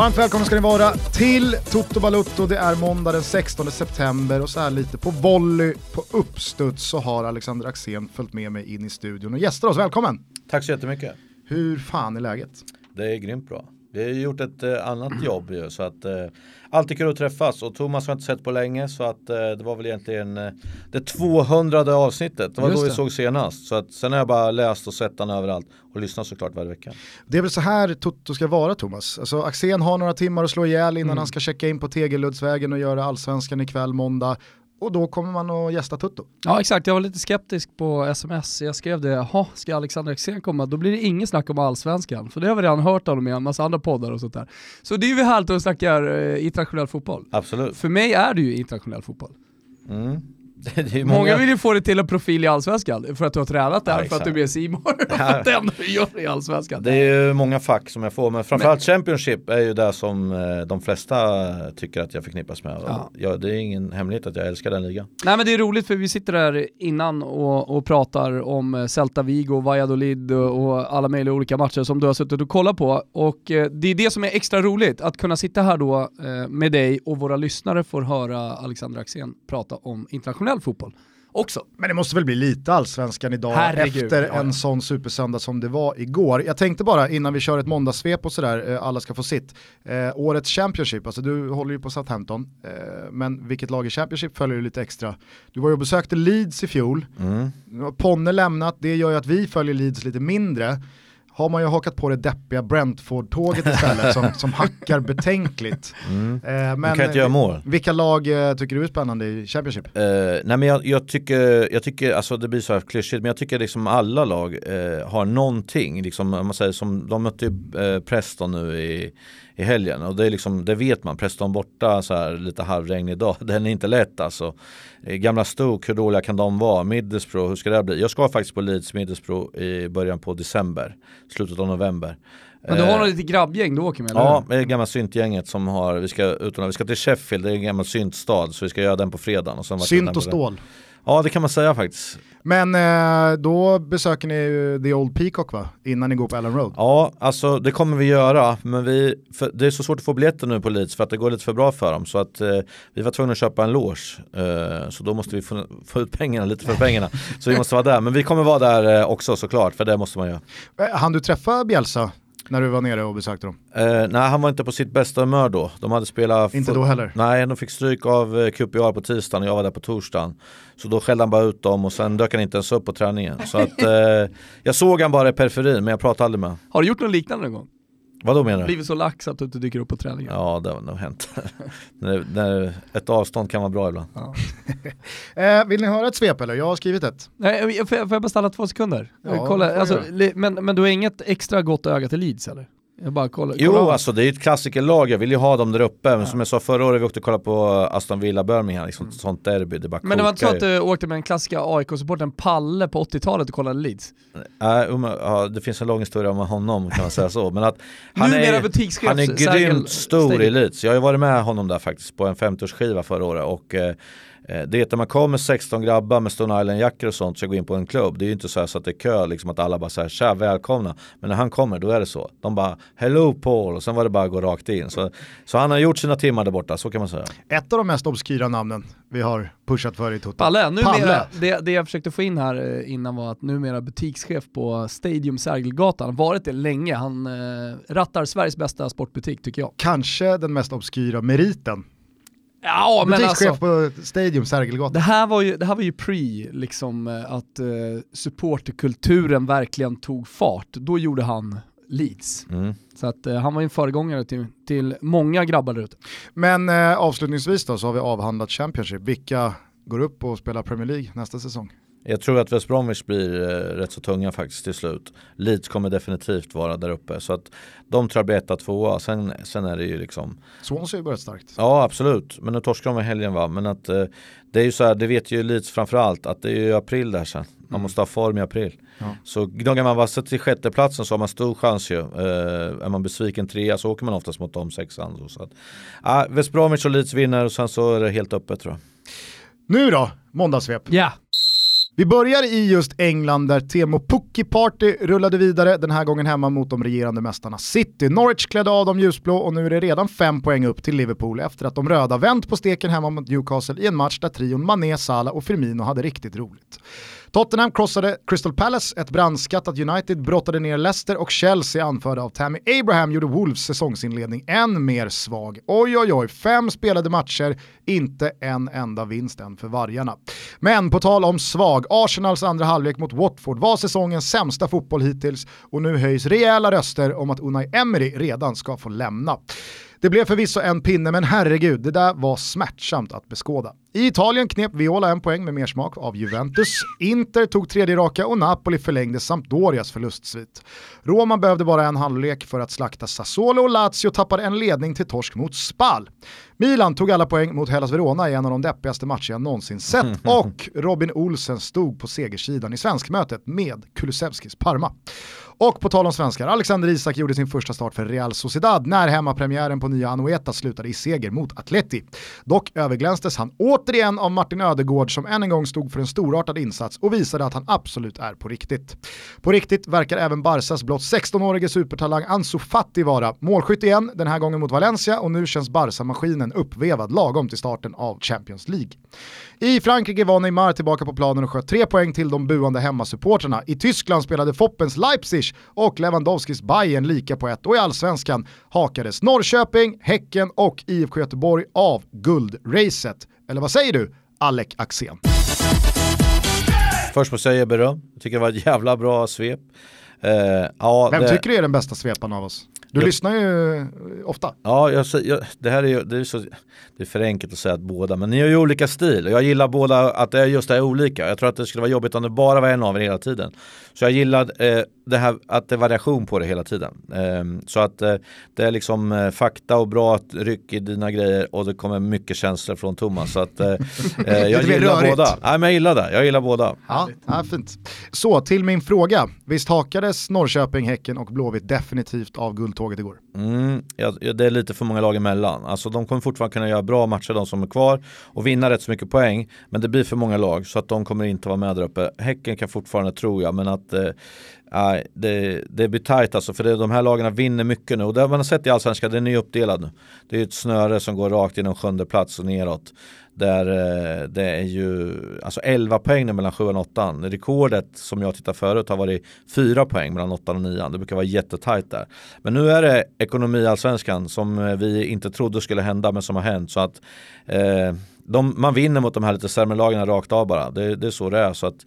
Varmt välkomna ska ni vara till Toto Balutto. Det är måndag den 16 september och så här lite på volley, på uppstuds så har Alexander Axén följt med mig in i studion och gästar oss. Välkommen! Tack så jättemycket. Hur fan är läget? Det är grymt bra. Vi har gjort ett eh, annat jobb ju så att eh, alltid kul att träffas och Thomas har inte sett på länge så att eh, det var väl egentligen eh, det 200 avsnittet. Det var Just då vi det. såg senast. Så att sen har jag bara läst och sett den överallt och lyssnat såklart varje vecka. Det är väl så här Toto ska vara Thomas. Alltså Axén har några timmar att slå ihjäl innan han ska checka in på Tegeluddsvägen och göra allsvenskan ikväll måndag. Och då kommer man att gästa Toto. Ja exakt, jag var lite skeptisk på sms. Jag skrev det, jaha, ska Alexander Axén komma? Då blir det inget snack om allsvenskan. För det har vi redan hört honom i en massa andra poddar och sånt där. Så det är ju härligt att snacka eh, internationell fotboll. Absolut. För mig är det ju internationell fotboll. Mm. Ju Många, vill ju få det till en profil i allsvenskan för att du har tränat där, Ja, för att du är med och för att det enda du gör i allsvenskan. Det är ju många fack som jag får men framförallt Championship är ju det som eh, de flesta tycker att jag förknippas med. Ja. Ja. det är ingen hemlighet att jag älskar den ligan. Nej men det är roligt för vi sitter där innan och, och pratar om eh, Celta Vigo, Valladolid och, alla möjliga olika matcher som du har suttit och kollat på. Och eh, det är det som är extra roligt, att kunna sitta här då med dig och våra lyssnare får höra Alexander Axén prata om internationell fotboll också. Men det måste väl bli lite allsvenskan idag Herregud, efter ja, en sån supersöndag som det var igår. Jag tänkte bara innan vi kör ett måndagssvep och sådär, eh, alla ska få sitt. Eh, årets Championship, alltså du håller ju på Southampton, eh, men vilket lag i Championship följer du lite extra. Du var ju och besökte Leeds i fjol, Mm. nu har Ponne lämnat, det gör ju att vi följer Leeds lite mindre. Har man ju hakat på det deppiga Brentford-tåget istället som, som hackar betänkligt. Mm. Eh, Men, kan inte göra mål. vilka lag eh, tycker du är spännande i Championship? Eh, nej men jag, jag tycker, jag tycker, alltså det blir så här klyschigt, men jag tycker liksom alla lag eh, har någonting, liksom, om man säger som, de mötte ju eh, Preston nu i, i helgen och det är liksom, det vet man, Preston borta så här lite halvregn idag, den är inte lätt alltså. Eh, gamla Stoke, hur dåliga kan de vara? Middlesbrough, hur ska det här bli? Jag ska faktiskt på Leeds Middlesbrough i början på december, slutet av november. Men du har Eh, nog lite grabbgäng du åker med, eller Ja, det är gamla syntgänget som har, vi ska, utan, vi ska till Sheffield, det är en gammal syntstad så vi ska göra den på fredagen. Och sen Synt och det. stål. Ja det kan man säga faktiskt. Men eh, då besöker ni ju The Old Peacock va? Innan ni går på Ellen Road. Ja, alltså det kommer vi göra, men vi, det är så svårt att få biljetter nu på Leeds för att det går lite för bra för dem. Så att eh, vi var tvungna att köpa en loge, eh, så då måste vi få, få ut pengarna lite för pengarna. så vi måste vara där, men vi kommer vara där eh, också såklart, för det måste man göra. Eh, hann du träffa Bielsa när du var nere och besökte dem? Eh, nej, han var inte på sitt bästa humör då. De hade spelat... Inte då heller? Nej, de fick stryk av eh, QPR på tisdagen och jag var där på torsdagen. Så då skällde han bara ut dem och sen dök han inte ens upp på träningen. Så att eh, jag såg han bara i periferin men jag pratade aldrig med honom. Har du gjort något liknande någon gång? Vad då menar du? Blivit så lax att du inte dyker upp på träningen? Ja, det har nog hänt. när, när ett avstånd kan vara bra ibland. Ja. Eh, vill ni höra ett svep eller? Jag har skrivit ett. Nej, får jag, får jag bara stanna två sekunder? Ja, kolla, alltså, men, men du har inget extra gott öga till Leeds eller? Jag bara kollar. Jo, kolla. alltså det är ett klassikerlag. Jag vill ju ha dem där uppe. Men som jag sa förra året, vi åkte och kollade på Aston Villa Birmingham, liksom, sånt derby. Det bara Men det var inte så att du åkte med den klassiska AIK-supporten Palle på 80-talet och kollade Leeds? Nej, um, ja, det finns en lång historia om honom kan man säga så. Men att han Numera är, han är grymt stor i Stadium. Leeds. Jag har ju varit med honom där faktiskt på en 50-årsskiva förra året. Och, eh, det är att när man kommer 16 grabbar med Stone Island-jackor och sånt ska gå in på en klubb. Det är ju inte så, här så att det är kö, liksom att alla bara säger tja välkomna. Men när han kommer då är det så. De bara hello Paul och sen var det bara att gå rakt in. Så, så han har gjort sina timmar där borta, så kan man säga. Ett av de mest obskyra namnen vi har pushat för i Toto. Palle, numera, Palle. Det, det jag försökte få in här eh, innan var att numera butikschef på Stadium Sergelgatan, varit det länge. Han eh, rattar Sveriges bästa sportbutik tycker jag. Kanske den mest obskyra meriten. Ja men Butikschef alltså, på Stadium Sergelgatan. det här var ju, det här var ju pre, liksom eh, att eh, supporterkulturen verkligen tog fart. Då gjorde han Leeds. Mm. Så att eh, han var ju en föregångare till, till många grabbar där ute. Men eh, avslutningsvis då så har vi avhandlat Championship. Vilka går upp och spelar Premier League nästa säsong? Jag tror att West Bromwich blir eh, rätt så tunga faktiskt till slut. Leeds kommer definitivt vara där uppe. Så att de tror jag blir etta, tvåa. Sen, sen är det ju liksom Swansea har ju börjat starkt. Ja absolut, men nu torskar de i helgen va. Men att eh, det är ju så här, det vet ju Leeds framförallt att det är ju april där sen. Man Mm. måste ha form i april. Ja. Så gnuggar man vassa till sjätteplatsen så har man stor chans ju. Eh, är man besviken trea så åker man oftast mot de sexan. Så, så att, ah, West Bromwich och Leeds vinner och sen så är det helt öppet tror jag. Nu då, måndagssvep. Ja, vi börjar i just England där Temo Pukki Party rullade vidare, den här gången hemma mot de regerande mästarna City. Norwich klädde av dem ljusblå och nu är det redan fem poäng upp till Liverpool efter att de röda vänt på steken hemma mot Newcastle i en match där trion Mané, Salah och Firmino hade riktigt roligt. Tottenham krossade Crystal Palace, ett brandskattat United brottade ner Leicester och Chelsea anförda av Tammy Abraham gjorde Wolves säsongsinledning än mer svag. Oj oj oj, fem spelade matcher, inte en enda vinst än för vargarna. Men på tal om svag, Arsenals andra halvlek mot Watford var säsongens sämsta fotboll hittills och nu höjs rejäla röster om att Unai Emery redan ska få lämna. Det blev förvisso en pinne, men herregud, det där var smärtsamt att beskåda. I Italien knep Viola en poäng med mer smak av Juventus. Inter tog tredje raka och Napoli förlängde Sampdorias förlustsvit. Roma behövde bara en halvlek för att slakta Sassuolo och Lazio tappade en ledning till torsk mot Spal. Milan tog alla poäng mot Hellas Verona i en av de deppigaste matcher jag någonsin sett och Robin Olsen stod på segersidan i svenskmötet med Kulusevskis Parma. Och på tal om svenskar, Alexander Isak gjorde sin första start för Real Sociedad när hemmapremiären på nya Anoeta slutade i seger mot Atleti. Dock överglänstes han återigen av Martin Ödegård som än en gång stod för en storartad insats och visade att han absolut är på riktigt. På riktigt verkar även Barsas blott 16-årige supertalang Ansu Fati vara. Målskytt igen, den här gången mot Valencia och nu känns Barca-maskinen uppvevad lagom till starten av Champions League. I Frankrike var Neymar tillbaka på planen och sköt tre poäng till de buande hemmasupportrarna. I Tyskland spelade Foppens Leipzig och Lewandowskis Bayern lika på ett och i allsvenskan hakades Norrköping, Häcken och IFK Göteborg av guldracet. Eller vad säger du, Alec Axén? Först måste jag ge beröm, jag tycker det var ett jävla bra svep. Uh, ja, Vem det... tycker du är den bästa svepan av oss? Du jag, lyssnar ju ofta. Ja, jag, jag, det här är ju det är, så, det är för enkelt att säga att båda, men ni har ju olika stil jag gillar båda att det är just det är olika. Jag tror att det skulle vara jobbigt om det bara var en av er hela tiden. Så jag gillar eh, det här att det är variation på det hela tiden. Eh, så att eh, det är liksom eh, fakta och bra ryck i dina grejer och det kommer mycket känslor från Thomas. Så att, eh, eh, jag gillar båda. Nej, men jag gillar det, jag gillar båda. Ja, ja, fint. Så till min fråga, visst hakades Norrköping, Häcken och Blåvitt definitivt av tåget igår? Mm, ja, det är lite för många lag emellan. Alltså de kommer fortfarande kunna göra bra matcher de som är kvar och vinna rätt så mycket poäng. Men det blir för många lag så att de kommer inte vara med där uppe. Häcken kan fortfarande, tror jag, men att eh, det, det blir tajt alltså för det, de här lagarna vinner mycket nu och det har sett i Allsvenskan, den är uppdelad nu. Det är ett snöre som går rakt genom sjunde plats och neråt. Där eh, det är ju alltså 11 poäng nu mellan 7 och 8. Rekordet som jag tittar förut har varit 4 poäng mellan 8 och 9. Det brukar vara jättetajt där. Men nu är det ekonomi allsvenskan som eh, vi inte trodde skulle hända men som har hänt. Så att eh, de, man vinner mot de här lite sämre lagen rakt av bara. Det, det är så det är. Så att,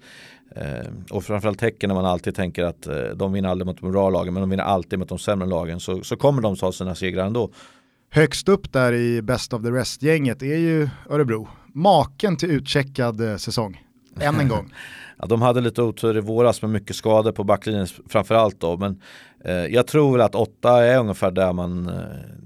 eh, och framförallt tecken när man alltid tänker att eh, de vinner aldrig mot de bra lagen men de vinner alltid mot de sämre lagen. Så, så kommer de ta sina segrar ändå. Högst upp där i Best of the Rest-gänget är ju Örebro. Maken till utcheckad eh, säsong, än en gång. ja, de hade lite otur i våras med mycket skador på backlinjen framförallt då. Men jag tror väl att åtta är ungefär där man, eh,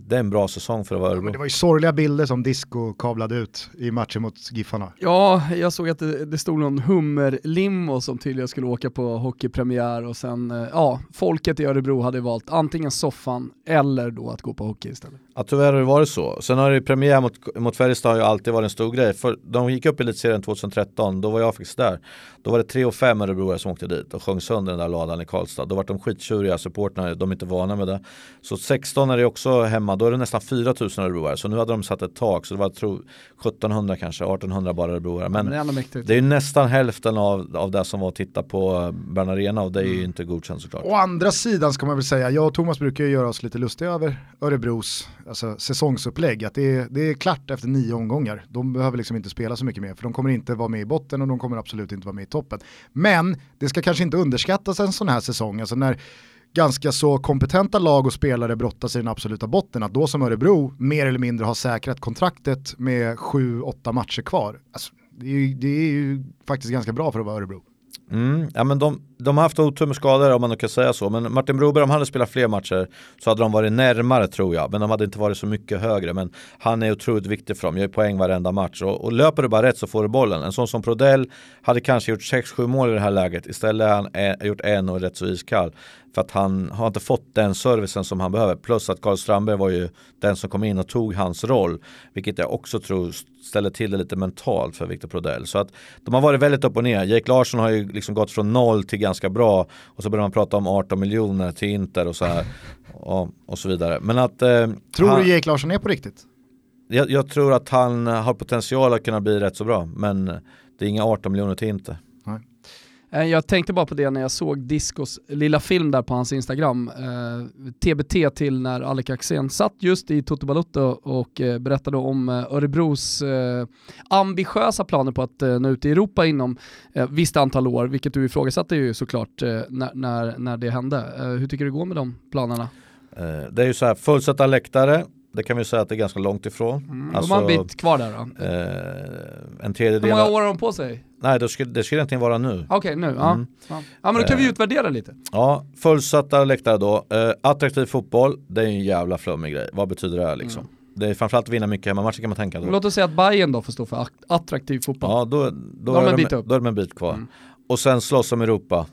det är en bra säsong för att vara Örebro. det var ju sorgliga bilder som Disco kablade ut i matchen mot Giffarna. Ja, jag såg att det, det stod någon hummerlimo som tydligen skulle åka på hockeypremiär och sen, eh, ja, folket i Örebro hade valt antingen soffan eller då att gå på hockey istället. Ja tyvärr har det varit så. Sen har det premiär mot, mot Färjestad har ju alltid varit en stor grej. För de gick upp i elitserien 2013, då var jag faktiskt där. Då var det 3 och 5 örebroare som åkte dit och sjöng sönder den där ladan i Karlstad. Då var de skittjuriga supportrarna, de är inte vana med det. Så 16 är det också hemma, då är det nästan 4000 örebroare. Så nu hade de satt ett tak, så det var tro, 1700 kanske, 1800 bara örebroare. Men ja, det, det är nästan hälften av, av det som var att titta på Bern Arena och det är ju mm. inte godkänt såklart. Å andra sidan ska man väl säga, jag och Thomas brukar ju göra oss lite lustiga över Örebros alltså, säsongsupplägg. Att det är, det är klart efter nio omgångar. De behöver liksom inte spela så mycket mer för de kommer inte vara med i botten och de kommer absolut inte vara med i toppen. Men det ska kanske inte underskattas en sån här säsong. Alltså när ganska så kompetenta lag och spelare brottas i den absoluta botten, att då som Örebro mer eller mindre har säkrat kontraktet med sju, åtta matcher kvar. Alltså, det, är ju, det är ju faktiskt ganska bra för att vara Örebro. Mm, ja, men de, de har haft otur med skador om man nu kan säga så. Men Martin Broberg, om han hade spelat fler matcher så hade de varit närmare tror jag. Men de hade inte varit så mycket högre. Men han är otroligt viktig för dem, gör poäng varenda match. Och, och löper du bara rätt så får du bollen. En sån som Prodell hade kanske gjort 6-7 mål i det här läget. Istället har han är, gjort en och är rätt så iskall. För att han har inte fått den servicen som han behöver. Plus att Karl Strandberg var ju den som kom in och tog hans roll. Vilket jag också tror ställer till det lite mentalt för Victor Prodell. Så att de har varit väldigt upp och ner. Jake Larsson har ju liksom gått från noll till ganska bra. Och så börjar man prata om 18 miljoner till Inter och så här. och, och så vidare. Men att... Eh, tror han, du Jake Larsson är på riktigt? Jag, jag, tror att han har potential att kunna bli rätt så bra. Men det är inga 18 miljoner till Inter. Eh, jag tänkte bara på det när jag såg Discos lilla film där på hans Instagram. Eh, TBT till när Alec Axén satt just i Toto Balotto och eh, berättade om eh, Örebros eh, ambitiösa planer på att eh, nå ut i Europa inom eh, visst antal år, vilket du ifrågasatte ju såklart eh, när, när, när det hände. hur tycker du det går med de planerna? det är ju så här, fullsatta läktare, det kan vi säga att det är ganska långt ifrån. Mm, alltså, de har en bit kvar där då? Eh, en tredjedel. Hur många år har de på sig? Nej, det skulle, det skulle egentligen vara nu. Okej, okay, nu. Ja. Mm. ja. men då kan vi eh, utvärdera lite. Ja, fullsatta läktare då. Eh, attraktiv fotboll, det är en jävla flummig grej. Vad betyder det liksom? Mm. Det är framförallt att vinna mycket hemmamatcher kan man tänka då. Låt oss säga att Bayern då får stå för attraktiv fotboll. Ja, då, då, då, är, de, då är de en bit kvar. Mm. Och sen slåss om Europa.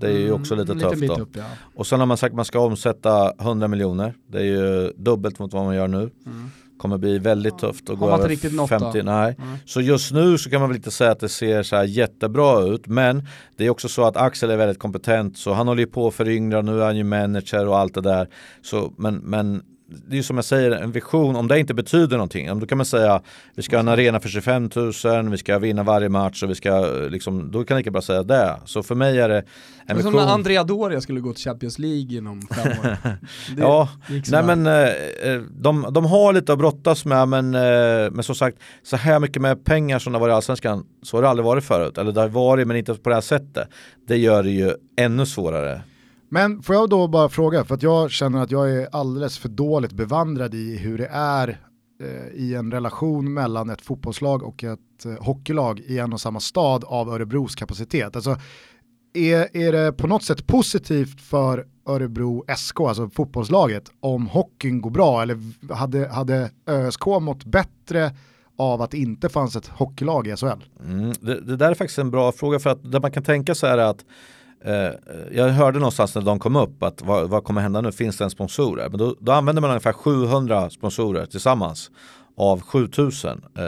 Det är ju mm, också lite tufft då. Upp, ja. Och sen har man sagt att man ska omsätta 100 miljoner. Det är ju dubbelt mot vad man gör nu. Mm. Kommer bli väldigt tufft att gå över riktigt 50. Nej. Mm. Så just nu så kan man väl inte säga att det ser så här jättebra ut. Men det är också så att Axel är väldigt kompetent. Så han håller ju på att föryngra. Nu är han ju manager och allt det där. Så, men, men det är som jag säger, en vision, om det inte betyder någonting, då kan man säga vi ska ha en arena för 25 000, vi ska vinna varje match och vi ska liksom, då kan jag lika bra säga det. Så för mig är det en vision. Som när Andrea Doria skulle gå till Champions League inom fem år. ja, nej men eh, eh, de, de har lite att brottas med, men, eh, men som sagt, så här mycket med pengar som det har varit i Allsvenskan, så har det aldrig varit förut. Eller det har varit, men inte på det här sättet. Det gör det ju ännu svårare. Men får jag då bara fråga, för att jag känner att jag är alldeles för dåligt bevandrad i hur det är eh, i en relation mellan ett fotbollslag och ett eh, hockeylag i en och samma stad av Örebros kapacitet. Alltså, är, är det på något sätt positivt för Örebro SK, alltså fotbollslaget, om hockeyn går bra? Eller hade, hade ÖSK mått bättre av att det inte fanns ett hockeylag i SHL? Mm, det, det, där är faktiskt en bra fråga för att det man kan tänka sig är att Eh, eh, jag hörde någonstans när de kom upp att vad, vad kommer hända nu, finns det en sponsorer? Men då, då använder man ungefär 700 sponsorer tillsammans av 7000 eh,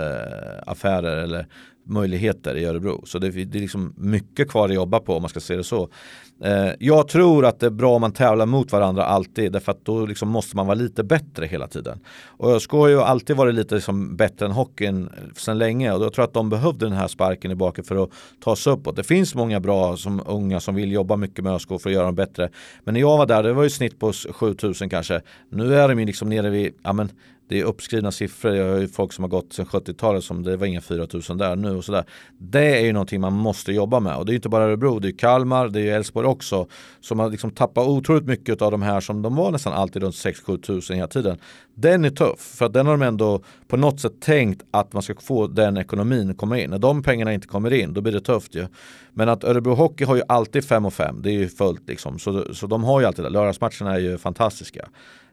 affärer eller möjligheter i Örebro. Så det, det är liksom mycket kvar att jobba på om man ska se det så. Eh, jag tror att det är bra om man tävlar mot varandra alltid därför att då liksom måste man vara lite bättre hela tiden. Och ÖSK har ju alltid varit lite liksom bättre än hockeyn sedan länge och jag tror att de behövde den här sparken i baken för att ta sig uppåt. Det finns många bra som unga som vill jobba mycket med ÖSK för att göra dem bättre. Men när jag var där, det var ju snitt på 7000 kanske. Nu är de ju liksom nere vid, ja men det är uppskrivna siffror. Jag har ju folk som har gått sedan 70-talet som det var inga 4000 där nu och sådär. Det är ju någonting man måste jobba med och det är ju inte bara Örebro, det är Kalmar, det är Elfsborg också som har liksom tappat otroligt mycket av de här som de var nästan alltid runt 6-7 tusen hela tiden. Den är tuff för att den har de ändå på något sätt tänkt att man ska få den ekonomin att komma in. När de pengarna inte kommer in då blir det tufft ju. Men att Örebro Hockey har ju alltid 5 och 5, det är ju fullt liksom. Så, så de har ju alltid det. Lördagsmatcherna är ju fantastiska.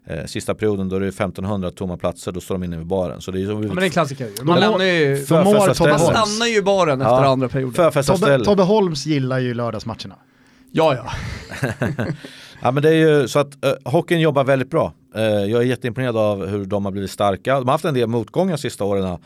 Eh, sista perioden då det är 1500 tomma platser, då står de inne vid baren. Så det är, ja, men det är en klassiker. Man, lämnar ju, man stannar ju i baren efter ja, andra perioden. Tobbe, Tobbe Holms gillar ju lördagsmatcherna. Ja, ja. ja men det är ju så att uh, hockeyn jobbar väldigt bra. Eh, jag är jätteimponerad av hur de har blivit starka. De har haft en del motgångar sista åren.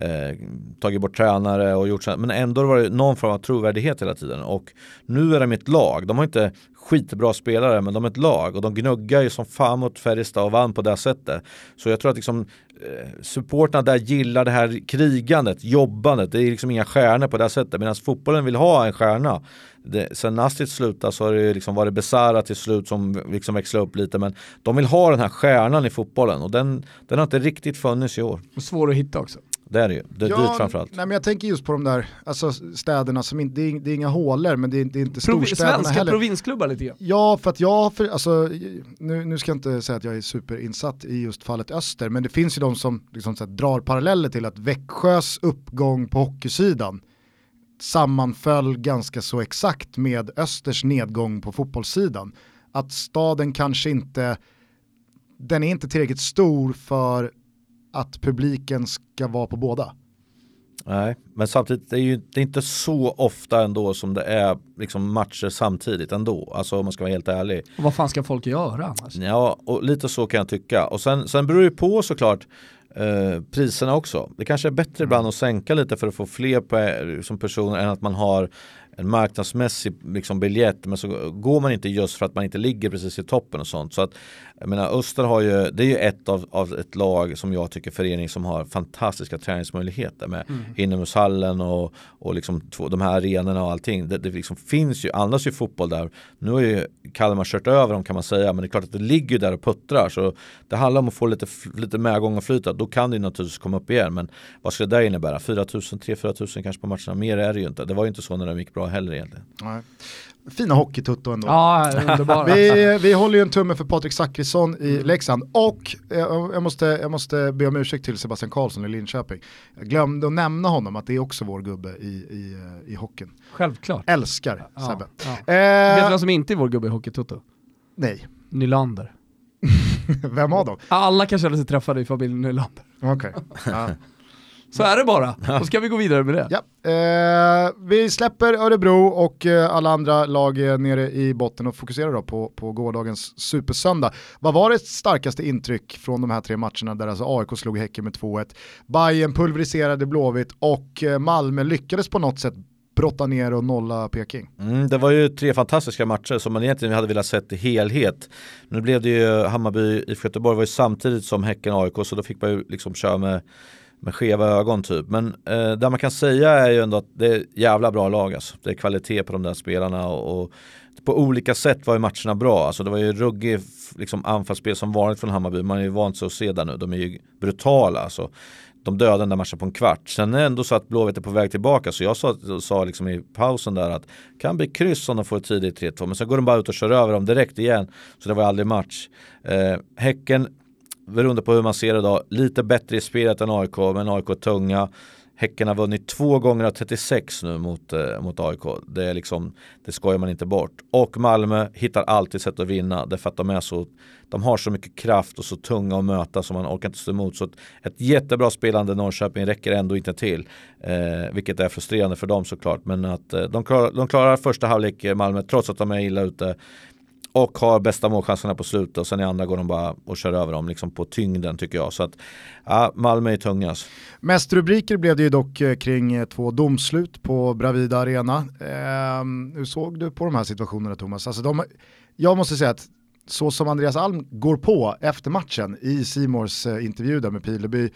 Eh, tagit bort tränare och gjort så, men ändå har det varit någon form av trovärdighet hela tiden. Och nu är de ett lag. De har inte skitbra spelare men de är ett lag och de gnuggar ju som fan mot Färjestad och vann på det sättet. Så jag tror att liksom eh, supporterna där gillar det här krigandet, jobbandet. Det är liksom inga stjärnor på det sättet medan fotbollen vill ha en stjärna. Det, sen Nastic slutade så har det liksom varit Besara till slut som liksom växlar upp lite men de vill ha den här stjärnan i fotbollen och den, den har inte riktigt funnits i år. Och svår att hitta också. Det är det ju, det är ja, dyrt framförallt. Nej men jag tänker just på de där alltså, städerna som inte, det är, det är inga hålor men det är, det är inte Provi storstäderna svenska heller. Svenska provinsklubbar lite grann. Ja för att jag, för, alltså, nu, nu ska jag inte säga att jag är superinsatt i just fallet Öster men det finns ju de som liksom, så här, drar paralleller till att Växjös uppgång på hockeysidan sammanföll ganska så exakt med Östers nedgång på fotbollssidan. Att staden kanske inte, den är inte tillräckligt stor för att publiken ska vara på båda. Nej, men samtidigt det är ju det är inte så ofta ändå som det är liksom matcher samtidigt ändå. Alltså om man ska vara helt ärlig. Och vad fan ska folk göra annars? Ja, och lite så kan jag tycka. Och sen, sen beror det på såklart eh, priserna också. Det kanske är bättre ibland att sänka lite för att få fler på, som personer än att man har en marknadsmässig liksom, biljett men så går man inte just för att man inte ligger precis i toppen och sånt. Så att, jag menar, Öster har ju, det är ju ett av, av ett lag som jag tycker förening som har fantastiska träningsmöjligheter med mm. inomhushallen och, och liksom två, de här arenorna och allting. Det, det liksom finns ju, annars ju fotboll där. Nu har ju Kalmar kört över dem kan man säga men det är klart att det ligger där och puttrar så det handlar om att få lite, lite medgång och flyta. Då kan det naturligtvis komma upp igen men vad ska det där innebära? 4 000, 3-4 000 kanske på matcherna. Mer är det ju inte. Det var ju inte så när de gick bra heller egentligen. Nej. Fina hockeytutto ändå. Ja, vi, vi håller ju en tumme för Patrik Zackrisson i mm. Leksand och jag, jag, måste, jag måste be om ursäkt till Sebastian Karlsson i Linköping. Jag glömde att nämna honom att det är också vår gubbe i, i, i hockeyn. Självklart. Älskar ja, Sebbe. Ja. Eh, Vet du vem som inte är vår gubbe i Hockeytutto? Nej. Nylander. vem av dem? Alla kan känna sig träffade i familjen Nylander. Okej. Okay. Ja. Så är det bara. Då ska vi gå vidare med det. Ja. Eh, vi släpper Örebro och eh, alla andra lag nere i botten och fokuserar då på, på gårdagens supersöndag. Vad var det starkaste intryck från de här tre matcherna där alltså AIK slog Häcken med 2-1, Bayern pulveriserade Blåvitt och eh, Malmö lyckades på något sätt brotta ner och nolla Peking. Mm, det var ju tre fantastiska matcher som man egentligen hade velat sett i helhet. Nu blev det ju Hammarby i Göteborg var ju samtidigt som Häcken AIK så då fick man ju liksom köra med med skeva ögon typ. Men eh, det man kan säga är ju ändå att det är jävla bra lag alltså. Det är kvalitet på de där spelarna och, och på olika sätt var ju matcherna bra. Alltså det var ju ruggig liksom, anfallsspel som vanligt från Hammarby. Man är ju vant sig att se det nu. De är ju brutala alltså. De dödade den där matchen på en kvart. Sen är det ändå så att Blåvitt är på väg tillbaka. Så jag sa, sa liksom i pausen där att kan bli kryss om de får ett tidigt 3-2. Men sen går de bara ut och kör över dem direkt igen. Så det var aldrig match. Eh, häcken beroende på hur man ser det då, lite bättre i spelet än AIK, men AIK är tunga. Häcken har vunnit två gånger av 36 nu mot, eh, mot AIK. Det, är liksom, det skojar man inte bort. Och Malmö hittar alltid sätt att vinna därför att de är så de har så mycket kraft och så tunga att möta som man orkar inte stå emot. Så ett, ett jättebra spelande Norrköping räcker ändå inte till. Eh, vilket är frustrerande för dem såklart. Men att eh, de, klar, de klarar första halvlek eh, Malmö trots att de är illa ute och har bästa målchanserna på slutet och sen i andra går de bara och kör över dem liksom på tyngden tycker jag. Så att ja, Malmö är tungast. Alltså. Mest rubriker blev det ju dock eh, kring eh, två domslut på Bravida Arena. Eh, hur såg du på de här situationerna Thomas? Alltså de, jag måste säga att så som Andreas Alm går på efter matchen i Simors eh, intervju där med Pileby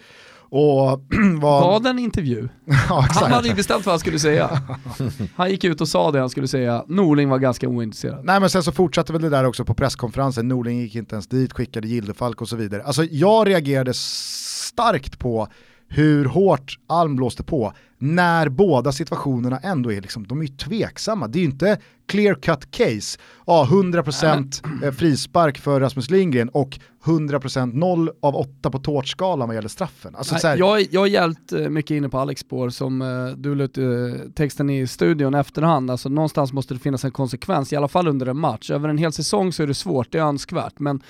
och var... var det en intervju? ja, han hade ju bestämt vad han skulle säga. Han gick ut och sa det han skulle säga. Norling var ganska ointresserad. Nej men sen så fortsatte väl det där också på presskonferensen. Norling gick inte ens dit, skickade Gildefalk och så vidare. Alltså jag reagerade starkt på hur hårt Alm blåste på när båda situationerna ändå är liksom, de är tveksamma. Det är ju inte clear cut case, ja 100% frispark för Rasmus Lindgren och 100% 0 av 8 på tårtskalan vad gäller straffen. Alltså, Nej, jag, jag är jävligt eh, mycket inne på Alex spår som uh, du lät uh, texten i studion efterhand, alltså någonstans måste det finnas en konsekvens, i alla fall under en match. Över en hel säsong så är det svårt, det är önskvärt, men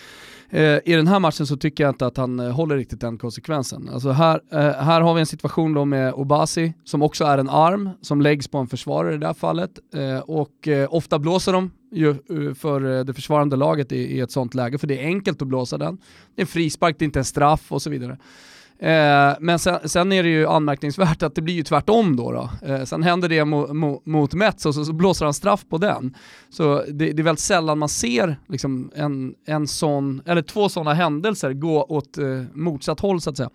Eh, I den här matchen så tycker jag inte att han eh, håller riktigt den konsekvensen. Alltså här, eh, här har vi en situation då med Obasi som också är en arm som läggs på en försvarare i det här fallet och ofta blåser de Eh, för eh, det försvarande laget i, ett sånt läge för det är enkelt att blåsa den. Det är en frispark, det är inte en straff och så vidare. Eh, men sen, sen, är det ju anmärkningsvärt att det blir ju tvärtom då. då. Eh, sen händer det mo, mo, mot Mets och så, så, blåser han straff på den. Så det, det är väldigt sällan man ser liksom, en, en sån, eller två sådana händelser gå åt eh, motsatt håll så att säga.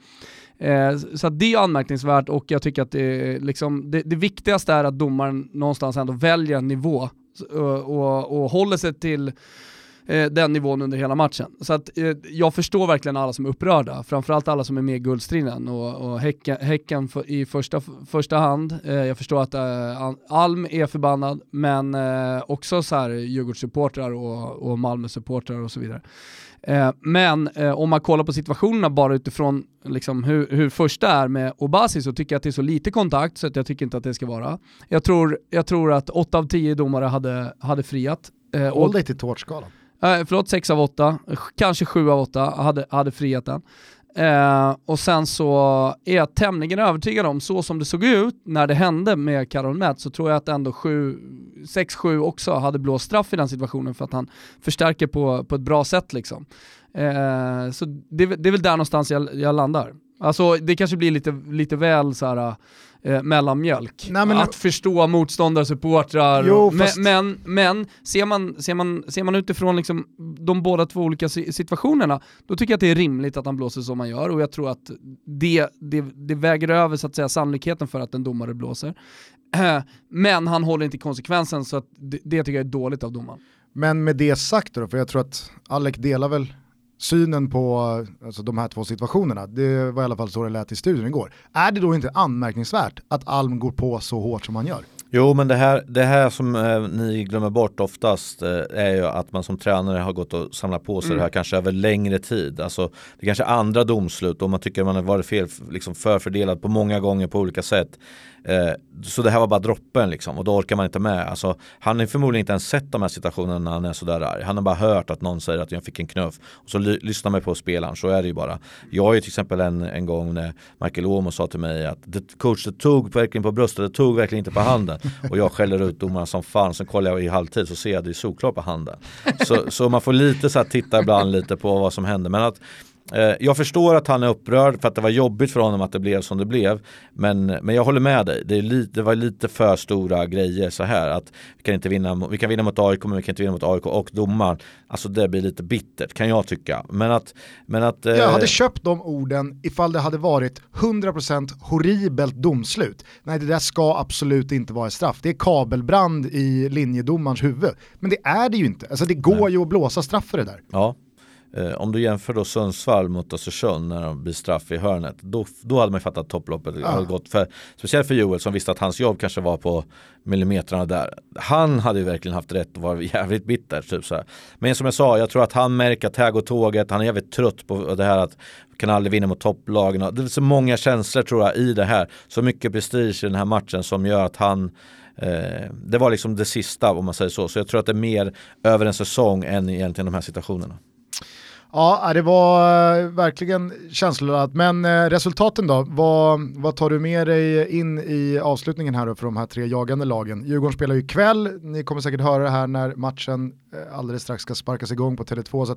Eh, så det är anmärkningsvärt och jag tycker att det, liksom, det, det viktigaste är att domaren någonstans ändå väljer en nivå och, och, och håller sig till eh, den nivån under hela matchen. Så att eh, jag förstår verkligen alla som är upprörda, framförallt alla som är med i guldstriden och, och häcken, häcken för, i första, första hand. Eh, jag förstår att eh, Alm är förbannad, men eh, också så här Djurgårdssupportrar och, och Malmö-supportrar och så vidare. Eh, men om man kollar på situationerna bara utifrån liksom, hur, hur första är med Obasi så tycker jag att det är så lite kontakt så att jag tycker inte att det ska vara. Jag tror, jag tror att 8 av 10 domare hade, hade friat. Håll dig till tårtskalan. Eh, förlåt, 6 av 8, kanske 7 av 8 hade, hade friat den. Eh, och sen så är jag tämligen övertygad om, så som det såg ut när det hände med Karol Mätt, så tror jag att ändå 6-7 också hade blåst straff i den situationen för att han förstärker på, på ett bra sätt liksom. Eh, så det, det, är väl där någonstans jag, jag landar. Alltså det kanske blir lite, lite väl så här eh, mellanmjölk. Nej, men, att förstå motståndarsupportrar. Jo, men, fast... men, men ser, man, ser, man, ser man utifrån liksom de båda två olika situationerna, då tycker jag att det är rimligt att han blåser som han gör och jag tror att det, det, det väger över så att säga sannolikheten för att en domare blåser. Men han håller inte konsekvensen så att det, det tycker jag är dåligt av domaren. Men med det sagt då, för jag tror att Alec delar väl synen på alltså, de här två situationerna, det var i alla fall så det lät i studion igår. Är det då inte anmärkningsvärt att Alm går på så hårt som han gör? Jo, men det här, det här som eh, ni glömmer bort oftast eh, är ju att man som tränare har gått och samlat på sig mm. det här kanske över längre tid. Alltså, det kanske är andra domslut och man tycker man har varit fel, liksom förfördelad på många gånger på olika sätt. Eh, så det här var bara droppen liksom och då orkar man inte med. Alltså, han har förmodligen inte ens sett de här situationerna när han är sådär arg. Han har bara hört att någon säger att jag fick en knuff och så lyssnar man på spelaren, så är det ju bara. Jag har ju till exempel en, en gång när Michael Åmo sa till mig att det, coach det tog verkligen på bröstet, det tog verkligen inte på handen. Och jag skäller ut domarna som fan, sen kollar jag i halvtid så ser jag det är solklart på handen. Så, så man får lite så här titta ibland lite på vad som händer. Men att jag förstår att han är upprörd för att det var jobbigt för honom att det blev som det blev. Men, men jag håller med dig, det, lite, det var lite för stora grejer så här att vi kan inte vinna, vi kan vinna mot AIK men vi kan inte vinna mot AIK och domaren. Alltså det blir lite bittert kan jag tycka. Men att, men att, eh... Jag hade köpt de orden ifall det hade varit 100% horribelt domslut. Nej det där ska absolut inte vara straff. Det är kabelbrand i linjedomarens huvud. Men det är det ju inte. Alltså det går Nej. ju att blåsa straff för det där. Ja, Eh, om du jämför då Sundsvall mot Östersund när de blir straff i hörnet, då, då hade man fattat att topploppet ja. hade gått. För, speciellt för Joel som visste att hans jobb kanske var på millimetrarna där. Han hade ju verkligen haft rätt och var jävligt bitter. Typ så här. Men som jag sa, jag tror att han märker att här går tåget, han är jävligt trött på det här att kan aldrig vinna mot topplagen. Det är så många känslor tror jag i det här. Så mycket prestige i den här matchen som gör att han eh, det var liksom det sista om man säger så. Så jag tror att det är mer över en säsong än egentligen de här situationerna. Ja, äh, det var äh, verkligen känsloladdat. Men äh, resultaten då? Vad, vad tar du med dig in i avslutningen här då för de här tre jagande lagen? Djurgården spelar ju ikväll, ni kommer säkert höra det här när matchen alldeles strax ska sparkas igång på Tele2. Så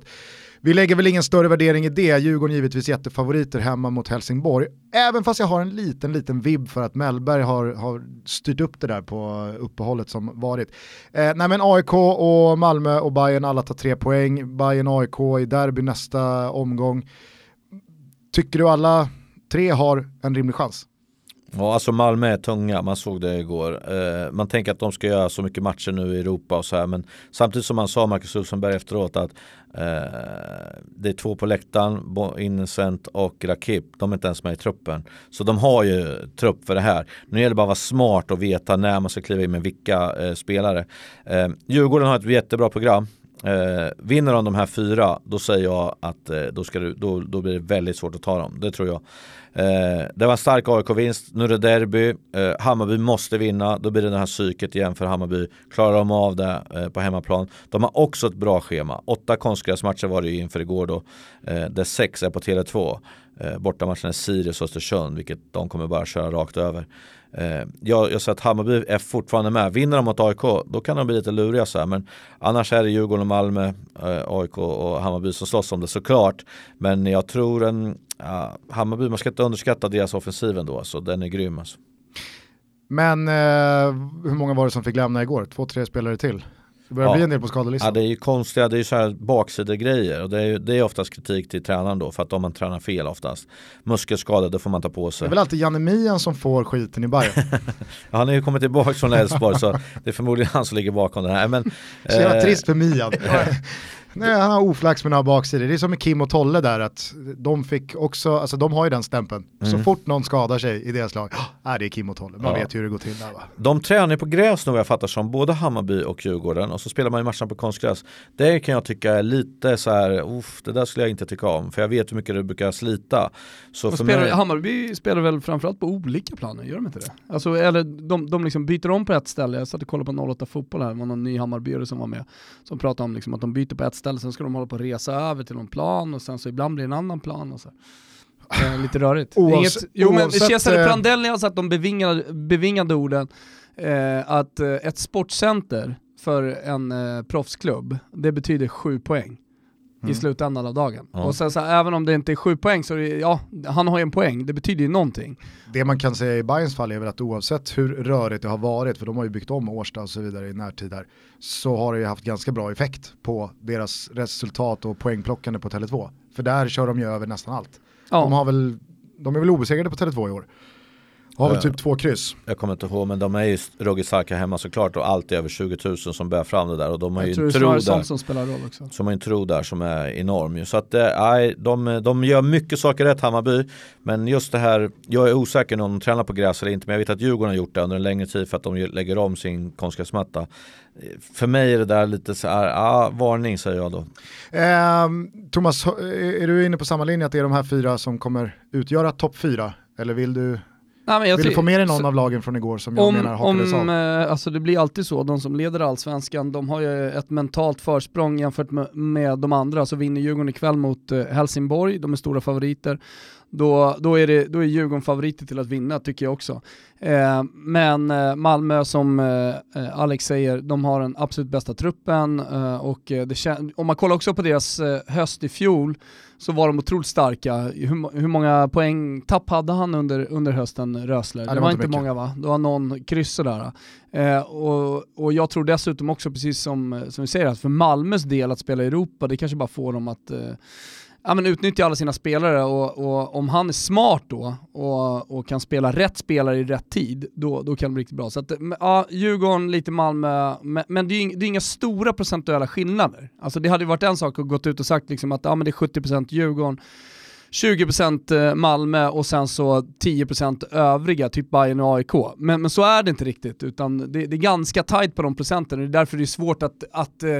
vi lägger väl ingen större värdering i det. Djurgården givetvis jättefavoriter hemma mot Helsingborg. Även fast jag har en liten, liten vibb för att Mellberg har, har styrt upp det där på uppehållet som varit. Eh, nej men AIK och Malmö och Bayern alla tar tre poäng. Bayern AIK i derby nästa omgång. Tycker du alla tre har en rimlig chans? Ja, alltså Malmö är tunga, man såg det igår. Eh, man tänker att de ska göra så mycket matcher nu i Europa och så här, men samtidigt som man sa Marcus Rosenberg efteråt att eh, det är två på läktaren, Innocent och Rakip, de är inte ens med i truppen. Så de har ju trupp för det här. Nu gäller det bara att vara smart och veta när man ska kliva in med vilka eh, spelare. Eh, Djurgården har ett jättebra program. Eh, vinner de de här fyra, då säger jag att eh, då, ska du, då, då blir det väldigt svårt att ta dem. Det tror jag. Eh, det var en stark AIK-vinst, nu är det derby. Eh, Hammarby måste vinna, då blir det det här psyket igen för Hammarby. Klarar de av det eh, på hemmaplan. De har också ett bra schema. Åtta konstgräsmatcher var det ju inför igår då. Eh, där sex är på Tele2. Eh, bortamatchen är Sirius och Östersund, vilket de kommer bara köra rakt över. Eh, jag, jag ser att Hammarby är fortfarande med. Vinner de mot AIK, då kan de bli lite luriga så här. Men annars är det Djurgården och Malmö, eh, AIK och Hammarby som slåss om det såklart. Men jag tror en, ja, Hammarby, man ska inte underskatta deras offensiv ändå, alltså. den är grym alltså. Men eh, hur många var det som fick lämna igår? Två, tre spelare till? Det börjar ja. bli en del på skadelistan. Ja, det är ju konstiga, det är ju så här baksidegrejer och det är, det är oftast kritik till tränaren då för att om man tränar fel oftast. Muskelskada, då får man ta på sig. Det är väl alltid Janne Mian som får skiten i Bayern. ja, han är ju kommit tillbaka från Elfsborg så det är förmodligen han som ligger bakom det här. Men, så jävla eh, trist för Mian. Nej, han har oflax med några baksidor. Det är som med Kim och Tolle där, att de fick också, alltså de har ju den stämpeln. Så Mm. fort någon skadar sig i deras lag, ah, det är Kim och Tolle. Man Ja. vet ju hur det går till där va. De tränar ju på gräs nu vad jag fattar som, både Hammarby och Djurgården och så spelar man ju matcherna på konstgräs. Det kan jag tycka är lite så här, uff, det där skulle jag inte tycka om för jag vet hur mycket det brukar slita. Så Och för spelar, mig, Hammarby spelar väl framförallt på olika planer, gör de inte det? Alltså, eller de, de liksom byter om på ett ställe, jag satt och kollade på 08 fotboll här, det var någon ny Hammarbyare som var med, som pratade om liksom att de byter på ett ställe, sen ska de hålla på att resa över till någon plan och sen så ibland blir det en annan plan och så. Eh, lite rörigt. Oavs- Inget, jo men Cesare eh, Prandelli har sagt de bevingade, bevingade orden eh, att eh, ett sportcenter för en eh, proffsklubb, det betyder sju poäng i Mm. slutändan av dagen. Ja. Och sen så här, även om det inte är sju poäng så är det, ja, han har ju en poäng, det betyder ju någonting. Det man kan säga i Bayerns fall är väl att oavsett hur rörigt det har varit, för de har ju byggt om Årsta och så vidare i närtid här, så har det ju haft ganska bra effekt på deras resultat och poängplockande på Tele2. För där kör de ju över nästan allt. Ja. De, har väl, de är väl obesegrade på Tele2 i år. Har väl Ja. typ två kryss. jag kommer inte ihåg men de är ju Rogge Sarka hemma såklart och alltid över 20 000 som bär fram det där och de har ju tror en tro där. sånt som spelar roll också. som har en tro där som är enorm ju. Så att eh, nej, de, de gör mycket saker rätt Hammarby. Men just det här, jag är osäker om de tränar på gräs eller inte. Men jag vet att Djurgården har gjort det under en längre tid för att de lägger om sin konstgräsmatta. Eh, För mig är det där lite så här, ah, varning säger jag då. Ehm, Thomas, är du inne på samma linje att det är de här fyra som kommer utgöra topp fyra? Eller vill du, Nej, men jag vill du få med dig någon så- av lagen från igår som jag om, menar hakades om, av? eh, alltså det blir alltid så, de som leder allsvenskan, de har ju ett mentalt försprång jämfört med, med de andra. Så vinner Djurgården ikväll mot eh, Helsingborg, de är stora favoriter. Då, då, är det, då är Djurgården favoriter till att vinna tycker jag också. Eh, men eh, Malmö som eh, Alex säger, de har den absolut bästa truppen och det om man kollar också på deras höst i fjol så var de otroligt starka. Hur, hur många poäng tapp hade han under, under hösten, Rösler? Ja, det, var inte mycket. många va? Det var någon kryss sådär. Eh, och, och jag tror dessutom också, precis som, som vi säger, att för Malmös del att spela i Europa, det kanske bara får dem att eh, ja, men utnyttja alla sina spelare och, och om han är smart då och, och kan spela rätt spelare i rätt tid, då, då kan det bli riktigt bra. Så att, ja, Djurgården, lite Malmö, men, men det är ju det är inga stora procentuella skillnader. Alltså det hade ju varit en sak att gått ut och sagt liksom att ja, men det är 70% Djurgården, 20% eh, Malmö och sen så 10% övriga, typ Bayern och AIK. Men, men så är det inte riktigt, utan det, det är ganska tight på de procenten och det är därför det är svårt att, att eh,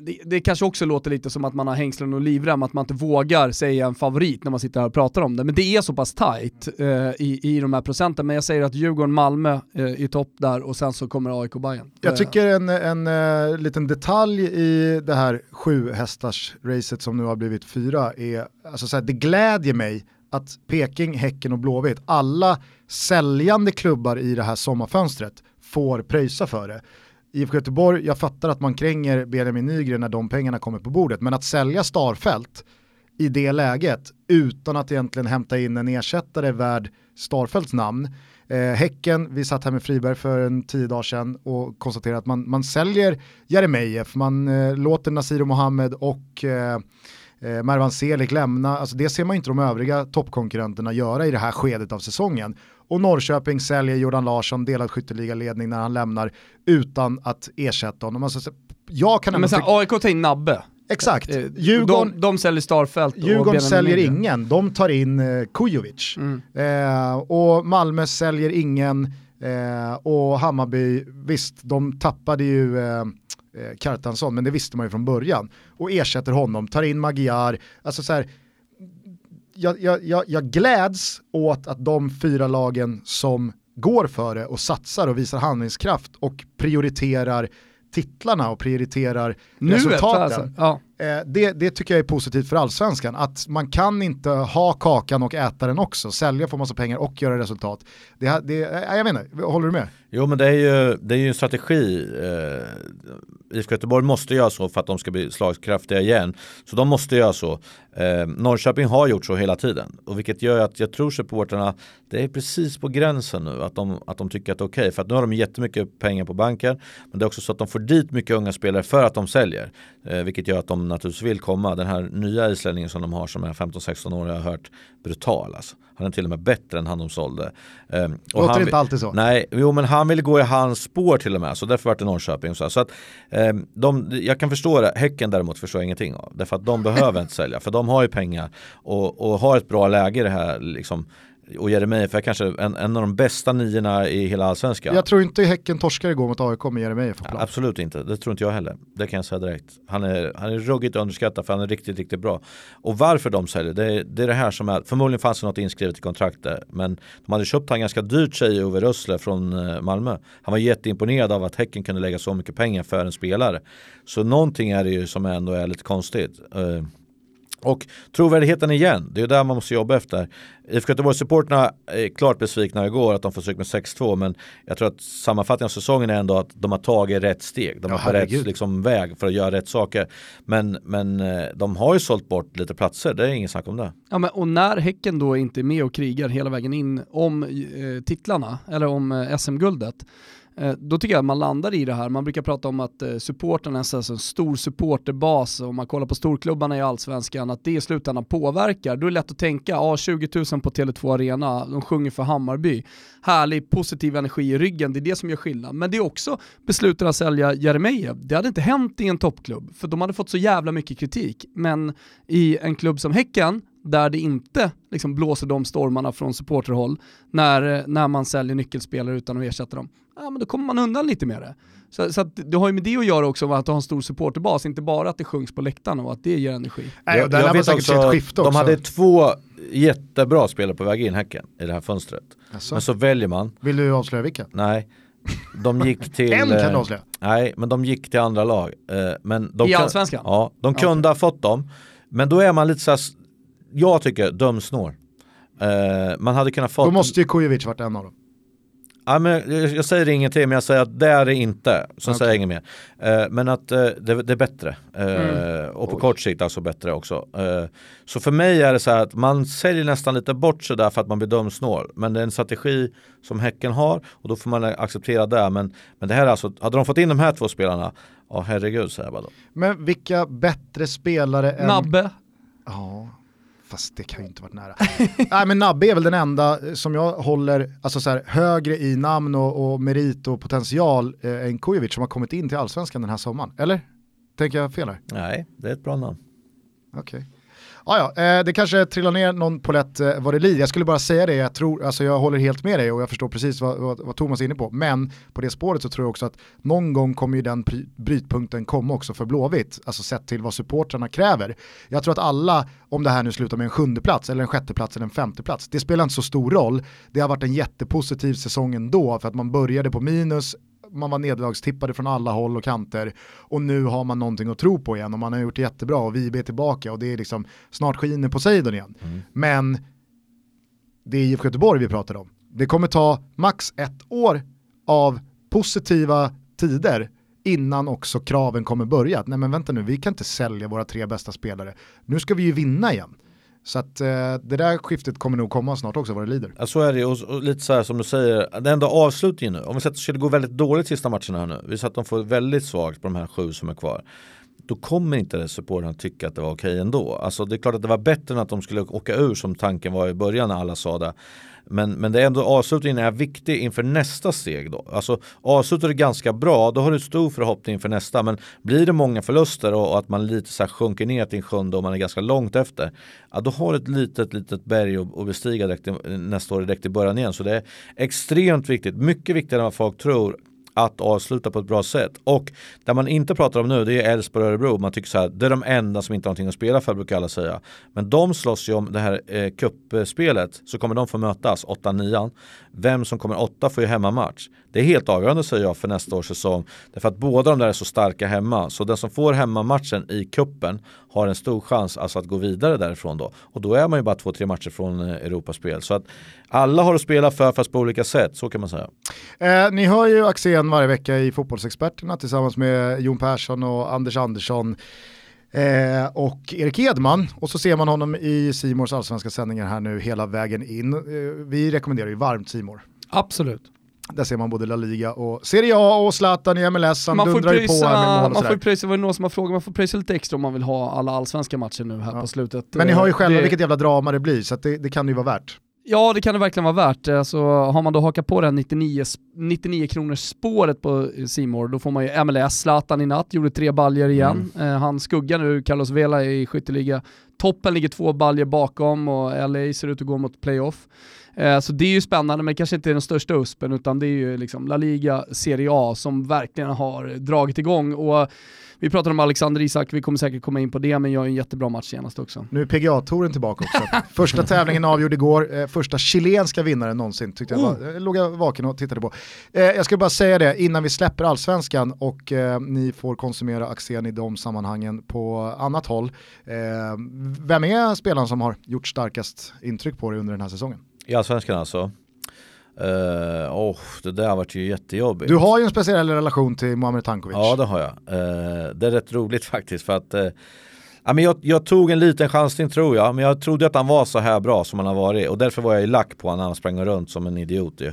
det, det kanske också låter lite som att man har hängslen och livrem, att man inte vågar säga en favorit när man sitter här och pratar om det. Men det är så pass tight eh, i, i de här procenten. Men jag säger att Djurgården, Malmö eh, i topp där och sen så kommer AIK Bayern. Jag Eh, tycker en, en eh, liten detalj i det här sju hästars racet som nu har blivit fyra är, alltså så här, det glädjer mig att Peking, Häcken och Blåvitt, alla säljande klubbar i det här sommarfönstret får pröjsa för det. IFK Göteborg, jag fattar att man kränger Benjamin Nygren när de pengarna kommer på bordet, men att sälja Starfelt i det läget utan att egentligen hämta in en ersättare värd Starfelts namn. Eh, häcken, vi satt här med Friberg för en tio dagar sedan och konstaterade att man, man säljer Jeremejeff, man eh, låter Nasir Mohammed och eh, eh, Mervan Selig lämna, alltså det ser man inte de övriga toppkonkurrenterna göra i det här skedet av säsongen. Och Norrköping säljer Jordan Larsson, delad skytteligaledning när han lämnar utan att ersätta honom. Alltså, så- jag kan Men sen AIK tar in Nabbe. exakt, Eh, Djurgården, de, de säljer Starfelt Djurgården säljer Nygren. ingen, de tar in eh, Kujovic. Mm. Eh, och Malmö säljer ingen eh, och Hammarby, visst de tappade ju eh, eh, Kartansson men det visste man ju från början. Och ersätter honom, tar in Magyar, alltså så här, jag, jag, jag, gläds åt att de fyra lagen som går för det och satsar och visar handlingskraft och prioriterar titlarna och prioriterar Nu resultaten. Alltså. Ja. Eh, det, det tycker jag är positivt för allsvenskan, att man kan inte ha kakan och äta den också, sälja, få massa pengar och göra resultat. Det, det, eh, jag menar, håller du med? Jo men det är ju, det är ju en strategi. Eh, IFK Göteborg måste göra så för att de ska bli slagkraftiga igen. Så de måste göra så. Eh, Norrköping har gjort så hela tiden. Och vilket gör att jag tror supporterna, det är precis på gränsen nu att de, att de tycker att det är okej. För att nu har de jättemycket pengar på banken. Men det är också så att de får dit mycket unga spelare för att de säljer. Eh, vilket gör att de naturligtvis vill komma. Den här nya islänningen som de har som är 15-16 år har jag hört brutal. Alltså. Han är till och med bättre än han de sålde. Um, och Låter han, inte alltid så. Nej, jo men han ville gå i hans spår till och med, så därför var det Norrköping. Så, så att, um, de, jag kan förstå det, Häcken däremot förstår jag ingenting av. Därför att de behöver inte sälja, för de har ju pengar och, och har ett bra läge i det här liksom, och Jeremejeff är kanske en, en av de bästa niorna i hela allsvenskan. Jag tror inte Häcken torskar igår mot AIK med Jeremejeff på plan. Absolut inte, det tror inte jag heller. Det kan jag säga direkt. Han är, han är ruggigt underskattad för han är riktigt, riktigt bra. Och varför de säljer, det är, det är det här som är, förmodligen fanns det något inskrivet i kontraktet, men de hade köpt han ganska dyrt säger Ove Rössler från eh, Malmö. Han var jätteimponerad av att Häcken kunde lägga så mycket pengar för en spelare. Så någonting är det ju som ändå är lite konstigt. Och trovärdigheten igen, det är där man måste jobba efter. IFK Göteborgs-supporterna är klart besvikna igår att de får stryk med 6-2 men jag tror att sammanfattningen av säsongen är ändå att de har tagit rätt steg. De har ja, rätt liksom, väg för att göra rätt saker. Men, men eh, de har ju sålt bort lite platser, det är ingen snack om det. Ja, men, och när Häcken då inte är med och krigar hela vägen in om eh, titlarna, eller om eh, SM-guldet, Eh, då tycker jag att man landar i det här. Man brukar prata om att eh, supporterna är en stor supporterbas, om man kollar på storklubbarna i allsvenskan, att det i slutändan påverkar. Då är det lätt att tänka, ja 20 000 på Tele2 Arena, de sjunger för Hammarby. Härlig positiv energi i ryggen, det är det som gör skillnad. Men det är också besluten att sälja Jeremejeff. Det hade inte hänt i en toppklubb, för de hade fått så jävla mycket kritik. Men i en klubb som Häcken, där det inte liksom blåser de stormarna från supporterhåll när, eh, när man säljer nyckelspelare utan att ersätta dem, ja men då kommer man undan lite med det. Så, så att det har ju med det att göra också, att ha en stor supporterbas, inte bara att det sjungs på läktarna och att det ger energi. Nej, jag, jag vet också, också. De hade två jättebra spelare på väg in Häcken i det här fönstret. Alltså. Men så väljer man. Vill du avslöja vilka? Nej. De gick till... en kan du eh, avslöja. Nej, men de gick till andra lag. Eh, men de I allsvenskan? Ja, de kunde okay. ha fått dem. Men då är man lite såhär, jag tycker dömsnår. Uh, man hade kunnat få... Då måste ju Kujovic varit en av dem. Ja, men jag säger ingenting, men jag säger att det är det inte. Så okay. säger jag inget mer. Uh, men att uh, det, det, är bättre. Mm. Och på Oj. kort sikt alltså bättre också. så för mig är det så här att man säljer nästan lite bort sig där för att man blir dömsnål. Men det är en strategi som Häcken har och då får man acceptera det. Men, men det här är alltså, hade de fått in de här två spelarna, ja oh, herregud säger jag bara då. Men vilka bättre spelare än... Nabbe? Ja fast det kan ju inte varit nära. Nej men Nabbe är väl den enda som jag håller alltså så här, högre i namn och, och merit och potential eh, än Kujovic som har kommit in till allsvenskan den här sommaren. Eller? Tänker jag fel här? Nej, det är ett bra namn. Okej. Okay. Ah, ja, eh, det kanske trillar ner någon polett eh, vad det lider. Jag skulle bara säga det, jag, tror, alltså jag håller helt med dig och jag förstår precis vad, vad, vad, Thomas är inne på. Men på det spåret så tror jag också att någon gång kommer ju den brytpunkten komma också för Blåvitt, alltså sett till vad supportrarna kräver. Jag tror att alla, om det här nu slutar med en sjunde plats eller en sjätte plats eller en femte plats, det spelar inte så stor roll. Det har varit en jättepositiv säsong ändå för att man började på minus, man var nederlagstippade från alla håll och kanter och nu har man någonting att tro på igen och man har gjort det jättebra och vi är tillbaka och det är liksom snart skiner Poseidon igen. Mm. Men det är IFK Göteborg vi pratar om. Det kommer ta max ett år av positiva tider innan också kraven kommer börja. Nej men vänta nu, vi kan inte sälja våra tre bästa spelare. Nu ska vi ju vinna igen. Så att eh, det där skiftet kommer nog komma snart också vad det lider. Ja så är det och, och lite så här som du säger, det enda avslutningen nu, om vi säger att det skulle gå väldigt dåligt sista matcherna här nu, vi säger att de får väldigt svagt på de här sju som är kvar då kommer inte supportrarna tycka att det var okej ändå. Alltså det är klart att det var bättre än att de skulle åka ur som tanken var i början när alla sa det. Men, men det är ändå avslutningen är viktig inför nästa steg då. Alltså avslutar du ganska bra, då har du stor förhoppning inför nästa. Men blir det många förluster och, och att man lite så här sjunker ner till en sjunde och man är ganska långt efter. Ja, då har du ett litet, litet berg att, att bestiga direkt, nästa år direkt i början igen. Så det är extremt viktigt, mycket viktigare än vad folk tror att avsluta på ett bra sätt. Och det man inte pratar om nu det är Elfsborg och Örebro. Man tycker så här, det är de enda som inte har någonting att spela för brukar alla säga. Men de slåss ju om det här eh, kuppspelet så kommer de få mötas, 8-9. Vem som kommer åtta får ju hemmamatch. Det är helt avgörande säger jag för nästa års säsong. Därför att båda de där är så starka hemma. Så den som får hemmamatchen i kuppen har en stor chans alltså att gå vidare därifrån då. Och då är man ju bara två, tre matcher från eh, Europaspel. Så att alla har att spela för fast på olika sätt, så kan man säga. Eh, ni hör ju Axén varje vecka i Fotbollsexperterna tillsammans med Jon Persson och Anders Andersson. Eh, och Erik Edman och så ser man honom i Simors allsvenska sändningar här nu hela vägen in. Eh, vi rekommenderar ju varmt Simor. Absolut. Där ser man både La Liga och Serie A och Zlatan i MLS, han man dundrar ju på här med mål Man får pröjsa, var det någon som har frågat, man får pröjsa lite extra om man vill ha alla allsvenska matcher nu här ja. på slutet. Men ni har ju själva det... vilket jävla drama det blir, så det, det kan ju vara värt. Ja, det kan det verkligen vara värt. Alltså, har man då hakat på det här 99, 99 kronors spåret på Simor då får man ju MLS, Zlatan i natt, gjorde tre baljer igen. Mm. Eh, han skuggar nu Carlos Vela i skytteliga. Toppen ligger två baljer bakom och LA ser ut att gå mot playoff. Eh, så det är ju spännande, men kanske inte är den största USPen, utan det är ju liksom La Liga Serie A som verkligen har dragit igång. Och vi pratar om Alexander Isak, vi kommer säkert komma in på det, men jag är en jättebra match senast också. Nu är PGA-touren tillbaka också. första tävlingen avgjord igår, eh, första chilenska vinnaren någonsin, tyckte jag. Var, oh. låg jag vaken och tittade på. Eh, jag ska bara säga det innan vi släpper allsvenskan och ni får konsumera Axén i de sammanhangen på annat håll. Vem är spelaren som har gjort starkast intryck på dig under den här säsongen? I allsvenskan alltså? Uh, oh, det där har varit ju jättejobbigt. Du har ju en speciell relation till Muamer Tankovic. Ja det har jag. Uh, det är rätt roligt faktiskt för att uh, Ja, men jag, jag, tog en liten chansning tror jag, men jag trodde att han var så här bra som han har varit och därför var jag i lack på honom när han sprang runt som en idiot ju.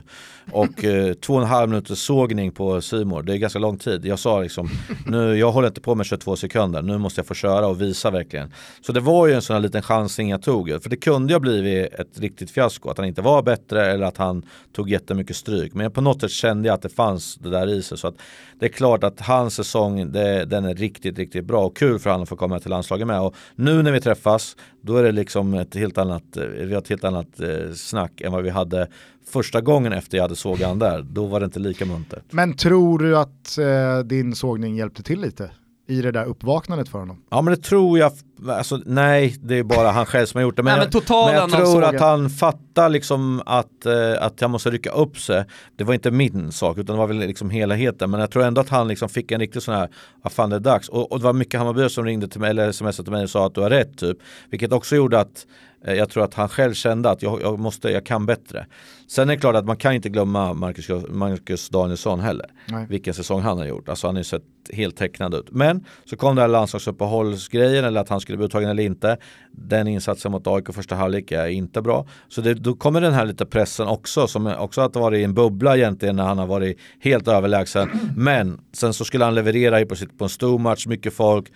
Och eh, två och en halv minuters sågning på Simor, det är ganska lång tid. Jag sa liksom, nu, jag håller inte på med 22 sekunder, nu måste jag få köra och visa verkligen. Så det var ju en sån här liten chansning jag tog, för det kunde ju ha blivit ett riktigt fiasko, att han inte var bättre eller att han tog jättemycket stryk. Men på något sätt kände jag att det fanns det där i sig. Så att det är klart att hans säsong, det, den är riktigt, riktigt bra och kul för honom att få komma till landslaget med. Och nu när vi träffas, då är det liksom ett helt annat, vi har ett helt annat eh, snack än vad vi hade första gången efter jag hade sågat där. Då var det inte lika muntert. Men tror du att eh, din sågning hjälpte till lite? I det där uppvaknandet för honom? Ja men det tror jag, alltså, nej det är bara han själv som har gjort det. Men, nej, men, jag, men jag tror att han fattar liksom att, eh, att han måste rycka upp sig. Det var inte min sak utan det var väl liksom helheten. Men jag tror ändå att han liksom fick en riktig sån här, vad fan det är dags. Och, och det var mycket Hammarbyare som ringde till mig eller smsade till mig och sa att du har rätt typ. Vilket också gjorde att jag tror att han själv kände att jag, jag, måste, jag kan bättre. Sen är det klart att man kan inte glömma Marcus, Marcus Danielsson heller. Nej. Vilken säsong han har gjort. Alltså han har ju sett helt tecknad ut. Men så kom det här landslagsuppehållsgrejen eller att han skulle bli uttagen eller inte. Den insatsen mot AIK första halvlek är inte bra. Så det, då kommer den här lite pressen också som också att varit i en bubbla egentligen när han har varit helt överlägsen. Men sen så skulle han leverera på, sitt, på en stor match, mycket folk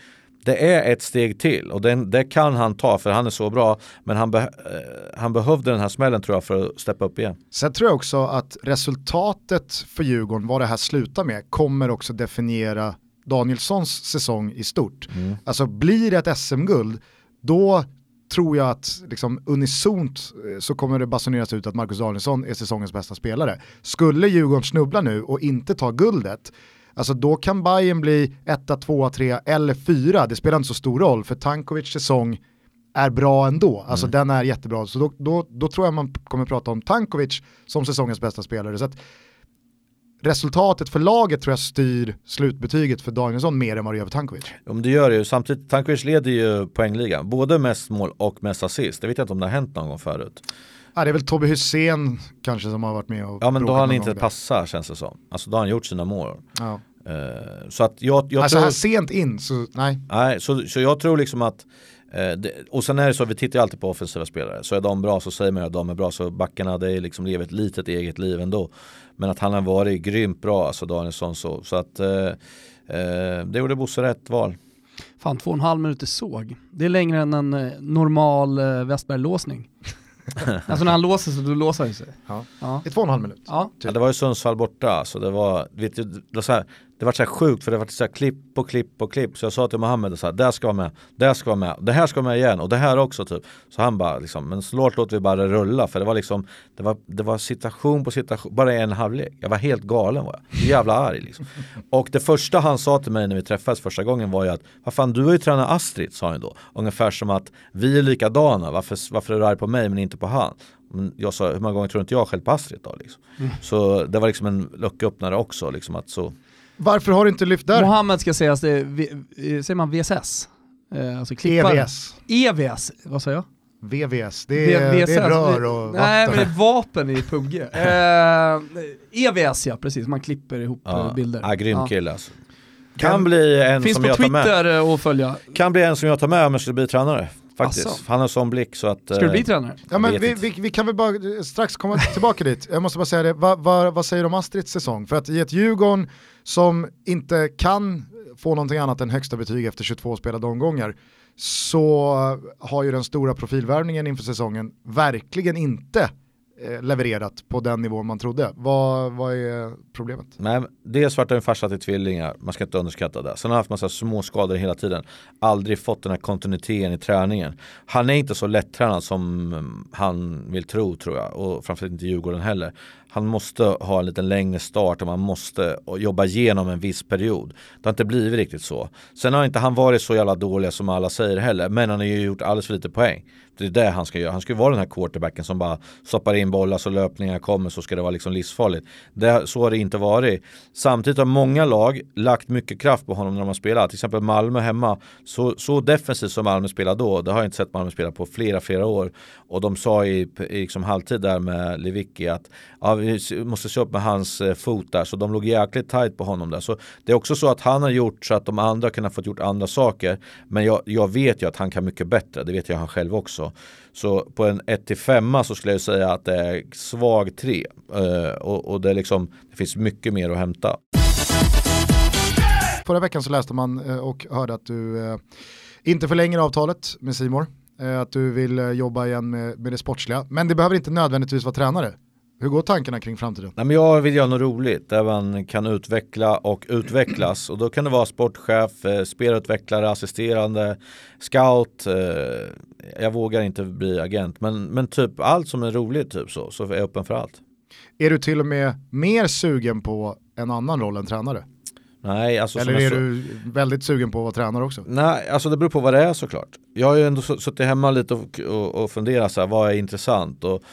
det är ett steg till och den, det kan han ta för han är så bra. Men han, be, eh, han behövde den här smällen tror jag för att steppa upp igen. Sen tror jag också att resultatet för Djurgården, vad det här slutar med, kommer också definiera Danielssons säsong i stort. Mm. Alltså blir det ett SM-guld, då tror jag att liksom, unisont eh, så kommer det basuneras ut att Marcus Danielsson är säsongens bästa spelare. Skulle Djurgården snubbla nu och inte ta guldet, Alltså då kan Bayern bli 1, 2, 3 eller 4, det spelar inte så stor roll för Tankovic säsong är bra ändå, alltså mm. den är jättebra. Så då, då, då tror jag man kommer prata om Tankovic som säsongens bästa spelare. Så resultatet för laget tror jag styr slutbetyget för Danielsson mer än vad det gör för Tankovic. Men det gör det ju. Samtidigt, Tankovic leder ju poängligan, både mest mål och mest assist. Det vet jag inte om det har hänt någon gång förut. Ja, det är väl Tobbe Hussein kanske som har varit med och Ja men då har han inte passat känns det som. Alltså då har han gjort sina mål. Ja. Uh, så att jag, jag alltså tror... här sent in, så nej. Nej, så, så jag tror liksom att uh, det, och sen är det så, vi tittar ju alltid på offensiva spelare. Så är de bra så säger man att de är bra. Så backarna, det är liksom lever ett litet eget liv ändå. Men att han har varit grymt bra, alltså Danielsson så. Så att uh, det gjorde Bosse rätt val. Fan, två och en halv minuter såg. Det är längre än en normal uh, Westberg-låsning. alltså när han låser sig, då låser han sig. Ja. Ja. I två och en halv minut. Ja. Typ. ja det var ju Sundsvall borta, så det var, vet du, det var så här, det var så här sjukt för det var så här klipp och klipp och klipp. Så jag sa till Mohammed så här, där ska vara med, där ska vara med, det här ska vara med igen och det här också typ. Så han bara liksom, men snart låter vi bara rulla för det var liksom, det var, det var situation på situation, bara en halvlek. Jag var helt galen var jag, jävla arg liksom. Och det första han sa till mig när vi träffades första gången var ju att, vad fan du har ju tränat Astrid, sa han då. Ungefär som att vi är likadana, varför, varför är du arg på mig men inte på han? Men jag sa, hur många gånger tror inte jag själv på Astrid då? Liksom. Mm. Så det var liksom en lucköppnare också. Liksom, att så. Varför har du inte lyft där? Mohammed ska sägas, det är, säger man VSS? Eh, alltså. EVS. EVS, vad sa jag? VVS, det är, VVS, det är rör och Nej men det är vapen i PubG. eh, EVS ja, precis, man klipper ihop ja, eh, bilder. Ja, grym kille alltså. Kan, kan bli en Finns som jag tar med. Finns på Twitter att följa. Kan bli en som jag tar med om jag skulle bli tränare. Faktiskt. Asså. Han har sån blick så att... Ska du bli eh, tränare? Ja men vi, vi, vi, kan väl bara strax komma tillbaka dit. Jag måste bara säga det, va, va, vad säger du om Astrids säsong? För att i ett Djurgården som inte kan få någonting annat än högsta betyg efter 22 spelade omgångar så har ju den stora profilvärvningen inför säsongen verkligen inte eh, Eh, levererat på den nivå man trodde. Vad, vad är problemet? Nej, dels vart det en farsa till tvillingar, man ska inte underskatta det. Sen har han haft massa småskador hela tiden. Aldrig fått den här kontinuiteten i träningen. Han är inte så lättränad som han vill tro tror jag. Och framförallt inte Djurgården heller han måste ha en lite längre start och man måste jobba igenom en viss period. Det har inte blivit riktigt så. Sen har inte han varit så jävla dålig som alla säger heller, men han har ju gjort alldeles för lite poäng. Det är det han ska göra. Han ska ju vara den här quarterbacken som bara stoppar in bollar så löpningar kommer så ska det vara liksom livsfarligt. Det, så har det inte varit. Samtidigt har många lag lagt mycket kraft på honom när de har spelat. Till exempel Malmö hemma. Så, så defensivt som Malmö spelade då, det har jag inte sett Malmö spela på flera, flera år. Och de sa i, i liksom halvtid där med Lewicki att ja, vi måste se upp med hans eh, fot där. Så de låg jäkligt tight på honom där. Så det är också så att han har gjort så att de andra kunnat få gjort andra saker. Men jag, jag vet ju att han kan mycket bättre. Det vet jag han själv också. Så på en 1-5 så skulle jag säga att det är svag 3. Eh, och, och det, är liksom, det finns mycket mer att hämta. Förra veckan så läste man eh, och hörde att du inte förlänger avtalet med Simor. Att du vill jobba igen med, med det sportsliga. Men det behöver inte nödvändigtvis vara tränare. Hur går tankarna kring framtiden? Nej, men jag vill göra något roligt där man kan utveckla och utvecklas. Och då kan det vara sportchef, eh, spelutvecklare, assisterande, scout. Eh, jag vågar inte bli agent. Men, men typ allt som är roligt typ så, så är jag öppen för allt. Är du till och med mer sugen på en annan roll än tränare? Nej, alltså Eller är så... du väldigt sugen på att vara tränare också? Nej, alltså det beror på vad det är såklart. Jag har ju ändå suttit hemma lite och, och, och funderat så här, vad är intressant? Och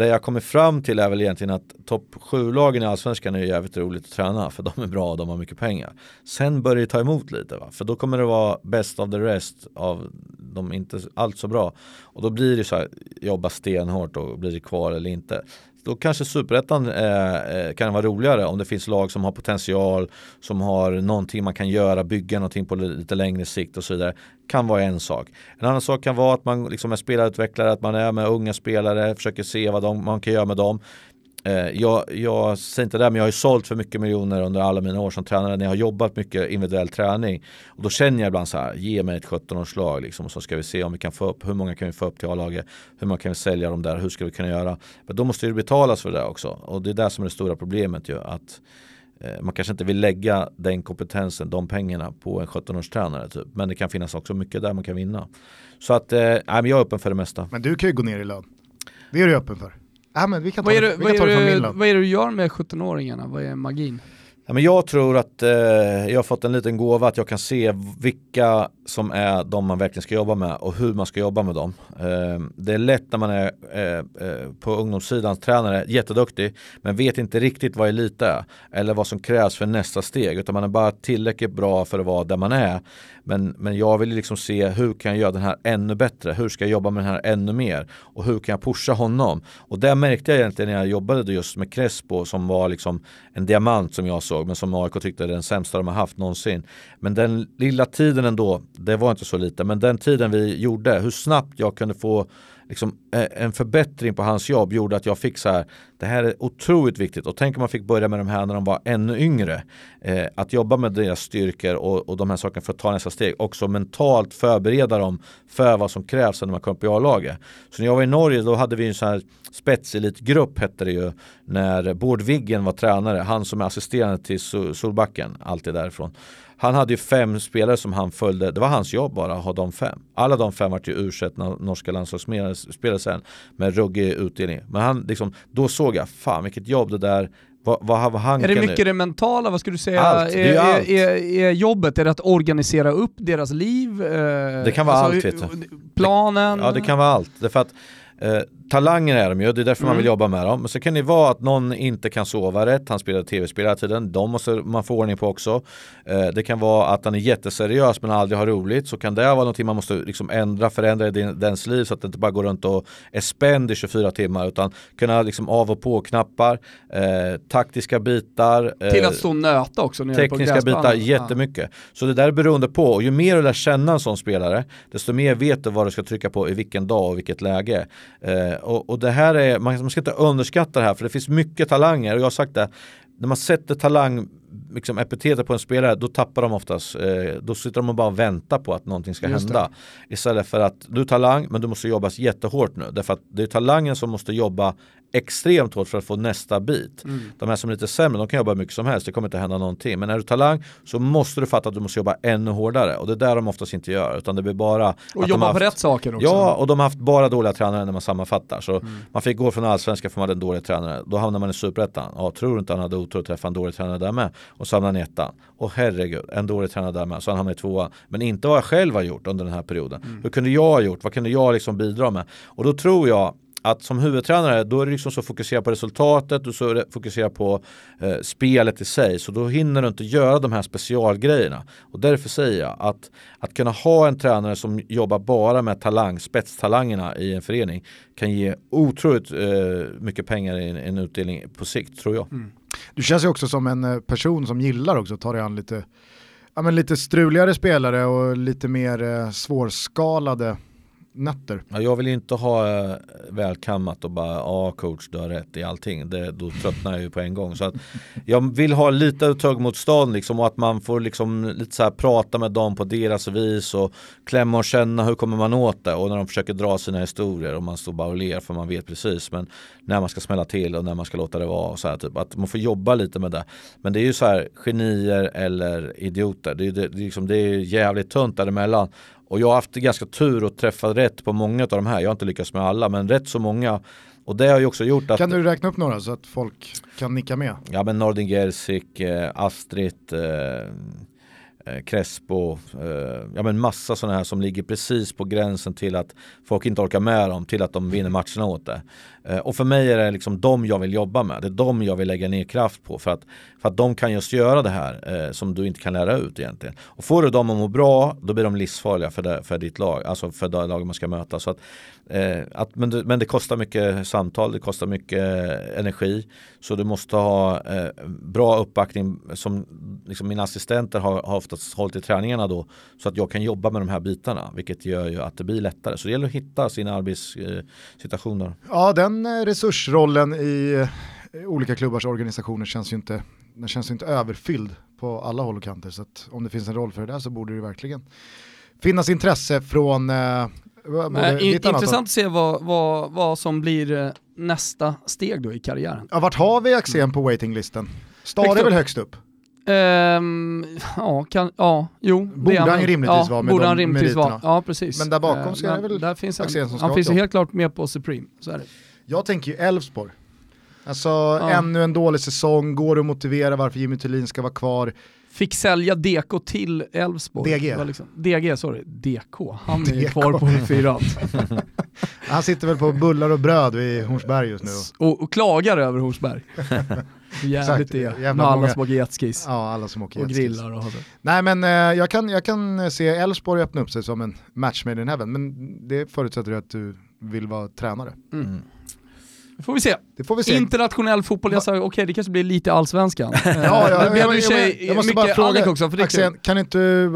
det jag kommer fram till är väl egentligen att topp 7-lagen i Allsvenskan är jävligt roligt att träna för de är bra och de har mycket pengar. Sen börjar det ta emot lite va? för då kommer det vara best of the rest av de inte allt så bra. Och då blir det så här, jobba stenhårt och blir det kvar eller inte. Då kanske superettan eh, eh, kan vara roligare om det finns lag som har potential, som har någonting man kan göra, bygga någonting på lite längre sikt och så vidare. Kan vara en sak. En annan sak kan vara att man liksom är spelarutvecklare, att man är med unga spelare, försöker se vad de, man kan göra med dem. Eh, jag, jag säger inte det, men jag har ju sålt för mycket miljoner under alla mina år som tränare när jag har jobbat mycket individuell träning. Och då känner jag ibland så här, ge mig ett 17-årslag liksom, och så ska vi se om vi kan få upp, hur många kan vi få upp till A-laget, hur många kan vi sälja dem där, hur ska vi kunna göra. Men då måste det betalas för det också. Och det är det som är det stora problemet ju, att eh, man kanske inte vill lägga den kompetensen, de pengarna på en 17-årstränare typ. Men det kan finnas också mycket där man kan vinna. Så att, eh, jag är öppen för det mesta. Men du kan ju gå ner i lön. Det är du öppen för. Ja, men vi kan ta, vad är det, vi kan ta det Vad är det du gör med 17-åringarna? Vad är magin? Ja, men jag tror att eh, jag har fått en liten gåva att jag kan se vilka som är de man verkligen ska jobba med och hur man ska jobba med dem. Eh, det är lätt när man är eh, eh på ungdomssidan tränare, jätteduktig, men vet inte riktigt vad elit är eller vad som krävs för nästa steg, utan man är bara tillräckligt bra för att vara där man är. Men, men jag vill liksom se hur kan jag göra den här ännu bättre? Hur ska jag jobba med den här ännu mer? Och hur kan jag pusha honom? Och det märkte jag egentligen när jag jobbade just med Crespo som var liksom en diamant som jag såg men som AIK tyckte är den sämsta de har haft någonsin. Men den lilla tiden ändå, det var inte så lite, men den tiden vi gjorde, hur snabbt jag kunde få liksom, eh, en förbättring på hans jobb gjorde att jag fick så här, det här är otroligt viktigt och tänk om man fick börja med de här när de var ännu yngre. Eh, att jobba med deras styrkor och, och de här sakerna för att ta nästa steg. Också mentalt förbereda dem för vad som krävs när man kommer upp i A-laget. Så när jag var i Norge då hade vi en sån här spetselitgrupp hette det ju när Bård Viggen var tränare, han som är assisterande till Solbacken, alltid därifrån. Han hade ju fem spelare som han följde, det var hans jobb bara att ha de fem. Alla de fem var ju ursättna norska landslagsspelare sen med ruggig utdelning. Men han liksom, då såg jag, fan vilket jobb det där vad, vad, vad han är det mycket nu? det mentala, vad skulle du säga? Allt, är, är, är, är, jobbet, är det att organisera upp deras liv? Eh, det kan vara alltså, allt vet du. Planen? Ja det kan vara allt. Därför att Eh, talanger är de ju, det är därför mm. man vill mm. jobba med dem. Men så kan det vara att någon inte kan sova rätt, han spelar tv-spel hela tiden. De måste man få ordning på också. Eh, det kan vara att han är jätteseriös men aldrig har roligt. Så kan det vara någonting man måste liksom ändra, förändra i din, dens liv så att det inte bara går runt och är spänd i 24 timmar. Utan kunna liksom av och på-knappar, eh, taktiska bitar. Eh, Till att stå och nöta också. Tekniska bitar, jättemycket. Ja. Så det där är beroende på. Och ju mer du lär känna en sån spelare, desto mer vet du vad du ska trycka på i vilken dag och vilket läge. Eh, och, och, det här är, man, man ska inte underskatta det här för det finns mycket talanger och jag har sagt det när man sätter talang liksom epitetet på en spelare, då tappar de oftast. Eh, då sitter de och bara väntar på att någonting ska Just hända. Istället för att du är talang, men du måste jobba jättehårt nu. Därför att det är talangen som måste jobba extremt hårt för att få nästa bit. Mm. De här som är lite sämre, de kan jobba mycket som helst, det kommer inte hända någonting. Men när du är talang så måste du fatta att du måste jobba ännu hårdare. Och det är där de oftast inte gör, utan det blir bara Och jobba har på haft- rätt saker också. Ja, och de har haft bara dåliga tränare när man sammanfattar. Så Mm. man fick gå från allsvenskan för man hade en dålig tränare. Då hamnar man i superettan. Ja, tror du inte han hade otur att träffa en dålig tränare där med? Och så hamnar han i ettan. Och herregud, en dålig tränare där med. Så han hamnar i tvåan. Men inte vad jag själv har gjort under den här perioden. Mm. Hur kunde jag ha gjort? Vad kunde jag liksom bidra med? Och då tror jag att som huvudtränare då är det liksom så fokuserad på resultatet och så fokuserad på eh, spelet i sig. Så då hinner du inte göra de här specialgrejerna. Och därför säger jag att, att kunna ha en tränare som jobbar bara med talang, spetstalangerna i en förening kan ge otroligt eh, mycket pengar i en, en utdelning på sikt tror jag. Mm. Du känns ju också som en eh, person som gillar också att ta dig an lite, ja, men lite struligare spelare och lite mer eh, svårskalade nötter. Ja, jag vill ju inte ha eh, välkammat och bara ja coach du har rätt i allting. Det, då tröttnar jag ju på en gång. Så att jag vill ha lite tuggmotstånd liksom och att man får liksom lite så här prata med dem på deras vis och klämma och känna hur kommer man åt det och när de försöker dra sina historier och man står bara och ler för man vet precis men när man ska smälla till och när man ska låta det vara och så här typ att man får jobba lite med det. Men det är ju så här genier eller idioter. Det är, det, det liksom, det är jävligt tunt däremellan. Och jag har haft ganska tur att träffa rätt på många av de här. Jag har inte lyckats med alla, men rätt så många. Och det har ju också gjort att Kan du räkna upp några så att folk kan nicka med? Ja men Nordin Gerzik, eh, Astrid, eh, eh, Crespo, eh, ja men massa sådana här som ligger precis på gränsen till att folk inte orkar med dem till att de vinner matcherna åt det. Eh, och för mig är det liksom de jag vill jobba med, det är de jag vill lägga ner kraft på för att, för att de kan just göra det här eh, som du inte kan lära ut egentligen. Och får du dem att må bra, då blir de livsfarliga för, det, för ditt lag, alltså för det lag man ska möta. Så att, eh, att, men, det, men det kostar mycket samtal, det kostar mycket eh, energi. Så du måste ha eh, bra uppbackning som liksom mina assistenter har, har oftast hållit i träningarna då. Så att jag kan jobba med de här bitarna, vilket gör ju att det blir lättare. Så det gäller att hitta sina arbetssituationer. Eh, ja, den eh, resursrollen i eh, olika klubbars organisationer känns ju inte, den känns ju inte överfylld på alla håll och kanter. Så om det finns en roll för det där så borde det verkligen finnas intresse från eh, in, annat intressant att se vad, vad, vad som blir eh, nästa steg då i karriären. Ja, vart har vi Axén på waitinglisten? Star Högst är väl högst upp? Ehm, ja, kan, ja, jo. Borde han ju rimligtvis ja, vara med borde de han rimligtvis vara. Ja, precis. Men där bakom så är det väl där finns Axén som ska han finns ju helt klart med på Supreme. Så är det. Jag tänker ju Elfsborg. Alltså ännu en dålig säsong, går det att motivera varför Jimmy Thulin ska vara kvar? Fick sälja DK till Elfsborg. DG. Liksom, DG, sorry. DK. Han är DK. kvar på fyran. Han sitter väl på bullar och bröd vid Hornsberg just nu. och, och klagar över Horsberg. Jävligt det. Med alla många- som åker jetskis. Ja, alla som åker och jetskis. grillar och har det. Nej men eh, jag, kan, jag kan se Elfsborg öppna upp sig som en match made in heaven, men det förutsätter ju att du vill vara tränare. Mm. Det får vi se. Det får vi se. Internationell fotboll, jag sa okej det kanske blir lite allsvenskan. Ja, ja, jag- jag- sig jag måste bara fråga, också, för kul. kan, inte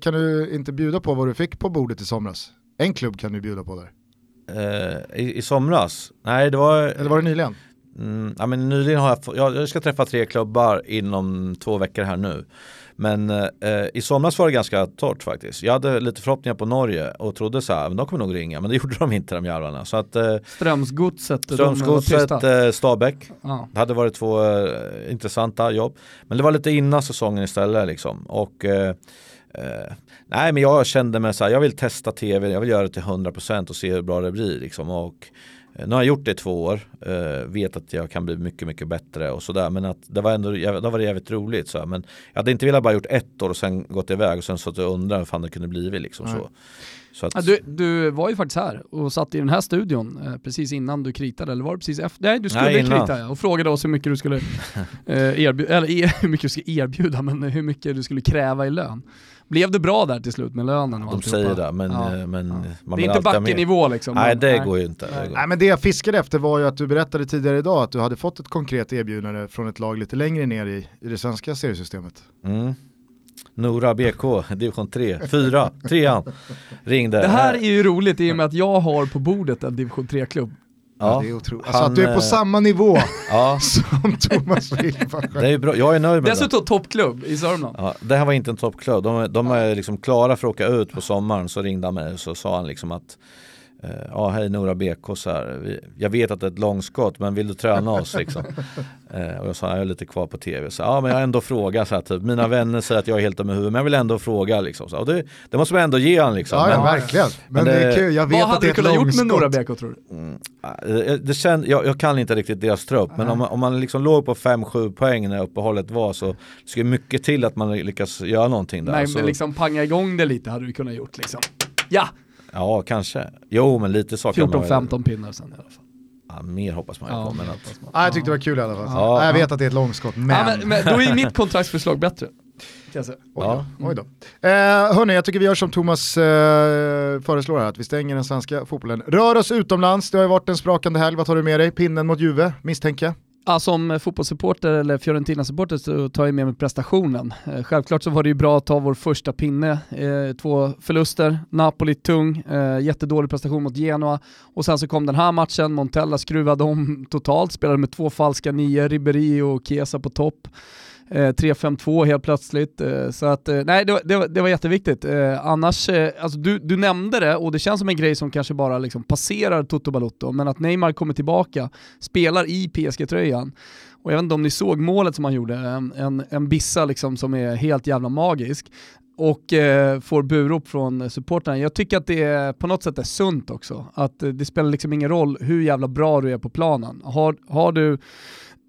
kan du inte bjuda på vad du fick på bordet i somras? En klubb kan du bjuda på där. Eh, i, I somras? Nej det var Eller var det nyligen? Mm, ja, men nyligen har jag, jag, jag ska träffa tre klubbar inom två veckor här nu. Men eh, i somras var det ganska torrt faktiskt. Jag hade lite förhoppningar på Norge och trodde så här, men de kommer nog ringa. Men det gjorde de inte de jävlarna. Så att eh, Strömsgodset, Strömsgodset, eh, Stabäck. Ja. Det hade varit två eh, intressanta jobb. Men det var lite innan säsongen istället liksom. Och eh, nej men jag kände mig så här, jag vill testa tv, jag vill göra det till 100% och se hur bra det blir liksom. Och nu har jag gjort det i två år, eh, vet att jag kan bli mycket, mycket bättre och sådär. Men att det var ändå det var jävligt roligt. Så. Men jag hade inte velat bara gjort ett år och sen gått iväg och sen så att jag undrar hur fan det kunde blivit liksom Nej. så. så att, du, du var ju faktiskt här och satt i den här studion eh, precis innan du kritade, eller var det precis efter? Nej, du skulle Nej, innan. krita och frågade oss hur mycket du skulle eh, erbjuda, eller e- hur mycket du skulle erbjuda, men hur mycket du skulle kräva i lön. Blev det bra där till slut med lönen och de säger det, men, Ja, eh, men ja. man Det är inte backenivå liksom. Nej det går ju inte. Nej. Nej men det jag fiskade efter var ju att du berättade tidigare idag att du hade fått ett konkret erbjudande från ett lag lite längre ner i, i det svenska seriesystemet. Mm. Nora BK, division 3, 4, 3 ringde. Det här är ju roligt i och med att jag har på bordet en division 3-klubb. Ja, det är otroligt. Alltså han, att du är på samma nivå ja. som Thomas Wilbacher. Det är bra, jag är nöjd med Dessutom toppklubb i Sörmland. Ja, det här var inte en toppklubb, de, de är liksom klara för att åka ut på sommaren så ringde han mig och så sa han liksom att Eh, ja, hej Nora BK så här. Jag vet att det är ett långskott men vill du träna oss liksom? Eh, och jag sa, jag är lite kvar på tv. Så, ja men jag har ändå frågat så här, typ. Mina vänner säger att jag är helt med huvudet men jag vill ändå fråga liksom. Så, och det, det måste man ändå ge han liksom. Ja, men, ja verkligen. Men, men det, är kul, jag vet vad att det är ett långskott. Vad hade du kunnat gjort med Nora BK tror du? Mm, eh, det känd, jag, jag, kan inte riktigt deras trupp men om man, om man liksom låg på 5-7 poäng när uppehållet var så ska mycket till att man lyckas göra någonting där. Nej så. men liksom panga igång det lite hade du kunnat gjort liksom. Ja! Ja, kanske. Jo, men lite så 14-15 pinnar sen i alla fall. Ja, mer hoppas man ju ja, på. Men att... ja, jag tyckte det var kul i alla fall. Ja, jag vet att det är ett långskott, men... Ja, men, men då är mitt kontraktsförslag bättre. Oj då. Ja. Oj då. Eh, hörni, jag tycker vi gör som Thomas eh, föreslår här, att vi stänger den svenska fotbollen. Rör oss utomlands, det har ju varit en sprakande helg. Vad tar du med dig? Pinnen mot Juve, misstänker jag? Ja, som fotbollssupporter eller Fiorentina-supporter så tar jag med mig prestationen. Eh, självklart så var det ju bra att ta vår första pinne. Eh, två förluster, Napoli tung, eh, jättedålig prestation mot Genoa och sen så kom den här matchen, Montella skruvade om totalt, spelade med två falska nior, Ribéry och Chiesa på topp. Eh, 3-5-2 helt plötsligt. Eh, så att, eh, nej, det, var, det, det var jätteviktigt. Eh, annars, eh, alltså du, du nämnde det och det känns som en grej som kanske bara liksom passerar Toto Balotto, men att Neymar kommer tillbaka, spelar i PSG-tröjan. Och jag vet inte om ni såg målet som han gjorde, en, en, en bissa liksom som är helt jävla magisk och eh, får burop från supportrarna. Jag tycker att det är, på något sätt är sunt också. Att eh, det spelar liksom ingen roll hur jävla bra du är på planen. Har, har du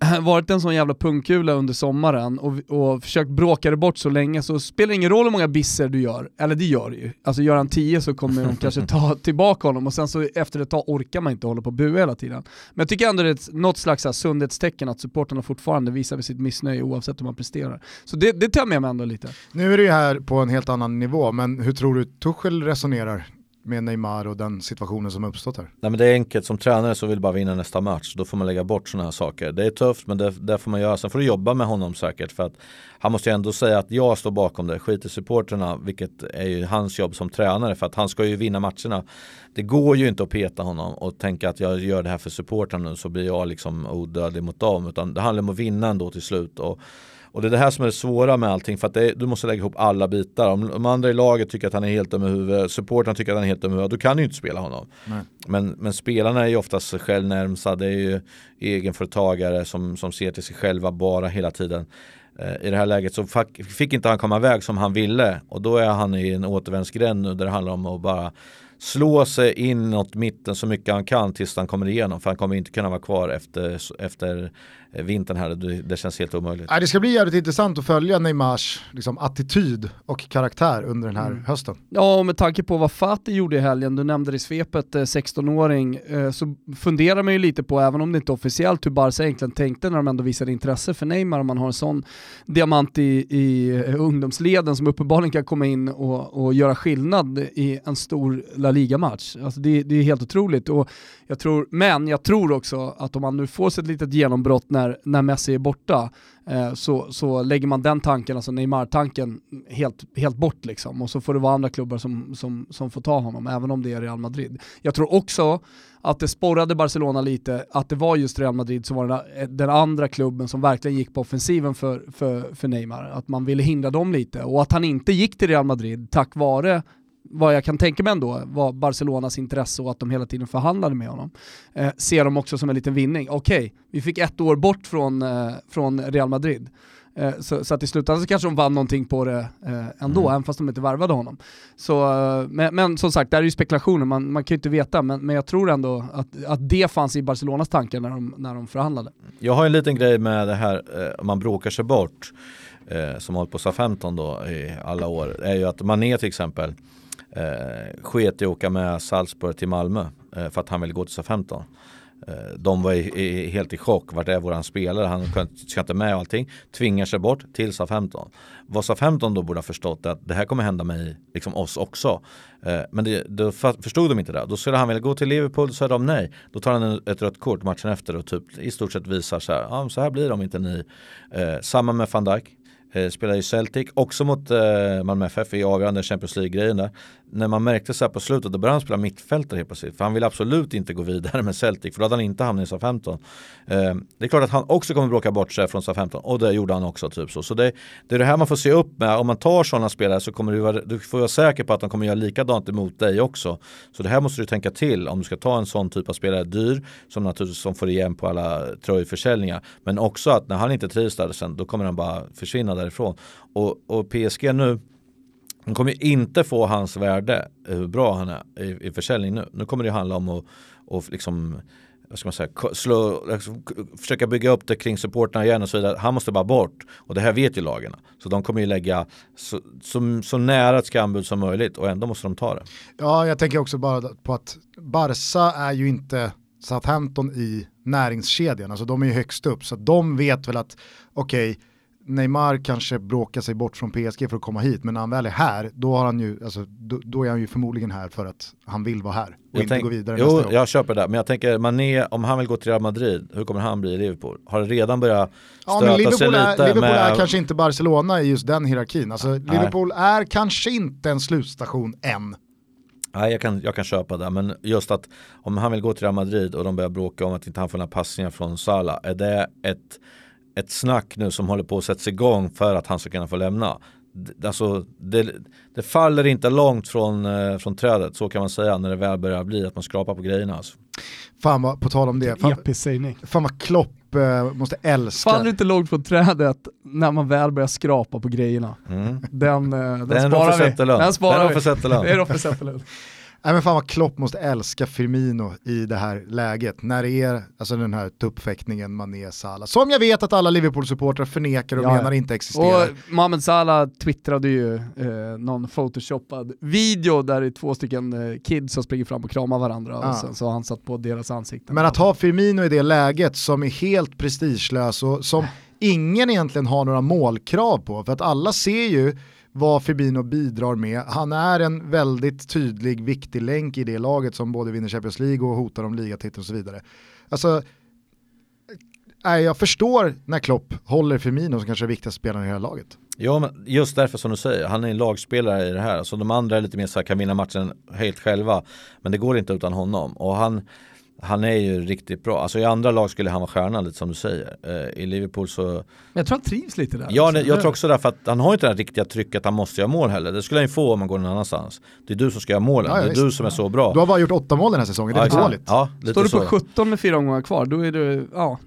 varit en sån jävla pungkula under sommaren och, och försökt bråka det bort så länge så spelar det ingen roll hur många bisser du gör, eller det gör det ju. Alltså gör han tio så kommer de kanske ta tillbaka honom och sen så efter ett tag orkar man inte hålla på och bua hela tiden. Men jag tycker ändå det är ett, något slags här sundhetstecken att supporterna fortfarande visar sitt missnöje oavsett hur man presterar. Så det, det tar jag med mig ändå lite. Nu är det ju här på en helt annan nivå, men hur tror du Tuchel resonerar med Neymar och den situationen som uppstått här? Nej men det är enkelt, som tränare så vill bara vinna nästa match. Då får man lägga bort sådana här saker. Det är tufft men det, det får man göra. Sen får du jobba med honom säkert för att han måste ju ändå säga att jag står bakom det. Skit i supporterna, vilket är ju hans jobb som tränare för att han ska ju vinna matcherna. Det går ju inte att peta honom och tänka att jag gör det här för supportrarna så blir jag liksom odödlig mot dem. Utan det handlar om att vinna ändå till slut. Och och det är det här som är det svåra med allting för att är, du måste lägga ihop alla bitar. Om de andra i laget tycker att han är helt dum i huvudet, supporten tycker att han är helt dum i huvudet, då kan du ju inte spela honom. Men, men spelarna är ju oftast sig själv närmsta, det är ju egenföretagare som, som ser till sig själva bara hela tiden. Eh, I det här läget så fick inte han komma iväg som han ville och då är han i en återvändsgränd nu där det handlar om att bara slå sig inåt mitten så mycket han kan tills han kommer igenom för han kommer inte kunna vara kvar efter, efter vintern här, det känns helt omöjligt. det ska bli jävligt intressant att följa Neymars liksom, attityd och karaktär under den här mm. hösten. Ja, och med tanke på vad Fatih gjorde i helgen, du nämnde det i svepet, 16-åring, eh, eh, så funderar man ju lite på, även om det inte är officiellt, hur Barca egentligen tänkte när de ändå visade intresse för Neymar, om man har en sån diamant i, i ungdomsleden som uppenbarligen kan komma in och, och göra skillnad i en stor La Liga-match. Alltså det, det är helt otroligt. Och jag tror, men jag tror också att om man nu får sig ett litet genombrott när, när Messi är borta, eh, så, så lägger man den tanken, alltså Neymar-tanken, helt, helt bort liksom. Och så får det vara andra klubbar som, som, som får ta honom, även om det är Real Madrid. Jag tror också att det sporrade Barcelona lite, att det var just Real Madrid som var den, eh, den andra klubben som verkligen gick på offensiven för, för, för Neymar. Att man ville hindra dem lite. Och att han inte gick till Real Madrid tack vare vad jag kan tänka mig ändå var Barcelonas intresse och att de hela tiden förhandlade med honom, eh, ser de också som en liten vinning. Okej, okay, vi fick ett år bort från, eh, från Real Madrid. Eh, så, så, att i slutändan så kanske de vann någonting på det eh, ändå, mm. även fast de inte värvade honom. Så, eh, men, men, som sagt, det här är ju spekulationer, man, man kan ju inte veta, men, men jag tror ändå att, att det fanns i Barcelonas tankar när de, när de förhandlade. Jag har en liten grej med det här, eh, om man bråkar sig bort, eh, som har hållit på sa 15 då i alla år, är ju att Mané till exempel, eh, sket i att åka med Salzburg till Malmö eh, för att han ville gå till SA-15. Eh, de var i, i, helt i chock. Vart är våran spelare? Han ska inte med och allting. Tvingar sig bort till SA-15. Vad SA-15 då borde ha förstått är att det här kommer hända mig, liksom oss också. Eh, men det, då förstod de inte det. Då skulle han vilja gå till Liverpool, så sa de nej. Då tar han ett rött kort matchen efter och typ i stort sett visar så här, ah, så här blir det om inte ni. Eh, samma med van Dijk. eh, spelar i Celtic, också mot eh, Malmö FF i avgörande Champions League-grejen där. När man märkte så här på slutet, då började han spela mittfältare helt plötsligt. För han ville absolut inte gå vidare med Celtic, för då hade han inte hamnat i SA-15. Eh, det är klart att han också kommer bråka bort sig från SA-15 och det gjorde han också. Typ så så det, det är det här man får se upp med. Om man tar sådana spelare så kommer du, vara, du får vara säker på att de kommer göra likadant emot dig också. Så det här måste du tänka till om du ska ta en sån typ av spelare dyr som naturligtvis som får igen på alla tröjförsäljningar. Men också att när han inte trivs där sen då kommer han bara försvinna därifrån. Och, och PSG nu de kommer inte få hans värde, eh, hur bra han är i, i försäljning nu. Nu kommer det handla om att och liksom, vad ska man säga, slå, liksom, försöka bygga upp det kring supporterna igen och så vidare. Han måste bara bort. Och det här vet ju lagarna. Så de kommer ju lägga så, så, så nära ett skambud som möjligt och ändå måste de ta det. Ja, jag tänker också bara på att Barca är ju inte Southampton i näringskedjan. Alltså de är ju högst upp. Så de vet väl att okej, okay, Neymar kanske bråkar sig bort från PSG för att komma hit, men när han väl är här, då, har han ju, alltså, då, då är han ju förmodligen här för att han vill vara här och jag inte tänk, gå vidare Jo, nästa år. jag köper det, men jag tänker Mané, om han vill gå till Real Madrid, hur kommer han bli i Liverpool? Har det redan börjat Ja, stöta men sig Liverpool, är, lite Liverpool med... är kanske inte Barcelona i just den hierarkin. Alltså, Liverpool är kanske inte en slutstation än. Nej, jag kan, jag kan köpa det, men just att om han vill gå till Real Madrid och de börjar bråka om att inte han får några passningar från Salah, är det ett ett snack nu som håller på att sättas igång för att han ska kunna få lämna. Alltså, det, det faller inte långt från, eh, från trädet, så kan man säga, när det väl börjar bli att man skrapar på grejerna. Alltså. Fan vad, på tal om det, fan, fan vad Klopp eh, måste älska. Faller inte långt från trädet när man väl börjar skrapa på grejerna. Mm. Den, eh, den, Den sparar vi. Den sparar Den vi. Det är Roffe Zetterlund. Nej men fan vad Klopp måste älska Firmino i det här läget. När det är alltså den här tuppfäktningen Mané Salah. Som jag vet att alla Liverpool-supportrar förnekar och Ja, menar inte existerar. Och Mohamed Salah twittrade ju eh, någon photoshoppad video där det är två stycken eh, kids som springer fram och kramar varandra Ja. och sen så har han satt på deras ansikten. Men att ha Firmino i det läget som är helt prestigelös och som ingen egentligen har några målkrav på. För att alla ser ju vad Fibino bidrar med. Han är en väldigt tydlig, viktig länk i det laget som både vinner Champions League och hotar om ligatiteln och så vidare. Alltså, nej, jag förstår när Klopp håller Firmino som kanske är viktigaste spelaren i hela laget. Ja, men just därför som du säger, han är en lagspelare i det här. Så de andra är lite mer så här, kan vinna matchen helt själva. Men det går inte utan honom. Och han, han är ju riktigt bra. Alltså i andra lag skulle han vara stjärnan lite som du säger. Eh, I Liverpool så Men jag tror han trivs lite där. Ja, också. det, jag tror också därför att han har inte det här riktiga trycket han måste göra mål heller. Det skulle han ju få om man går någon annanstans. Det är du som ska göra målen, Ja, ja, det är visst. du som är så bra. Du har bara gjort åtta mål den här säsongen, det är ja, för dåligt. Ja, lite Står du på så. 17 med fyra omgångar kvar, då är du ja,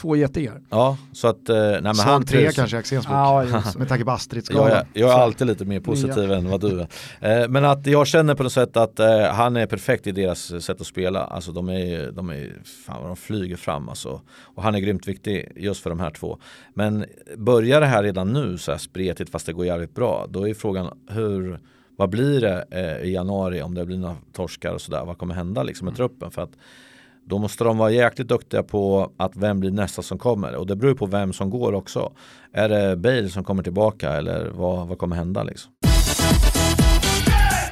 två getingar. Ja, så att, eh, nej men han Svag trea trivs. kanske i Axéns bok. Ja, det. Med tanke på Jag Astrid-skalan. är, jag är alltid lite mer positiv än vad du är. Eh, men att jag känner på något sätt att eh, han är perfekt i deras sätt att spela. Alltså de är, de är fan vad de flyger fram alltså. Och han är grymt viktig just för de här två. Men börjar det här redan nu så här spretigt fast det går jävligt bra. Då är frågan hur, vad blir det eh, i januari om det blir några torskar och sådär. Vad kommer hända liksom med truppen? För att då måste de vara jäkligt duktiga på att vem blir nästa som kommer. Och det beror på vem som går också. Är det Bale som kommer tillbaka eller vad, vad kommer hända liksom?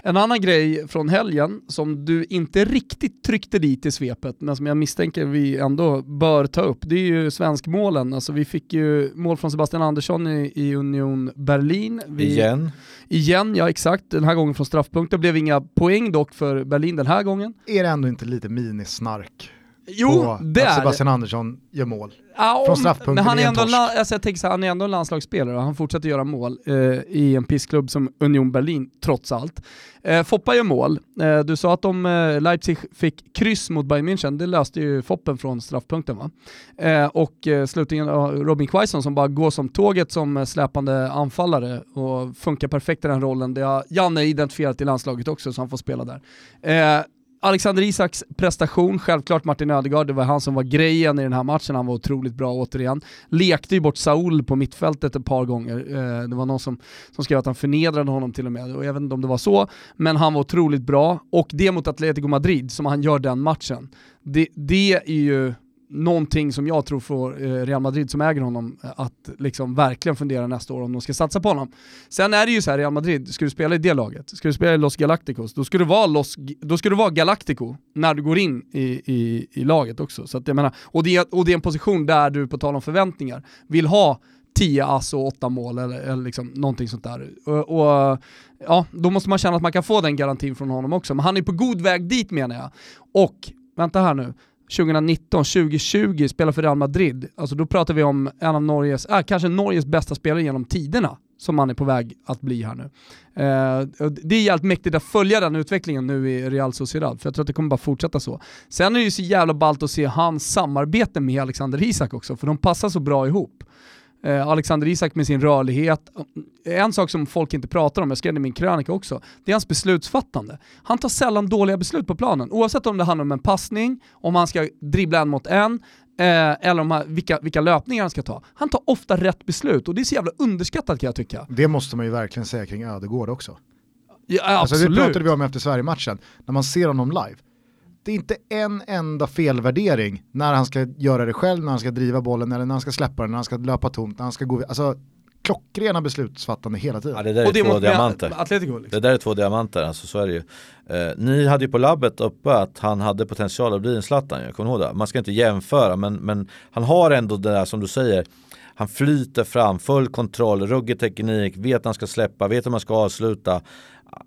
En annan grej från helgen som du inte riktigt tryckte dit i svepet, men som jag misstänker vi ändå bör ta upp, det är ju svenskmålen. Alltså vi fick ju mål från Sebastian Andersson i, i Union Berlin. Vi, Igen? Igen, ja exakt. Den här gången från straffpunkt. Det blev inga poäng dock för Berlin den här gången. Är det ändå inte lite minisnark Jo, på det att är Sebastian Andersson gör mål? Ja, från straffpunkten men han är, ändå, la- alltså jag tänker så här, han är ändå en landslagsspelare och han fortsätter göra mål eh, i en pissklubb som Union Berlin trots allt. Eh, Foppa gör mål. Eh, du sa att om eh, Leipzig fick kryss mot Bayern München, det löste ju Foppen från straffpunkten va? Eh, och eh, slutligen Robin Quaison som bara går som tåget som eh, släpande anfallare och funkar perfekt i den rollen. Det har Janne identifierat i landslaget också så han får spela där. Alexander Isaks prestation, självklart Martin Ödegaard, det var han som var grejen i den här matchen, han var otroligt bra återigen. Lekte ju bort Saul på mittfältet ett par gånger, eh, det var någon som, som skrev att han förnedrade honom till och med, och jag vet inte om det var så, men han var otroligt bra. Och det mot Atletico Madrid, som han gör den matchen, det, det är ju någonting som jag tror får eh, Real Madrid som äger honom eh, att liksom verkligen fundera nästa år om de ska satsa på honom. Sen är det ju så här, Real Madrid, ska du spela i det laget, ska du spela i Los Galacticos, då ska du vara, Los, då ska du vara Galactico när du går in i, i, i laget också. Så att jag menar, och, det, är- och det är en position där du, på tal om förväntningar, vill ha 10 ass och 8 mål eller, eller liksom någonting sånt där. Och, och, ja, då måste man känna att man kan få den garantin från honom också. Men han är på god väg dit menar jag. Och, vänta här nu, 2019, 2020 spelar för Real Madrid, alltså då pratar vi om en av Norges, äh, kanske Norges bästa spelare genom tiderna som han är på väg att bli här nu. Eh, det är jävligt mäktigt att följa den utvecklingen nu i Real Sociedad, för jag tror att det kommer bara fortsätta så. Sen är det ju så jävla ballt att se hans samarbete med Alexander Isak också, för de passar så bra ihop. Eh, Alexander Isak med sin rörlighet. En sak som folk inte pratar om, jag skrev det i min krönika också, det är hans beslutsfattande. Han tar sällan dåliga beslut på planen, oavsett om det handlar om en passning, om han ska dribbla en mot en, eh, eller om han, vilka, vilka löpningar han ska ta. Han tar ofta rätt beslut och det är så jävla underskattat kan jag tycka. Det måste man ju verkligen säga kring Ödegård också. Ja, alltså, absolut. det pratade vi om efter Sverige-matchen, när man ser honom live det är inte en enda felvärdering när han ska göra det själv, när han ska driva bollen, eller när han ska släppa den, när han ska löpa tomt, när han ska gå... Alltså, klockrena beslutsfattande hela tiden. Ja, det där är och det två diamanter. Atletico, liksom. Det där är två diamanter, alltså så är det ju. Eh, ni hade ju på labbet uppe att han hade potential att bli en Zlatan, jag kommer ihåg det. Man ska inte jämföra, men, men han har ändå det där som du säger, han flyter fram, full kontroll, ruggig teknik, vet att han ska släppa, vet hur man ska avsluta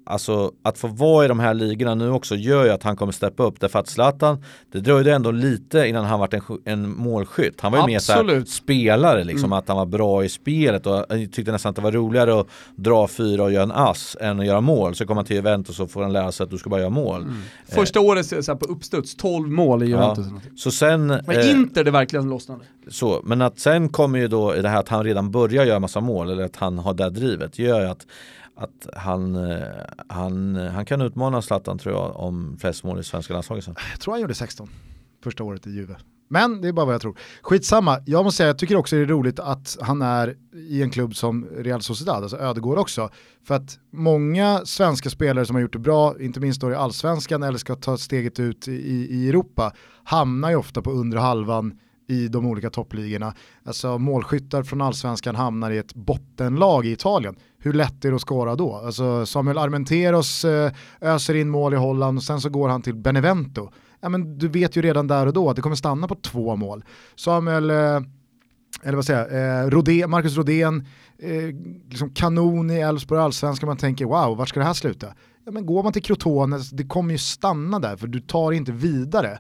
alltså att få vara i de här ligorna nu också gör ju att han kommer steppa upp. Därför att Zlatan, det dröjde ändå lite innan han var en, en målskytt. Han var ju mer såhär spelare liksom, mm. att han var bra i spelet och jag tyckte nästan att det var roligare att dra fyra och göra en ass än att göra mål. Så kommer han till Juventus och får han lära sig att du ska bara göra mål. Mm. Första eh. året så på uppstuds, 12 mål i Juventus. Ja. Så sen, men eh, inte det verkligen lossnade. Så, men att sen kommer ju då det här att han redan börjar göra massa mål eller att han har det drivet gör ju att att han, eh, han, han kan utmana Zlatan tror jag om flest mål i svenska landslaget. sen. Jag tror han gjorde 16 första året i Juve. Men det är bara vad jag tror. Skitsamma, jag måste säga jag tycker också det är roligt att han är i en klubb som Real Sociedad, alltså Ödegård också. För att många svenska spelare som har gjort det bra, inte minst då i allsvenskan eller ska ta steget ut i, i Europa, hamnar ju ofta på undre halvan i de olika toppligorna. Alltså målskyttar från allsvenskan hamnar i ett bottenlag i Italien. Hur lätt är det att skåra då? Alltså Samuel Armenteros eh, öser in mål i Holland och sen så går han till Benevento. Ja, men du vet ju redan där och då att det kommer stanna på två mål. Samuel, eh, eller vad säger jag, eh, Rodé, Marcus Rodén, eh, liksom kanon i Elfsborg allsvenskan, man tänker wow, vart ska det här sluta? Ja, men går man till Crotone, det kommer ju stanna där för du tar inte vidare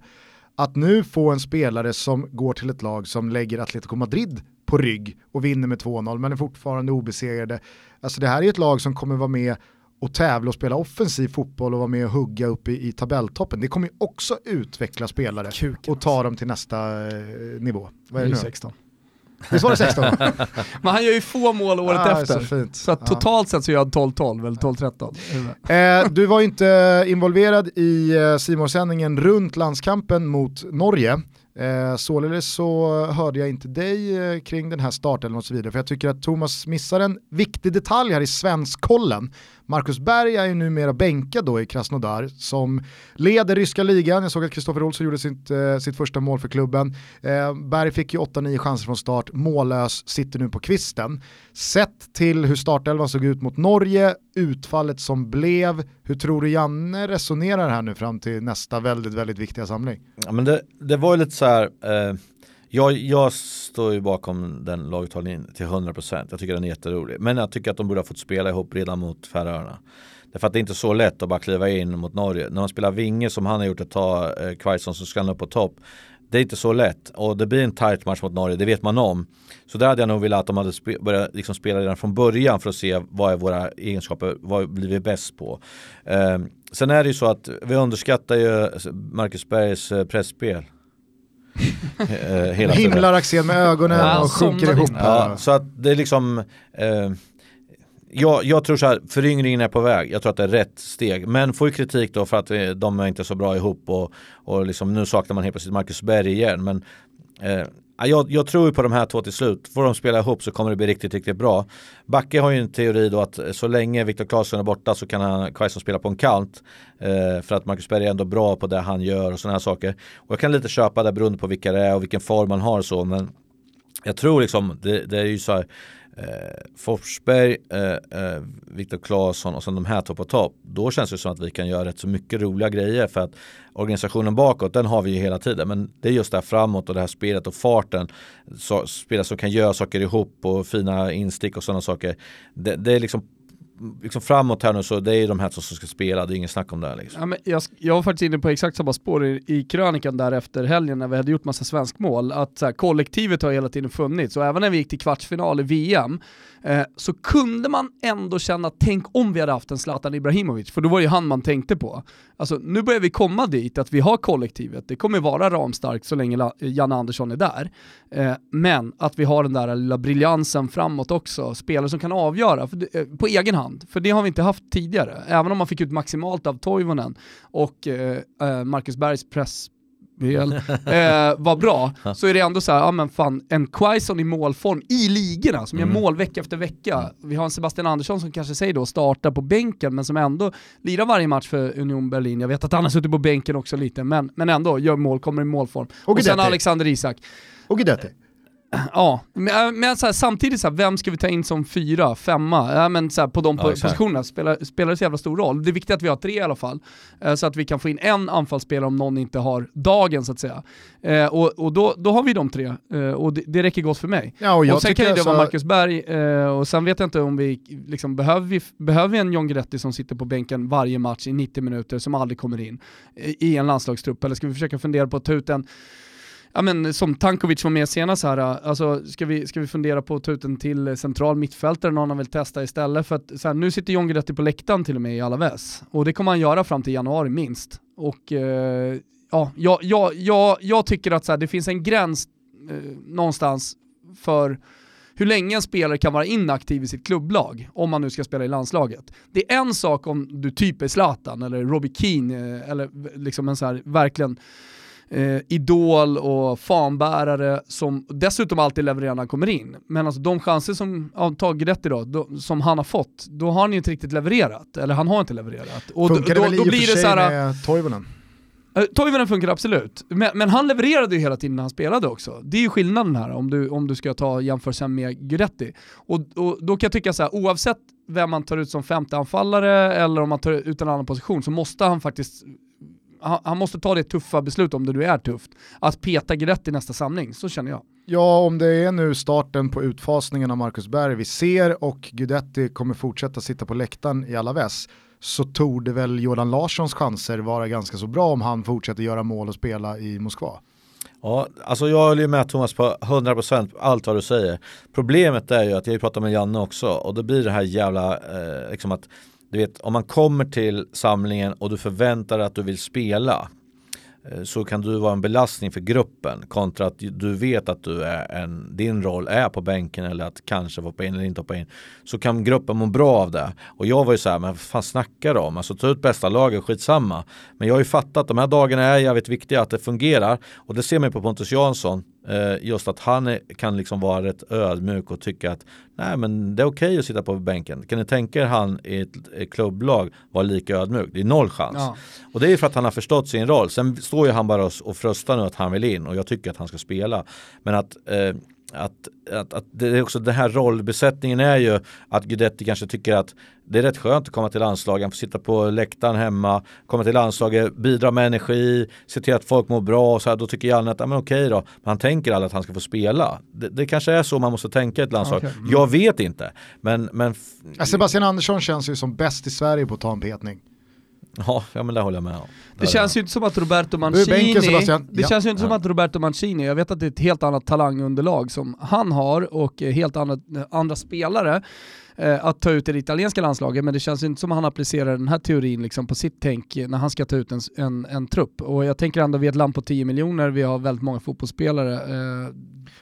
att nu få en spelare som går till ett lag som lägger Atletico Madrid på rygg och vinner med 2-0 men är fortfarande obesegrade. Alltså det här är ett lag som kommer vara med och tävla och spela offensiv fotboll och vara med och hugga upp i, i tabelltoppen. Det kommer ju också utveckla spelare Kuken, och ta dem till nästa eh, nivå. Vad är det nu? 16. Visst var det 16? Men han gör ju få mål året ah, efter. Så, så att totalt sett så gör han 12-12 eller 12-13. Eh, du var inte involverad i eh, Simon-sändningen runt landskampen mot Norge. Eh, således så hörde jag inte dig eh, kring den här starten och så vidare, för jag tycker att Thomas missar en viktig detalj här i svenskkollen. Marcus Berg är ju numera bänkad då i Krasnodar som leder ryska ligan. Jag såg att Kristoffer Olsson gjorde sitt, eh, sitt första mål för klubben. Eh, Berg fick ju 8-9 chanser från start, mållös, sitter nu på kvisten. Sett till hur startelvan såg ut mot Norge, utfallet som blev, hur tror du Janne resonerar här nu fram till nästa väldigt, väldigt viktiga samling? Ja, men det, det var ju lite så här, eh jag, jag står ju bakom den laguttagningen till 100%. Jag tycker den är jätterolig. Men jag tycker att de borde ha fått spela ihop redan mot Färöarna. Därför att det är inte så lätt att bara kliva in mot Norge. När man spelar vinge som han har gjort ett tag, eh, Quaison, så ska han upp på topp. Det är inte så lätt och det blir en tight match mot Norge, det vet man om. Så där hade jag nog velat att de hade spe börjat liksom spela redan från början för att se vad är våra egenskaper, vad blir vi bäst på. Eh, sen är det ju så att vi underskattar ju Marcus Bergs eh, pressspel. Eh, hela Himlar Axén med ögonen ja, och sjunker ihop. Ja, så att det är liksom eh, jag, jag, tror så här, föryngringen är på väg. Jag tror att det är rätt steg. Men får ju kritik då för att de är inte så bra ihop och, och liksom, nu saknar man helt plötsligt Marcus Berg igen. Men eh, jag, jag, tror på de här två till slut. Får de spela ihop så kommer det bli riktigt, riktigt bra. Backe har ju en teori då att eh, så länge Viktor Claesson är borta så kan han Quaison spela på en kant. Eh, för att Marcus Berg är ändå bra på det han gör och sådana här saker. Och jag kan lite köpa det beroende på vilka det är och vilken form man har så. Men jag tror liksom, det, det är ju så här, eh, Forsberg, eh, eh, Viktor Claesson och sen de här två på topp. Då känns det som att vi kan göra rätt så mycket roliga grejer för att organisationen bakåt den har vi ju hela tiden men det är just det här framåt och det här spelet och farten. Så, spelare som kan göra saker ihop och fina instick och sådana saker. Det, det är liksom liksom framåt här nu så det är de här som ska spela, det är ingen snack om det. Liksom. Ja, men jag, jag var faktiskt inne på exakt samma spår i, i krönikan där efter helgen när vi hade gjort massa svenskmål, att så här, kollektivet har hela tiden funnits och även när vi gick till kvartsfinal i VM eh, så kunde man ändå känna, tänk om vi hade haft en Zlatan Ibrahimovic, för då var det ju han man tänkte på. Alltså nu börjar vi komma dit att vi har kollektivet, det kommer vara ramstarkt så länge Janne Andersson är där. Eh, men att vi har den där lilla briljansen framåt också, spelare som kan avgöra för, eh, på egen hand, för det har vi inte haft tidigare. Även om man fick ut maximalt av Toivonen och eh, eh Marcus Bergs press eh, var bra, så är det ändå så här, ja men fan, en Quaison i målform i ligorna, som mm. gör mål vecka efter vecka. Vi har en Sebastian Andersson som kanske säger då startar på bänken, men som ändå lirar varje match för Union Berlin. Jag vet att han har suttit på bänken också lite, men, men ändå gör mål, kommer i målform. Och, och sen Alexander Isak. Och Guidetti. Ja, men, men så här, samtidigt så här, vem ska vi ta in som fyra, femma? Ja, men så här, på de ja, positionerna spelar, spelar det så jävla stor roll. Det är viktigt att vi har tre i alla fall, eh, så att vi kan få in en anfallsspelare om någon inte har dagen så att säga. Eh, och och då, då har vi de tre, eh, och det, det räcker gott för mig. Ja, och, jag och sen kan det alltså... vara Marcus Berg, och sen vet jag inte om vi, liksom, behöver vi, behöver vi en John Guidetti som sitter på bänken varje match i 90 minuter som aldrig kommer in i en landslagstrupp, eller ska vi försöka fundera på att ta ut en ja men som Tankovic var med senast här, alltså ska vi, ska vi fundera på att ta ut en till central mittfältare någon han vill testa istället för att så här, nu sitter John Guidetti på läktaren till och med i Alaves och det kommer han göra fram till januari minst. Och eh, ja, jag, jag, jag, jag tycker att så här, det finns en gräns eh, någonstans för hur länge en spelare kan vara inaktiv i sitt klubblag, om man nu ska spela i landslaget. Det är en sak om du typ är Zlatan eller Robbie Keane, eh, eller liksom en så här verkligen eh, idol och fanbärare som dessutom alltid levererar när han kommer in. Men alltså de chanser som, ja, ta Gretti då, då, som han har fått, då har han ju inte riktigt levererat. Eller han har inte levererat. Och Funkar då, det väl då, då blir det så här, med Toivonen? Uh, Toivonen funkar absolut, men, men, han levererade ju hela tiden när han spelade också. Det är ju skillnaden här om du, om du ska ta jämförelsen med Guidetti. Och, och då kan jag tycka så här, oavsett vem man tar ut som femte anfallare eller om man tar ut en annan position så måste han faktiskt han, måste ta det tuffa beslutet om det nu är tufft, att peta Guidetti i nästa samling, så känner jag. Ja, om det är nu starten på utfasningen av Marcus Berg vi ser och Guidetti kommer fortsätta sitta på läktaren i alla väs så tog det väl Jordan Larssons chanser vara ganska så bra om han fortsätter göra mål och spela i Moskva. Ja, alltså jag håller med Thomas på 100% allt vad du säger. Problemet är ju att jag pratar med Janne också och då blir det här jävla, eh, liksom att du vet, om man kommer till samlingen och du förväntar dig att du vill spela eh, så kan du vara en belastning för gruppen kontra att du vet att du är en, din roll är på bänken eller att kanske hoppa in eller inte hoppa in. Så kan gruppen må bra av det. Och jag var ju så här, men vad fan snackar du om? Alltså ta ut bästa laget, skitsamma. Men jag har ju fattat att de här dagarna är jävligt viktiga, att det fungerar. Och det ser man ju på Pontus Jansson. Eh, just att han kan liksom vara rätt ödmjuk och tycka att nej men det är okej okay att sitta på bänken. Kan ni tänka er han i ett, klubblag vara lika ödmjuk? Det är noll chans. Ja. Och det är för att han har förstått sin roll. Sen står ju han bara och fröstar nu att han vill in och jag tycker att han ska spela. Men att eh, att, att, att det är också den här rollbesättningen är ju att Guidetti kanske tycker att det är rätt skönt att komma till landslaget, få sitta på läktaren hemma, komma till landslaget, bidra med energi, se till att folk mår bra och så här, då tycker Janne att, ja men okej då, men han tänker aldrig att han ska få spela. Det, det kanske är så man måste tänka i ett landslag. Okay. Mm. Jag vet inte. Men, men... Sebastian Andersson känns ju som bäst i Sverige på att ta en petning. Ja, ja men det håller jag med om. Det, känns ju inte som att Roberto Mancini, bänken, det ja. känns ju inte ja. som att Roberto Mancini, jag vet att det är ett helt annat talangunderlag som han har och helt andra, andra spelare eh, att ta ut i det italienska landslaget, men det känns inte som att han applicerar den här teorin liksom på sitt tänk när han ska ta ut en, en, en trupp. Och jag tänker ändå, vi är ett land på 10 miljoner, vi har väldigt många fotbollsspelare. Eh.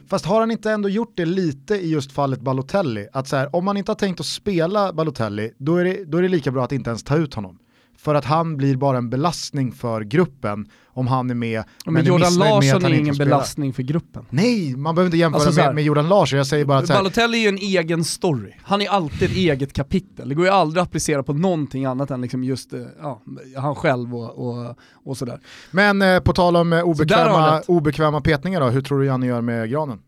Fast har han inte ändå gjort det lite i just fallet Balotelli? Att så här, om man inte har tänkt att spela Balotelli, då är, det, då är det lika bra att inte ens ta ut honom. För att han blir bara en belastning för gruppen om han är med. Men, men Jordan Larsson är ingen belastning för gruppen. Nej, man behöver inte jämföra alltså, med, med Jordan Larsson. Jag säger bara att... Balotelli är ju en egen story. Han är alltid ett eget kapitel. Det går ju aldrig att applicera på någonting annat än liksom just eh, ja, han själv och, och, och sådär. Men eh, på tal om eh, obekväma, obekväma petningar då, hur tror du Janne gör med granen?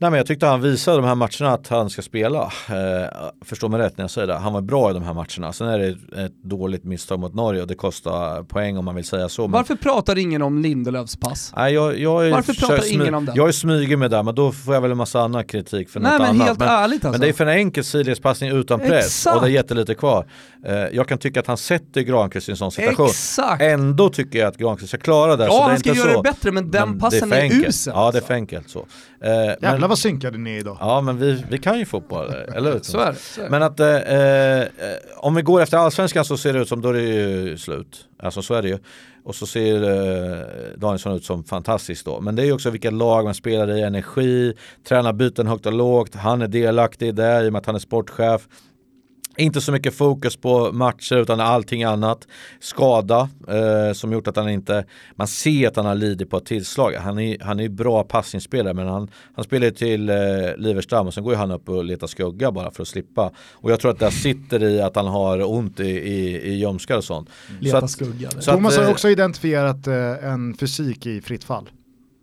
Nej men jag tyckte han visade de här matcherna att han ska spela. Eh, förstå mig rätt när jag säger det. Han var bra i de här matcherna. Sen är det ett dåligt misstag mot Norge och det kostar poäng om man vill säga så. Varför men... pratar ingen om Lindelöfs pass? Nej, jag, jag är, Varför pratar ingen om det? Jag är smyger med det, men då får jag väl en massa annan kritik för Nej, något men annat. Helt men, ärligt alltså. men det är för en enkel sidledspassning utan press Exakt. och det är jättelite kvar. Eh, jag kan tycka att han sätter Granqvist i en sån situation. Exakt. Ändå tycker jag att Granqvist ska klara det. Ja, så det är han ska inte göra så. det bättre, men den Men passen det är, är, för enkelt. usel. Ja, det är alltså. för enkelt så. Eh, men, vad synkade ni idag. ja, men vi, vi kan ju fotboll, eller hur? Så är det. Så är det. Men att eh, eh, om vi går efter allsvenskan så ser det ut som då är det ju slut. Alltså så är det ju. Och så ser eh, Danielsson ut som fantastiskt då. Men det är ju också vilka lag man spelar i, energi, tränarbyten högt och lågt. Han är delaktig det i och med att han är sportchef. Inte så mycket fokus på matcher utan allting annat. Skada eh, som gjort att han inte, man ser att han har lidit på ett tillslag. Han är, han är bra passningsspelare men han, han spelar till eh, Liverstam och sen går ju han upp och letar skugga bara för att slippa. Och jag tror att det sitter i att han har ont i, i, i ljumskar och sånt. Leta att- skugga. så att, Thomas har eh, också identifierat eh, en fysik i fritt fall.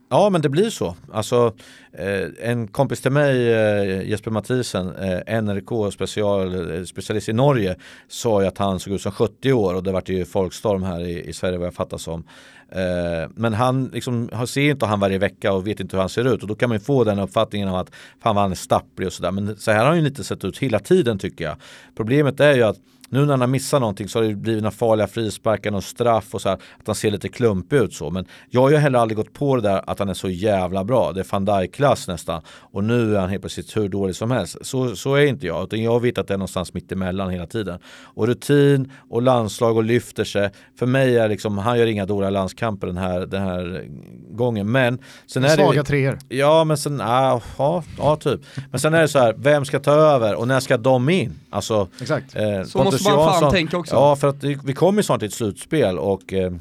Ja men det blir så. Alltså, eh, en kompis till mig, eh, Jesper Mathisen, eh, NRK special, eh, specialist i Norge, sa ju att han såg ut som 70 år och det vart ju folkstorm här i, i Sverige vad jag fattar som. Eh, men han liksom, ser inte han varje vecka och vet inte hur han ser ut och då kan man ju få den uppfattningen av att fan vad han är stapplig och sådär. Men så här har han ju inte sett ut hela tiden tycker jag. Problemet är ju att nu när han har missat någonting så har det blivit några farliga frisparkar och straff och så här, att han ser lite klumpig ut så. Men jag har ju heller aldrig gått på det där att han är så jävla bra. Det är van Dijk-klass nästan. Och nu är han helt plötsligt hur dålig som helst. Så, så är inte jag. Utan jag vet att det är någonstans mitt emellan hela tiden. Och rutin och landslag och lyfter sig. För mig är liksom, han gör inga dåliga landskamper den här, den här gången. Men sen är Svaga det treor. Ja men sen, ah, ja, ja typ. Men sen är det så här, vem ska ta över och när ska de in? Alltså, Exakt. eh, Så måste man fan tänka också. Ja för att vi kommer ju snart till ett slutspel och eh,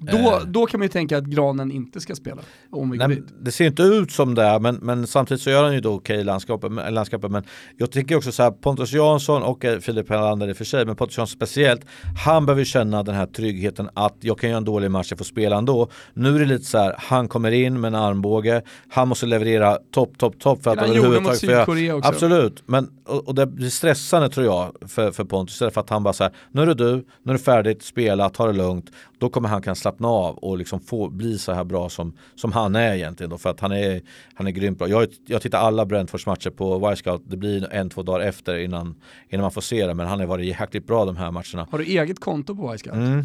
Då, Eh. då kan man ju tänka att Granen inte ska spela. Om vi Nej, det ser inte ut som det är, men, men samtidigt så gör han ju då okej i landskapet, men- landskapet. Men jag tycker också så här, Pontus Jansson och eh, Filip Helander i och för sig, men Pontus Jansson speciellt, han behöver känna den här tryggheten att jag kan göra en dålig match, jag får spela ändå. Nu är det lite så här, han kommer in med en armbåge, han måste leverera topp, topp, topp för att Han gjorde mot överhuvudtaget Sydkorea också. Absolut, men och, och det blir stressande tror jag för, för Pontus, istället för att han bara så här, nu är det du, nu är det färdigt, spela, ta det lugnt. Då kommer han kan slappna av och liksom få bli så här bra som, som han är egentligen då, för att han är, han är grymt bra. Jag, jag tittar alla Brentfords matcher på Y-scout, det blir en, två dagar efter innan, innan man får se det, men han har varit jäkligt bra de här matcherna. Har du eget konto på Wisecout? Mm.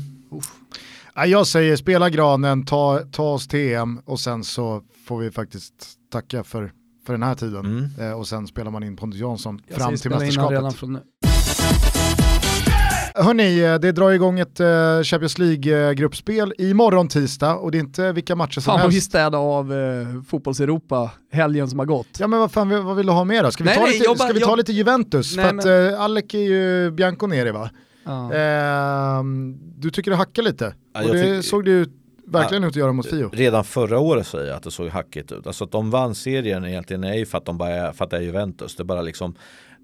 Ja, Jag säger spela granen, ta, ta oss till EM och sen så får vi faktiskt tacka för, för den här tiden. Mm. Eh, och sen spelar man in Pontus Jansson Jag fram till redan mästerskapet. från nu. Hörni, eh, det drar igång ett eh, Champions League-gruppspel imorgon tisdag och det är inte vilka matcher som Fan vad vi helst. städa av eh, fotbolls-Europa helgen som har gått. Ja men vad fan vad vill du ha mer då? Ska vi, Nej, ta, nej, lite, jag bara- ska vi ta lite Juventus? Nej, för att eh, Alec är ju Bianconeri va? Ja. Ehm, du tycker det hackar lite? Ja, och det tycker- såg det ju verkligen ut att göra mot Fio. Redan förra året säger jag att det såg hackigt ut. Alltså att de vann serien egentligen är ju för att de bara är, för att det är Juventus. Det bara liksom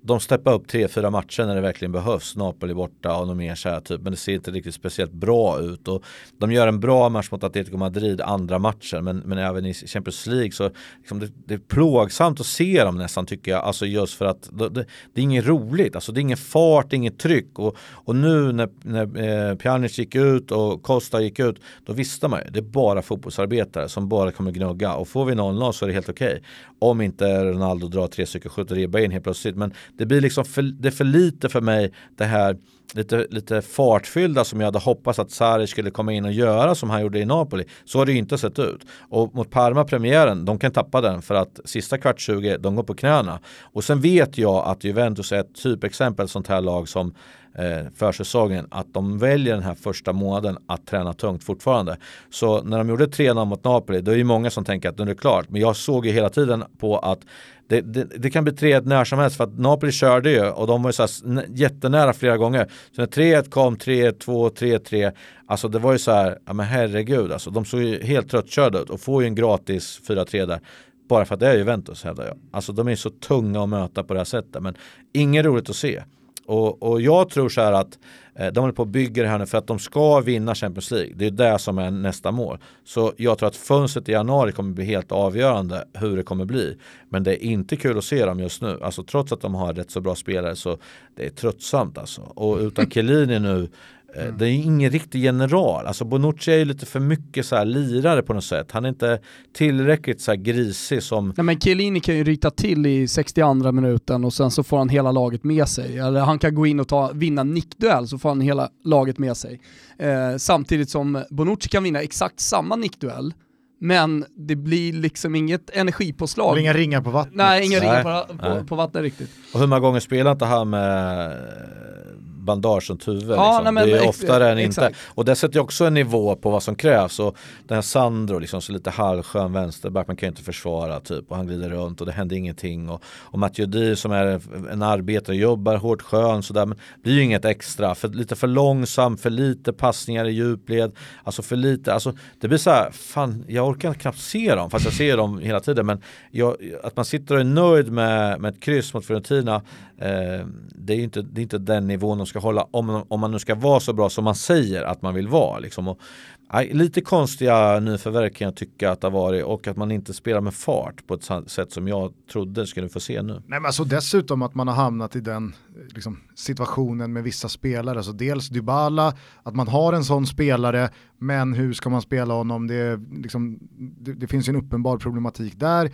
de steppar upp tre, fyra matcher när det verkligen behövs. Napoli borta och något mer så här typ. Men det ser inte riktigt speciellt bra ut. Och de gör en bra match mot Atletico Madrid andra matchen. Men, men även i Champions League så liksom det, det är plågsamt att se dem nästan tycker jag. Alltså just för att det, det, det är inget roligt. Alltså det är ingen fart, inget tryck. Och, och nu när, när eh, Pjanic gick ut och Costa gick ut. Då visste man ju, det är bara fotbollsarbetare som bara kommer gnugga. Och får vi 0-0 så är det helt okej. Om inte Ronaldo drar tre stycken skjut och ribbar in helt plötsligt. Men det blir liksom för, det är för lite för mig det här lite, lite fartfyllda som jag hade hoppats att Sarri skulle komma in och göra som han gjorde i Napoli. Så har det ju inte sett ut. Och mot Parma premiären, de kan tappa den för att sista kvart 20, de går på knäna. Och sen vet jag att Juventus är ett typexempel sånt här lag som eh, försäsongen att de väljer den här första månaden att träna tungt fortfarande. Så när de gjorde 3-0 mot Napoli, då är det ju många som tänker att nu är det klart. Men jag såg ju hela tiden på att det, det, det kan bli 3-1 när som helst för att Napoli körde ju och de var ju så här jättenära flera gånger. Så när 3-1 kom, 3-1, 2, 3-3, alltså det var ju så här, ja men herregud alltså, de såg ju helt tröttkörda ut och får ju en gratis 4-3 där. Bara för att det är Juventus hävdar jag. Alltså de är så tunga att möta på det här sättet men inget roligt att se. Och, och jag tror så här att eh, de håller på att bygga det här nu för att de ska vinna Champions League. Det är det som är nästa mål. Så jag tror att fönstret i januari kommer bli helt avgörande hur det kommer bli. Men det är inte kul att se dem just nu. Alltså trots att de har rätt så bra spelare så det är tröttsamt alltså. Och utan Chiellini nu Mm. Det är ingen riktig general. Alltså Bonucci är ju lite för mycket så här lirare på något sätt. Han är inte tillräckligt så här grisig som... Nej men Chiellini kan ju ryta till i 62 minuten och sen så får han hela laget med sig. Eller han kan gå in och ta, vinna nickduell så får han hela laget med sig. Eh, samtidigt som Bonucci kan vinna exakt samma nickduell men det blir liksom inget energipåslag. Det inga ringar på vattnet. Nej, inga Nej. ringar på, på, på, vattnet riktigt. Och hur många gånger spelar inte han med bandage runt huvudet. Ja, liksom. nej, det är oftare än inte. Och det sätter också en nivå på vad som krävs. Och den här Sandro, liksom, så lite halvskön vänsterback, man kan ju inte försvara typ. Och han glider runt och det händer ingenting. Och, och Mathieu som är en arbetare, jobbar hårt, skön sådär. Men blir ju inget extra. För, lite för långsam, för lite passningar i djupled. Alltså för lite, alltså det blir så här, fan jag orkar knappt se dem. Fast jag ser dem hela tiden. Men jag, att man sitter och är nöjd med, med ett kryss mot Fiorentina. Eh, det är ju inte, det är inte den nivån de ska ska hålla, om, om man nu ska vara så bra som man säger att man vill vara. Liksom. Och, aj, lite konstiga nyförvärv kan jag tycka att det har varit och att man inte spelar med fart på ett sätt som jag trodde skulle få se nu. Nej, men alltså dessutom att man har hamnat i den liksom, situationen med vissa spelare. Alltså dels Dybala, att man har en sån spelare, men hur ska man spela honom? Det, liksom, det, det finns ju en uppenbar problematik där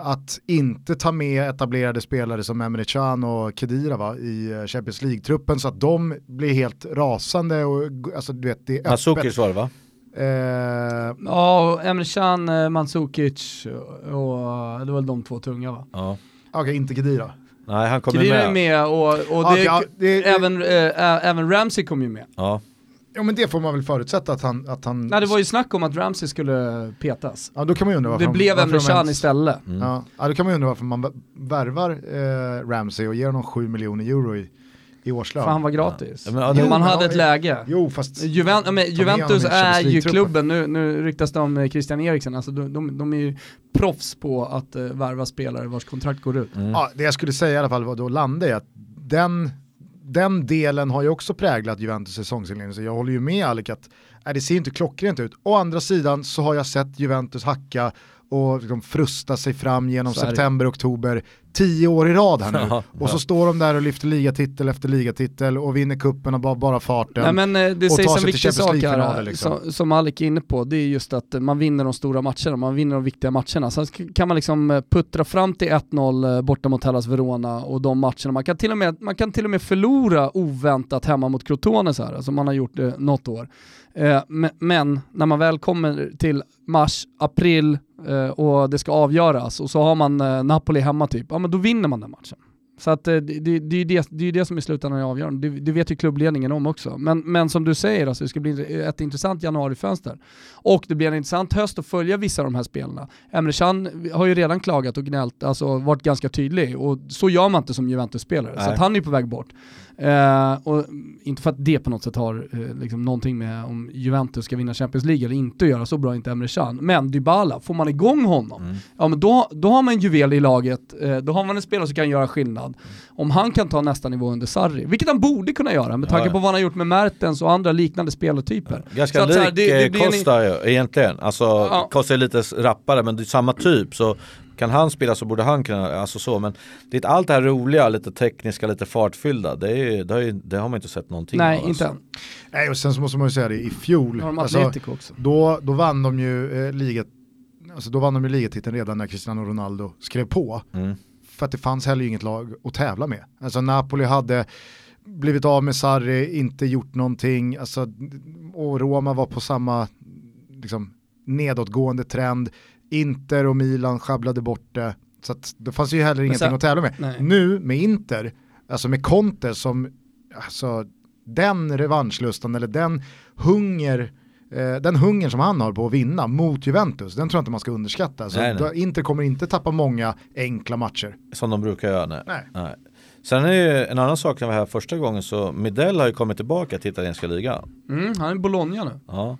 att inte ta med etablerade spelare som Emre Can och Kedira va, i eh, Champions League-truppen så att de blir helt rasande och alltså du vet det är öppet. Masukic var det va? Eh, ja, Emre Can, eh, Mandzukic och det var väl de två tunga va? Ja. Okej, okay, inte Kedira. Nej, han kommer med. Kedira är med och, och det, okay, ja, det, även, äh, även Ramsey kom ju med. Ja. Ja men det får man väl förutsätta att han... Att han... Nej det var ju snack om att Ramsey skulle petas. Ja då kan man undra varför Det blev Emre Can ens... istället. Mm. Ja, ja då kan man undra varför man värvar eh, Ramsey och ger honom 7 miljoner euro i, i årslön. För han var gratis. Ja. Men, jo, man hade ett läge. Jo fast... Juven men, Juventus är ju klubben, nu, nu ryktas det om eh, Christian Eriksen, alltså de, de, de är ju proffs på att uh, värva spelare vars kontrakt går ut. Mm. Ja, det jag skulle säga i alla fall var då Lande är att den den delen har ju också präglat Juventus säsongsinledning, så jag håller ju med Alec att äh, det ser inte klockrent ut. Å andra sidan så har jag sett Juventus hacka och liksom frusta sig fram genom september, oktober, tio år i rad här nu. Ja, och så står de där och lyfter ligatitel efter ligatitel och vinner kuppen och bara, bara farten. Nej, men eh, det sägs en viktig sak här, liksom. som, som Alec är inne på, det är just att man vinner de stora matcherna, man vinner de viktiga matcherna. Sen kan man liksom eh, puttra fram till 1-0 eh, borta mot Hellas Verona och de matcherna. Man kan till och med, man kan till och med förlora oväntat hemma mot Crotone så här, som man har gjort något år. Men när man väl kommer till mars, april, Eh, och det ska avgöras och så har man eh, Napoli hemma typ, ja men då vinner man den matchen. Så att eh, det, det, det, är det, det är det som i slutändan är avgörande. Det, det vet ju klubbledningen om också. Men, men som du säger, alltså, det ska bli ett intressant januarifönster. Och det blir en intressant höst att följa vissa av de här spelarna. Emre Can har ju redan klagat och gnällt, alltså varit ganska tydlig. Och så gör man inte som Juventus-spelare. Så han är på väg bort. Uh, och inte för att det på något sätt har uh, liksom någonting med om Juventus ska vinna Champions League eller inte göra, så bra inte Emre Can. Men Dybala, får man igång honom, mm. ja men då, då har man en juvel i laget, uh, då har man en spelare som kan göra skillnad. Mm. Om han kan ta nästa nivå under Sarri, vilket han borde kunna göra med tanke ja. på vad han har gjort med Mertens och andra liknande spelartyper. Ganska lik Costa en... egentligen, alltså ja. Costa är lite rappare men det är samma typ så kan han spela så borde han kunna, alltså så, men det är allt det här roliga, lite tekniska, lite fartfyllda, det, är, det, har, det har man inte sett någonting Nej, av. inte alltså. Nej, och sen så måste man ju säga det, i fjol, alltså, då, då vann de ju eh, ligat, alltså då vann de ju ligatiteln redan när Cristiano Ronaldo skrev på. Mm. För att det fanns heller inget lag att tävla med. Alltså Napoli hade blivit av med Sarri, inte gjort någonting, alltså, och Roma var på samma liksom, nedåtgående trend. Inter och Milan sjabblade bort det. Så att det fanns ju heller ingenting så, att tävla med. Nej. Nu med Inter, alltså med Conte som, alltså den revanschlustan eller den hunger eh, den hunger som han har på att vinna mot Juventus, den tror jag inte man ska underskatta. Så nej, nej. Inter kommer inte tappa många enkla matcher. Som de brukar göra, nej. nej. nej. Sen är det en annan sak när vi var här första gången så Midell har ju kommit tillbaka till italienska ligan. Mm, han är i Bologna nu. Ja.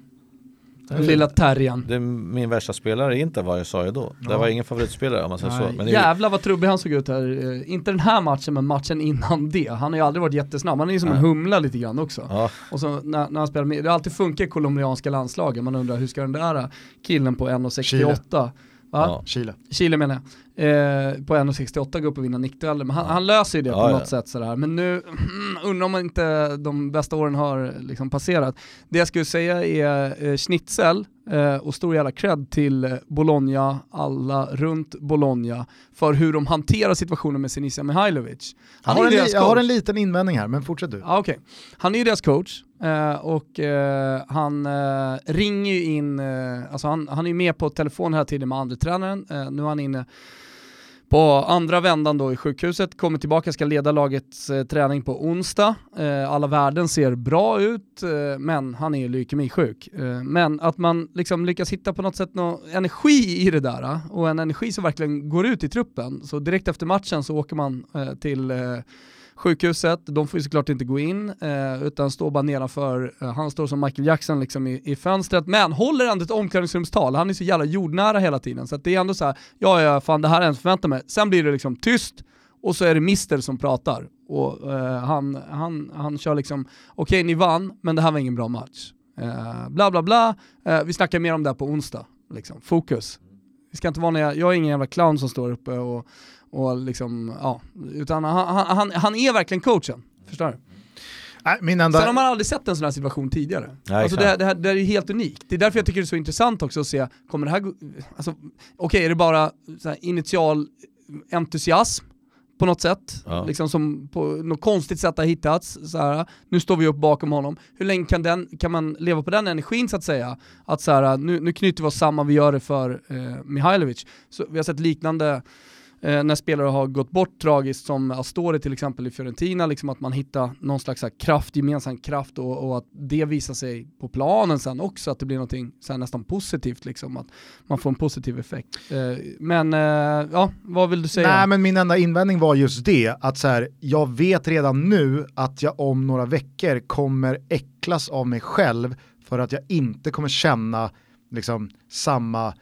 Den lilla terriern. Det är min värsta spelare är inte vad jag sa ju då. Det var ingen favoritspelare om man säger så. Men det är- Jävlar vad trubbig han såg ut här. Eh, Inte den här matchen men matchen innan det. Han har ju aldrig varit jättesnabb, han är ju som en Nej. humla lite grann också. Ja, Och så när, när han spelar med, det har alltid funkat i colombianska landslagen, man undrar hur ska den där killen på 1,68 Va? Ja. Chile. Chile menar jag. Eh, på 1,68 gå upp och vinna nickdueller. Men han, han löser ju det Ja, på ja. något sätt sådär. Men nu, undrar om inte de bästa åren har liksom passerat. Det jag skulle säga är eh, schnitzel eh, och stor jävla cred till eh, Bologna, alla runt Bologna, för hur de hanterar situationen med Sinisa Mihailovic. Jag Han har, är en, jag har en liten invändning här, men fortsätt du. Ja, okej. Han är ju deras coach eh, och eh, han eh, ringer ju in, eh, alltså han, han är ju med på telefon hela tiden med andra tränaren. Nu är han inne på andra vändan då i sjukhuset, kommer tillbaka, ska leda lagets eh, träning på onsdag. Eh, alla värden ser bra ut, eh, men han är ju leukemisjuk. Eh, men att man liksom lyckas hitta på något sätt någon energi i det där eh, och en energi som verkligen går ut i truppen. Så direkt efter matchen så åker man eh, till eh, sjukhuset, de får ju såklart inte gå in eh, utan står bara nedanför, eh, han står som Michael Jackson liksom i, i fönstret men håller ändå ett omklädningsrumstal, han är så jävla jordnära hela tiden så att det är ändå så här, ja ja fan det här är jag förväntar mig, sen blir det liksom tyst och så är det Mister som pratar och eh, han, han, han kör liksom, okej ni vann men det här var ingen bra match. Eh, bla bla bla, eh, vi snackar mer om det här på onsdag, liksom. fokus. Vi ska inte vara några, jag är ingen jävla clown som står uppe och och liksom, ja, utan han, han, han, är verkligen coachen. Förstår du? Nej, min enda... Sen har man aldrig sett en sån här situation tidigare. Nej, alltså det, det, här, det här är ju helt unikt. Det är därför jag tycker det är så intressant också att se, kommer det här gå, alltså, okej är det bara så här initial entusiasm på något sätt, Ja. liksom som på något konstigt sätt har hittats, så här, nu står vi upp bakom honom. Hur länge kan, den, kan man leva på den energin så att säga? Att så här, nu, nu knyter vi oss samman, vi gör det för eh, Mihailovic. Så vi har sett liknande eh, när spelare har gått bort tragiskt som Astori till exempel i Fiorentina, liksom att man hittar någon slags här kraft, gemensam kraft och, och att det visar sig på planen sen också, att det blir någonting så här nästan positivt liksom, att man får en positiv effekt. Eh, men eh, ja, vad vill du säga? Nej men min enda invändning var just det, att så här, jag vet redan nu att jag om några veckor kommer äcklas av mig själv för att jag inte kommer känna liksom samma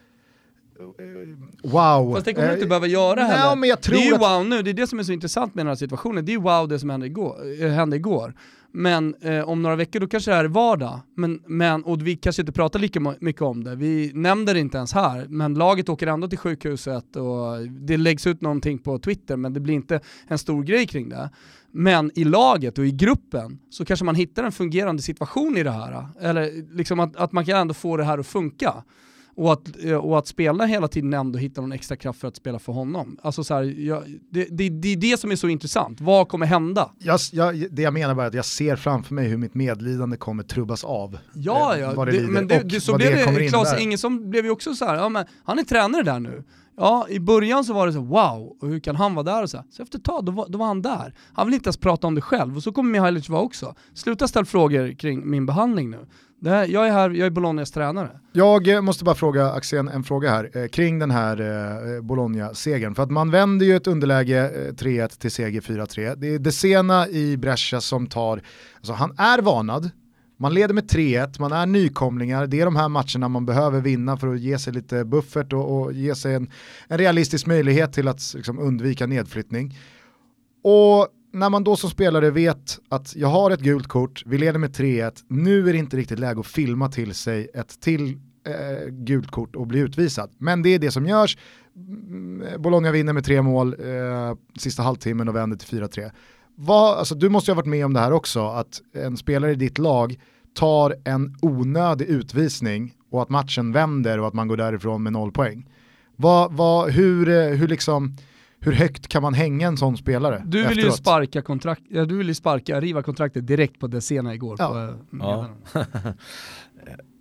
wow. Fast det kommer du Eh, inte behöva göra nej, heller. men jag tror det är ju wow nu, det är det som är så intressant med den här situationen. Det är ju wow det som hände igår. eh, hände igår. Men eh, om några veckor då kanske det här är vardag. Men, men, och vi kanske inte pratar lika mycket om det. Vi nämner det inte ens här. Men laget åker ändå till sjukhuset och det läggs ut någonting på Twitter men det blir inte en stor grej kring det. Men i laget och i gruppen så kanske man hittar en fungerande situation i det här. Eller liksom att, att man kan ändå få det här att funka. Och att, eh, och att spelarna hela tiden ändå hittar någon extra kraft för att spela för honom. Alltså så här, jag, det, det, det är det som är så intressant. Vad kommer hända? Jag, jag, det jag menar bara är att jag ser framför mig hur mitt medlidande kommer trubbas av. Ja, eh, ja, det lider men det, det, så blev det det, Klas. Ingesson blev ju också så här, ja men han är tränare där nu. Ja, i början så var det så wow, och hur kan han vara där och så här. Så efter ett tag, då var, då var han där. Han vill inte ens prata om det själv, och så kommer Mihailovic vara också. Sluta ställa frågor kring min behandling nu. Här, jag är här, jag är Bolognas tränare. Jag eh, måste bara fråga Axén en fråga här eh, kring den här eh, eh Bologna-segern. För att man vänder ju ett underläge eh, 3-1 till seger 4-3. Det är Desena i Brescia som tar, alltså han är varnad, man leder med 3-1, man är nykomlingar, det är de här matcherna man behöver vinna för att ge sig lite buffert och, och ge sig en, en realistisk möjlighet till att liksom, undvika nedflyttning. Och när man då som spelare vet att jag har ett gult kort, vi leder med 3-1, nu är det inte riktigt läge att filma till sig ett till eh, gult kort och bli utvisad. Men det är det som görs. Mm, eh, Bologna vinner med tre mål eh, sista halvtimmen och vänder till 4-3. Vad, alltså, du måste ju ha varit med om det här också, att en spelare i ditt lag tar en onödig utvisning och att matchen vänder och att man går därifrån med noll poäng. Vad, vad, hur, eh, hur, liksom, hur högt kan man hänga en sån spelare Du vill ju efteråt? sparka kontrakt, ja, du vill ju sparka, riva kontraktet direkt på Desena igår. Ja. På, eh, Ja.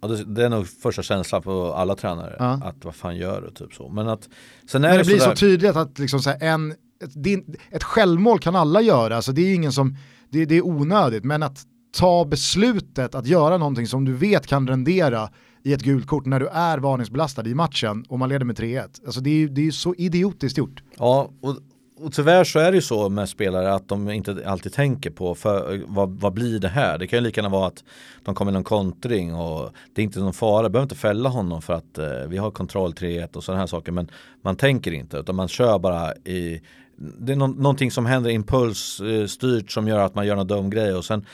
Ja, det, det är nog första känslan på alla tränare. Ja. Att vad fan gör du? Typ så. Men att sen är Men det, det blir sådär, så tydligt att liksom så här en, ett, din, ett självmål kan alla göra, alltså det är ingen som, det, det är onödigt, men att ta beslutet att göra någonting som du vet kan rendera i ett gult kort när du är varningsbelastad i matchen och man leder med 3-1. Alltså det är ju det är så idiotiskt gjort. Ja, och och tyvärr så är det ju så med spelare att de inte alltid tänker på för, vad, vad blir det här? Det kan ju lika gärna vara att de kommer i någon kontring och det är inte någon fara. behöver inte fälla honom för att eh, vi har kontroll 3-1 och sådana här saker. Men man tänker inte utan man kör bara i det är no någonting som händer impulsstyrt som gör att man gör någon dum grej och sen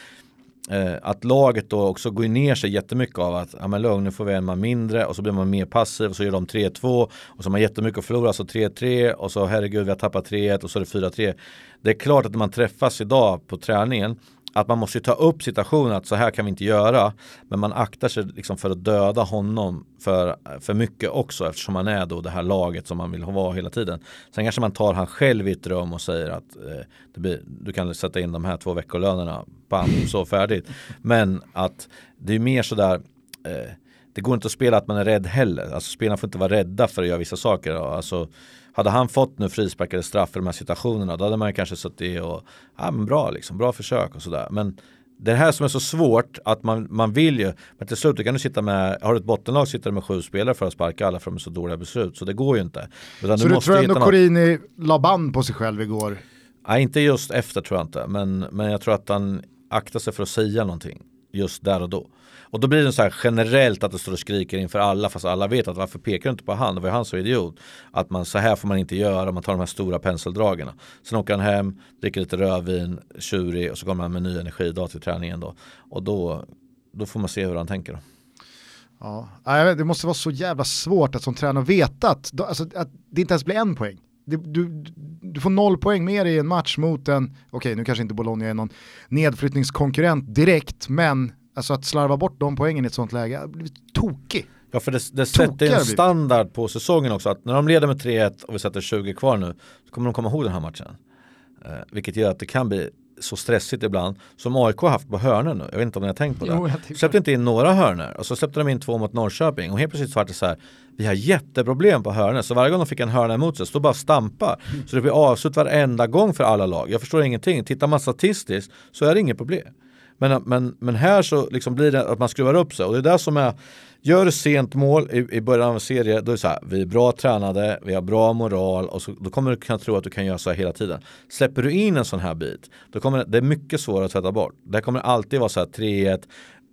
eh, att laget då också går ner sig jättemycket av att ja men lugn nu får vi en man mindre och så blir man mer passiv och så gör de 3-2 och så har man jättemycket att förlora så 3-3 och så herregud vi har tappat 3-1 och så är det 4-3. Det är klart att när man träffas idag på träningen att man måste ta upp situationen att så här kan vi inte göra. Men man aktar sig liksom för att döda honom för, för mycket också eftersom han är då det här laget som man vill vara hela tiden. Sen kanske man tar han själv i ett rum och säger att eh, blir, du kan sätta in de här två veckolönerna, bam, så färdigt. Men att det är mer sådär eh, det går inte att spela att man är rädd heller. Alltså spelarna får inte vara rädda för att göra vissa saker. Alltså, hade han fått nu frispark eller straff i de här situationerna då hade man kanske suttit och, ja men bra liksom, bra försök och sådär. Men det här som är så svårt att man, man vill ju, men till slut kan du sitta med, har du ett bottenlag sitter du med sju spelare för att sparka alla för de är så dåliga beslut. Så det går ju inte. Utan så du, du tror ändå Corini la band på sig själv igår? Nej, inte just efter tror jag inte. Men, men jag tror att han aktar sig för att säga någonting just där och då. Och då blir det så här generellt att du står och skriker inför alla fast alla vet att varför pekar du inte på han? Det var ju han som idiot. Att man så här får man inte göra, man tar de här stora penseldragen. Sen åker han hem, dricker lite rödvin, tjurig och så kommer han med ny energi idag till träningen då. Och då, då får man se hur han tänker. Då. Ja, det måste vara så jävla svårt att som tränare veta att, alltså, att det inte ens blir en poäng. Du, du, du, får noll poäng med dig i en match mot en, okej okay, nu kanske inte Bologna är någon nedflyttningskonkurrent direkt, men Alltså att slarva bort de poängen i ett sånt läge, blivit tokig. Ja för det, det sätter en standard på säsongen också att när de leder med 3-1 och vi sätter 20 kvar nu så kommer de komma ihåg den här matchen. Eh, vilket gör att det kan bli så stressigt ibland som AIK har haft på hörnor nu. Jag vet inte om ni har tänkt på det. Jo, släppte inte in några hörnor och så släppte de in två mot Norrköping och helt plötsligt så var det så här vi har jätteproblem på hörnor så varje gång de fick en hörna emot sig så bara stampa. Så det blir avslut varenda gång för alla lag. Jag förstår ingenting. Tittar man statistiskt så är det inget problem. Men, men, men här så liksom blir det att man skruvar upp sig och det är det som är Gör du sent mål i, i början av en serie, då är det så här, vi är bra tränade, vi har bra moral och så, då kommer du kunna tro att du kan göra så här hela tiden. Släpper du in en sån här bit, då kommer det, det är mycket svårare att tvätta bort. Det kommer alltid vara så här 3-1,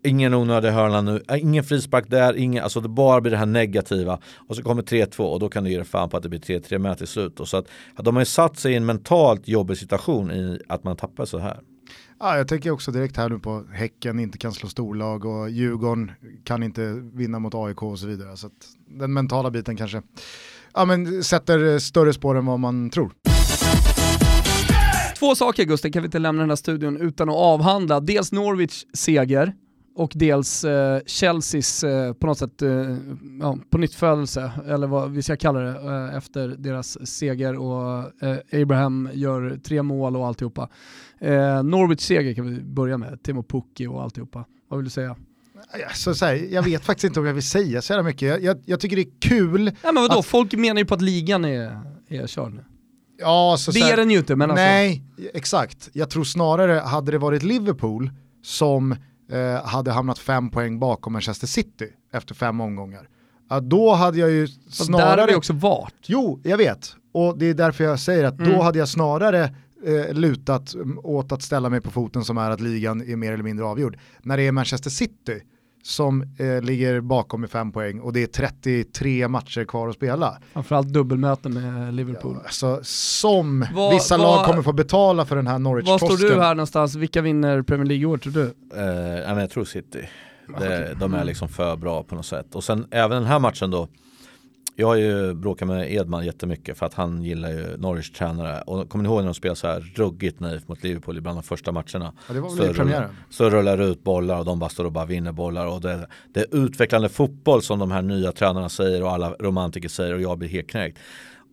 ingen onödig hörna nu, äh, ingen frispark där, ingen, alltså det bara blir det här negativa. Och så kommer 3-2 och då kan du ge dig fan på att det blir 3-3 med till slut. Och så att, att de har ju satt sig i en mentalt jobbig situation i att man tappar så här. Ja, jag tänker också direkt här nu på Häcken inte kan slå storlag och Djurgården kan inte vinna mot AIK och så vidare. Så den mentala biten kanske ja, men sätter större spår än vad man tror. Två saker Gusten kan vi inte lämna den här studion utan att avhandla. Dels Norwich seger och dels eh, Chelseas eh, på något sätt eh, ja, på nytt födelse, eller vad vi ska kalla det, eh, efter deras seger och eh, Abraham gör tre mål och alltihopa. Eh, Norwich seger kan vi börja med, Timo Pukki och alltihopa. Vad vill du säga? Så, så här, jag vet faktiskt inte om jag vill säga så jävla mycket. Jag, jag, jag, tycker det är kul. Ja, men vadå, att... folk menar ju på att ligan är, är körd nu. Ja, så, det är den ju inte men alltså. Nej, exakt. Jag tror snarare, hade det varit Liverpool som eh, hade hamnat fem poäng bakom Manchester City efter fem omgångar. Ja, då hade jag ju snarare... Och där har vi också varit. Jo, jag vet. Och det är därför jag säger att mm. då hade jag snarare eh, lutat åt att ställa mig på foten som är att ligan är mer eller mindre avgjord. När det är Manchester City som eh, ligger bakom med fem poäng och det är 33 matcher kvar att spela. Framförallt dubbelmöten med Liverpool. Ja, alltså, som vad, vissa vad, lag kommer få betala för den här Norwich-kosten. Var står du här någonstans? Vilka vinner Premier League i år tror du? Uh, jag tror City. Det, de är liksom för bra på något sätt. Och sen även den här matchen då jag har ju bråkat med Edman jättemycket för att han gillar ju Norwich tränare. Och kommer ni ihåg när de spelade så här ruggigt naivt mot Liverpool i bland de första matcherna? Ja, det var väl så, premiären. så rullar det ut bollar och de bara står och bara vinner bollar. Och det, det är utvecklande fotboll som de här nya tränarna säger och alla romantiker säger och jag blir helt knäckt.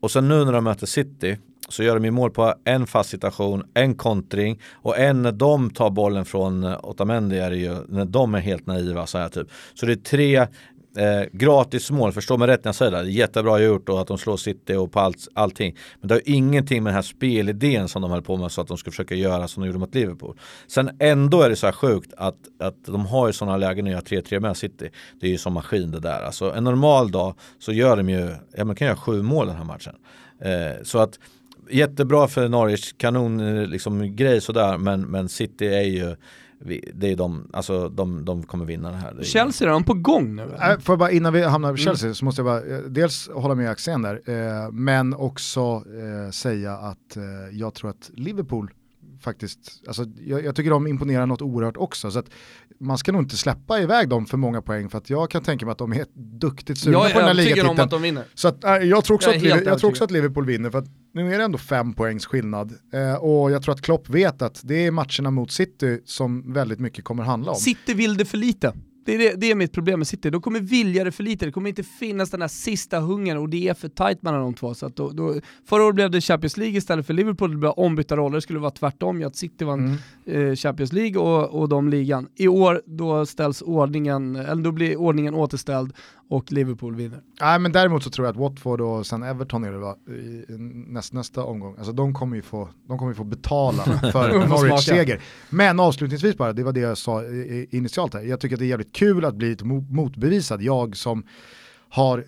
Och sen nu när de möter City så gör de ju mål på en fast situation, en kontring och en när de tar bollen från Otamendi är det ju när de är helt naiva så här typ. Så det är tre Eh, gratis mål, förstå mig rätt när jag säger det. Jättebra gjort och att de slår City och på allt, allting. Men det har ingenting med den här spelidén som de höll på med så att de ska försöka göra som de gjorde mot Liverpool. Sen ändå är det så här sjukt att, att de har ju sådana lägen att jag 3-3 med City. Det är ju som maskin det där. Alltså en normal dag så gör de ju, ja man kan göra sju mål den här matchen. Eh, så att jättebra för Norwich, kanon eh, liksom, grej sådär men, men City är ju det är de, alltså de, de kommer vinna det här. Chelsea är de på gång nu? Äh, jag bara, innan vi hamnar på Chelsea mm. så måste jag bara, eh, dels hålla med Axén där, eh, men också eh, säga att eh, jag tror att Liverpool faktiskt, alltså, jag, jag, tycker de imponerar något oerhört också. Så att man ska nog inte släppa iväg dem för många poäng för att jag kan tänka mig att de är duktigt sugna på den här ligatiteln. om att de vinner. Så att, äh, jag, tror också, jag, att, Liverpool, jag tror också att Liverpool vinner för att nu är det ändå fem poängs skillnad. Eh, och jag tror att Klopp vet att det är matcherna mot City som väldigt mycket kommer handla om. City vill det för lite. Det är, det, det är mitt problem med City, de kommer vilja det för lite, det kommer inte finnas den här sista hungern och det är för tight mellan de två. Så att då, då, förra året blev det Champions League istället för Liverpool, det blev ombytta roller, det skulle vara tvärtom, att City vann mm. eh, Champions League och, och de ligan. I år då ställs ordningen, eller då blir ordningen återställd och Liverpool vinner. Nej men däremot så tror jag att Watford och sen Everton är det va, i näst, nästa omgång, alltså de kommer ju få, de kommer ju få betala för Norwich seger. Men avslutningsvis bara, det var det jag sa initialt här, jag tycker att det är jävligt kul att bli motbevisad, jag som har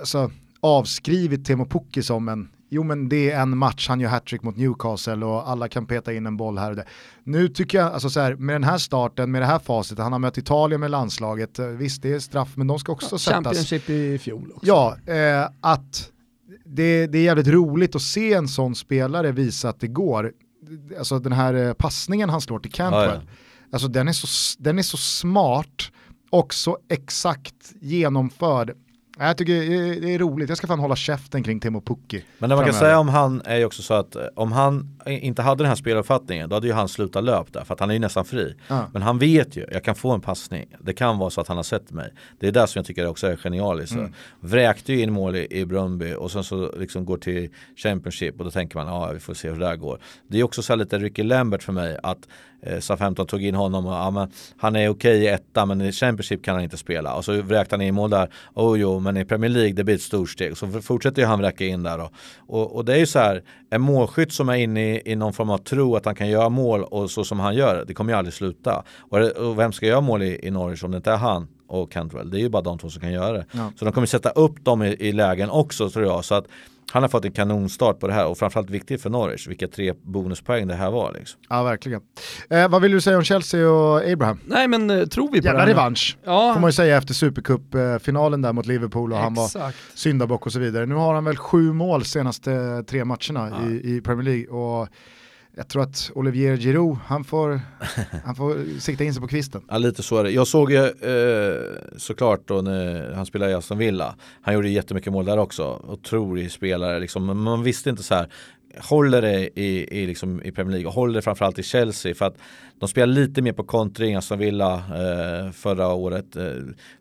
alltså, avskrivit Temo Pukki som en jo men det är en match, han gör hattrick mot Newcastle och alla kan peta in en boll här och där. Nu tycker jag, alltså så här, med den här starten, med det här facit, han har mött Italien med landslaget, eh, visst det är straff men de ska också ja, sättas. Championship i fjol också. Ja, eh, att det, det är jävligt roligt att se en sån spelare visa att det går. Alltså den här eh, passningen han slår till Cantwell, ja, ja. alltså den är, så, den är så smart och så exakt genomförd jag tycker det är roligt, jag ska fan hålla käften kring Temo Pukki. Men det man kan säga om han är ju också så att eh, om han inte hade den här speluppfattningen då hade ju han slutat löp där för att han är ju nästan fri. Ja. Men han vet ju, jag kan få en passning. Det kan vara så att han har sett mig. Det är det som jag tycker också är genialiskt. Mm. Vräkte ju in mål i, i Brumby och sen så liksom går till Championship och då tänker man ja vi får se hur det där går. Det är också så lite Ricky Lambert för mig att SA-15 tog in honom och ja, han är okej i etta men i Championship kan han inte spela. Och så vräkte han in mål där. Oh jo, men i Premier League det blir ett stort steg. Så fortsätter ju han vräka in där då. Och, och det är ju så här, en målskytt som är inne i, i någon form av tro att han kan göra mål och så som han gör, det kommer ju aldrig sluta. Och, och vem ska göra mål i, i Norwich om det inte är han? och Cantwell. Det är ju bara de två som kan göra det. Ja. Så de kommer sätta upp dem i, i lägen också tror jag. Så att han har fått en kanonstart på det här och framförallt viktigt för Norwich. Vilka tre bonuspoäng det här var. Liksom. Ja, verkligen. Eh, vad vill du säga om Chelsea och Abraham? Nej, men eh, tror vi på Jävla det? revansch, ja. får man ju säga efter Supercup-finalen där mot Liverpool och Exakt. han var syndabock och så vidare. Nu har han väl sju mål senaste tre matcherna ja. i, i Premier League. Och jag tror att Olivier Giroud, han får, han får sikta in sig på kvisten. Ja lite så är det. Jag såg ju eh, såklart då när han spelade i Aston Villa, han gjorde jättemycket mål där också. Otrolig spelare liksom. Man visste inte så här, håller det i, i, liksom, i Premier League och håller det framförallt i Chelsea för att de spelar lite mer på kontring, Aston Villa eh, förra året. Eh,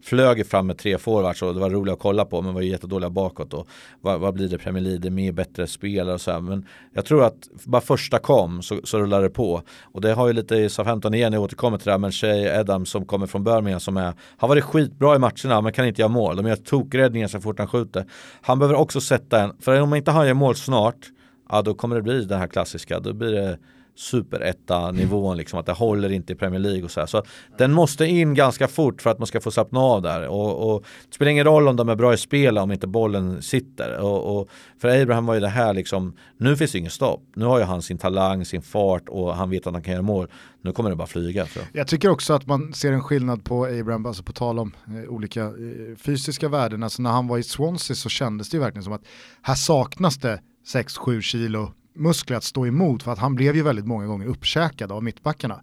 flög fram med tre forwards och det var roligt att kolla på men var jättedåliga bakåt och vad, vad blir det Premier League, det är mer bättre spelare och så här. men jag tror att bara första kom så, så rullar det på. Och det har ju lite i SA-15 igen, jag återkommer till det här men Shay Adams som kommer från Birmingham som är, har varit skitbra i matcherna men kan inte göra mål, de gör tokräddningar så fort han skjuter. Han behöver också sätta en, för om inte han gör mål snart ja då kommer det bli det här klassiska, då blir det superetta nivån liksom att det håller inte i Premier League och så här. Så den måste in ganska fort för att man ska få slappna av där och, och det spelar ingen roll om de är bra i spel om inte bollen sitter och, och, för Abraham var ju det här liksom nu finns det ingen stopp. Nu har ju han sin talang, sin fart och han vet att han kan göra mål. Nu kommer det bara flyga. Så. Jag tycker också att man ser en skillnad på Abraham, alltså på tal om eh, olika eh, fysiska värden. Alltså när han var i Swansea så kändes det ju verkligen som att här saknas det 6-7 kilo muskler att stå emot för att han blev ju väldigt många gånger uppkäkad av mittbackarna.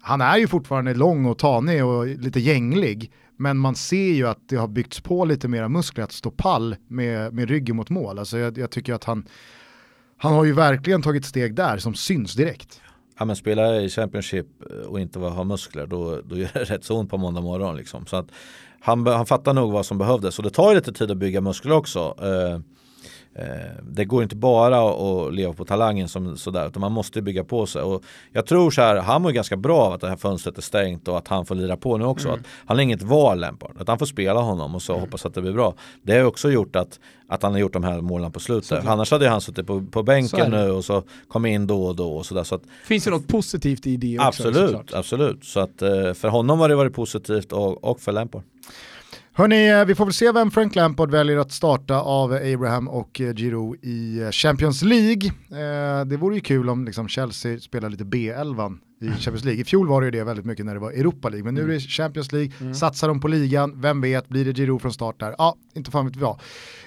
Han är ju fortfarande lång och tanig och lite gänglig men man ser ju att det har byggts på lite mera muskler att stå pall med, med ryggen mot mål. Alltså jag, jag tycker att han, han har ju verkligen tagit steg där som syns direkt. Ja men spela i Championship och inte ha muskler då, då gör det rätt så ont på måndag morgon liksom. Så att han, han fattar nog vad som behövdes och det tar ju lite tid att bygga muskler också. Eh, det går inte bara att leva på talangen som sådär utan man måste bygga på sig. Och jag tror så här, han mår ganska bra av att det här fönstret är stängt och att han får lira på nu också. Mm. Att han har inget val Lampard, att han får spela honom och så mm. hoppas att det blir bra. Det har också gjort att, att han har gjort de här målen på slutet. Såklart. Annars hade han suttit på, på bänken nu och så kom in då och då och sådär. Så att, Finns det något positivt i det också? Absolut, såklart. absolut. Så att eh, för honom har det varit positivt och, och för Lampard. Hörni, eh, vi får väl se vem Frank Lampard väljer att starta av Abraham och eh, Giroud i eh, Champions League. det vore ju kul om liksom Chelsea spelar lite B11 i Champions League. I fjol var det ju det väldigt mycket när det var Europa League, men nu är det Champions League, mm. satsar de på ligan, vem vet, blir det Giroud från start där? Ja, inte fan vet jag.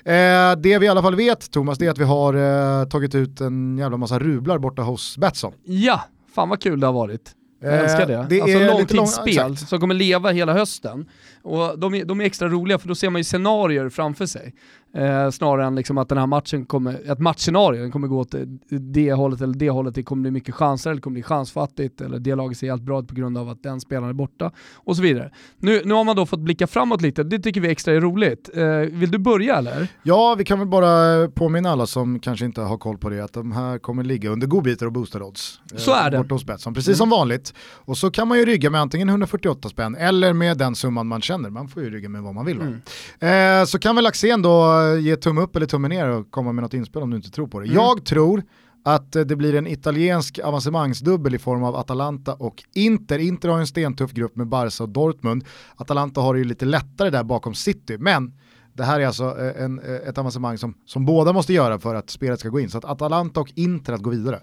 Eh, det vi i alla fall vet Thomas, det är att vi har eh, tagit ut en jävla massa rublar borta hos Betsson. Ja, fan vad kul det har varit. Jag älskar det. det alltså långtidsspel lång, som kommer leva hela hösten. Och de är, de är extra roliga för då ser man ju scenarier framför sig. Eh, snarare än liksom att den här matchen kommer, ett matchscenario, den kommer gå åt det hållet eller det hållet, det kommer bli mycket chanser, eller det kommer bli chansfattigt, eller det laget ser helt bra ut på grund av att den spelaren är borta, och så vidare. Nu, nu har man då fått blicka framåt lite, det tycker vi extra är roligt. Eh, vill du börja eller? Ja, vi kan väl bara påminna alla som kanske inte har koll på det, att de här kommer ligga under godbitar och boostade odds. Eh, så är det. Borta hos Betsson, precis mm. som vanligt. Och så kan man ju rygga med antingen 148 spänn eller med den summan man känner, man får ju rygga med vad man vill. Mm. Eh, så kan väl Axén då ge tumme upp eller tumme ner och komma med något inspel om du inte tror på det. Mm. Jag tror att eh, det blir en italiensk avancemangsdubbel i form av Atalanta och Inter. Inter har en stentuff grupp med Barca och Dortmund. Atalanta har det ju lite lättare där bakom City, men det här är alltså eh, en, eh, ett avancemang som, som båda måste göra för att spelet ska gå in. Så att Atalanta och Inter att gå vidare.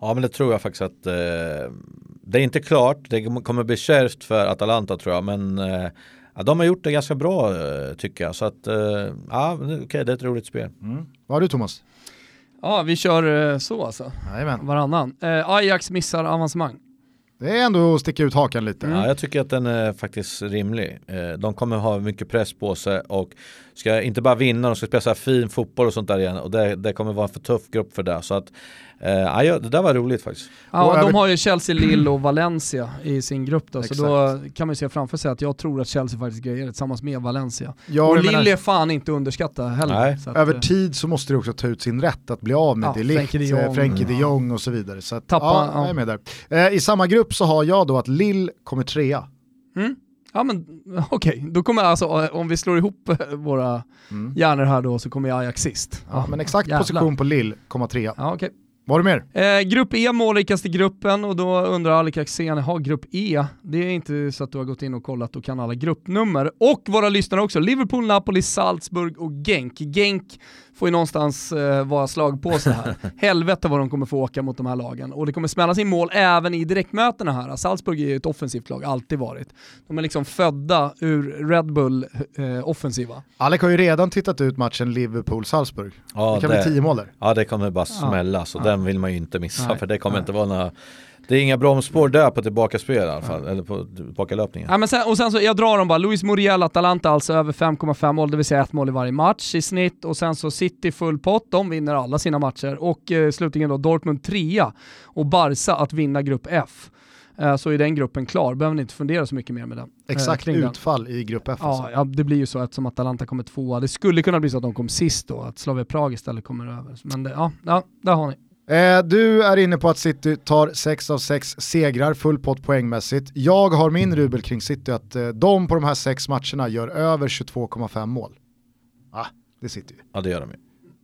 Ja men det tror jag faktiskt att eh, det är inte klart. Det kommer bli kärvt för Atalanta tror jag. Men eh, Ja, de har gjort det ganska bra eh, tycker jag. Så att, eh, ja, okej, okay, det är ett roligt spel. Mm. Vad har du Thomas? Ja, vi kör eh, så alltså. Jajamän. Varannan. Ajax missar avancemang. Det är ändå att sticka ut hakan lite. Mm. Ja, jag tycker att den är faktiskt rimlig. De kommer ha mycket press på sig och ska inte bara vinna, de ska spela så här fin fotboll och sånt där igen. Och det, det kommer vara en för tuff grupp för det. Så att Uh, ja, det där var roligt faktiskt. Ja, och de har ju Chelsea, Lille och Valencia i sin grupp då, Exakt. så då kan man ju se framför sig att jag tror att Chelsea faktiskt grejer det tillsammans med Valencia. Ja, och Lille menar... är fan inte underskatta heller. Nej. Att, Över eh, tid så måste du också ta ut sin rätt att bli av med ja, Delict, Frenkie de, Jong, Frenkie de Jong och så vidare. Så att, Tappa, ja, ja. jag är med där. Uh, I samma grupp så har jag då att Lille kommer trea. Mm. Ja men okej, okay. då kommer alltså, om vi slår ihop våra mm. hjärnor här då så kommer Ajax sist. Ja, men exakt Jävlar. position på Lill, komma trea. Ja, okay. Vad har du mer? Eh, grupp E, målrikaste gruppen och då undrar Alex Axén, har grupp E, det är inte så att du har gått in och kollat och kan alla gruppnummer. Och våra lyssnare också, Liverpool, Napoli, Salzburg och Genk. Genk får ju någonstans eh, vara slag på sig här. Helvete vad de kommer få åka mot de här lagen. Och det kommer smällas in mål även i direktmötena här. Salzburg är ju ett offensivt lag, alltid varit. De är liksom födda ur Red Bull eh, offensiva. Alec har ju redan tittat ut matchen Liverpool-Salzburg. Ja, det kan det, bli tio mål där. Ja det kommer bara smälla, ja, så ja. den vill man ju inte missa. Nej, för det kommer nej. inte vara några det är inga bromsspår där på tillbakaspel i alla fall, eller på tillbakalöpningen. Ja, men sen, och sen så, jag drar dem bara, Luis Muriel, Atalanta alltså över 5,5 mål, det vill säga ett mål i varje match i snitt. Och sen så City full pott, de vinner alla sina matcher. Och eh, slutligen då Dortmund 3 och Barca att vinna grupp F eh, så är den gruppen klar. Behöver ni inte fundera så mycket mer med den. Eh, Exakt eh, utfall den. i grupp F. Ja, alltså. ja, det blir ju så eftersom Atalanta kommer tvåa. Det skulle kunna bli så att de kom sist då, att Slavia Prag istället kommer över. Men det, ja, ja, där har ni. Eh, du är inne på att City tar 6 av 6 segrar, full pott poängmässigt. Jag har min rubel kring City att eh, de på de här sex matcherna gör över 22,5 mål. Ah, det sitter ju. Ja det gör de ju.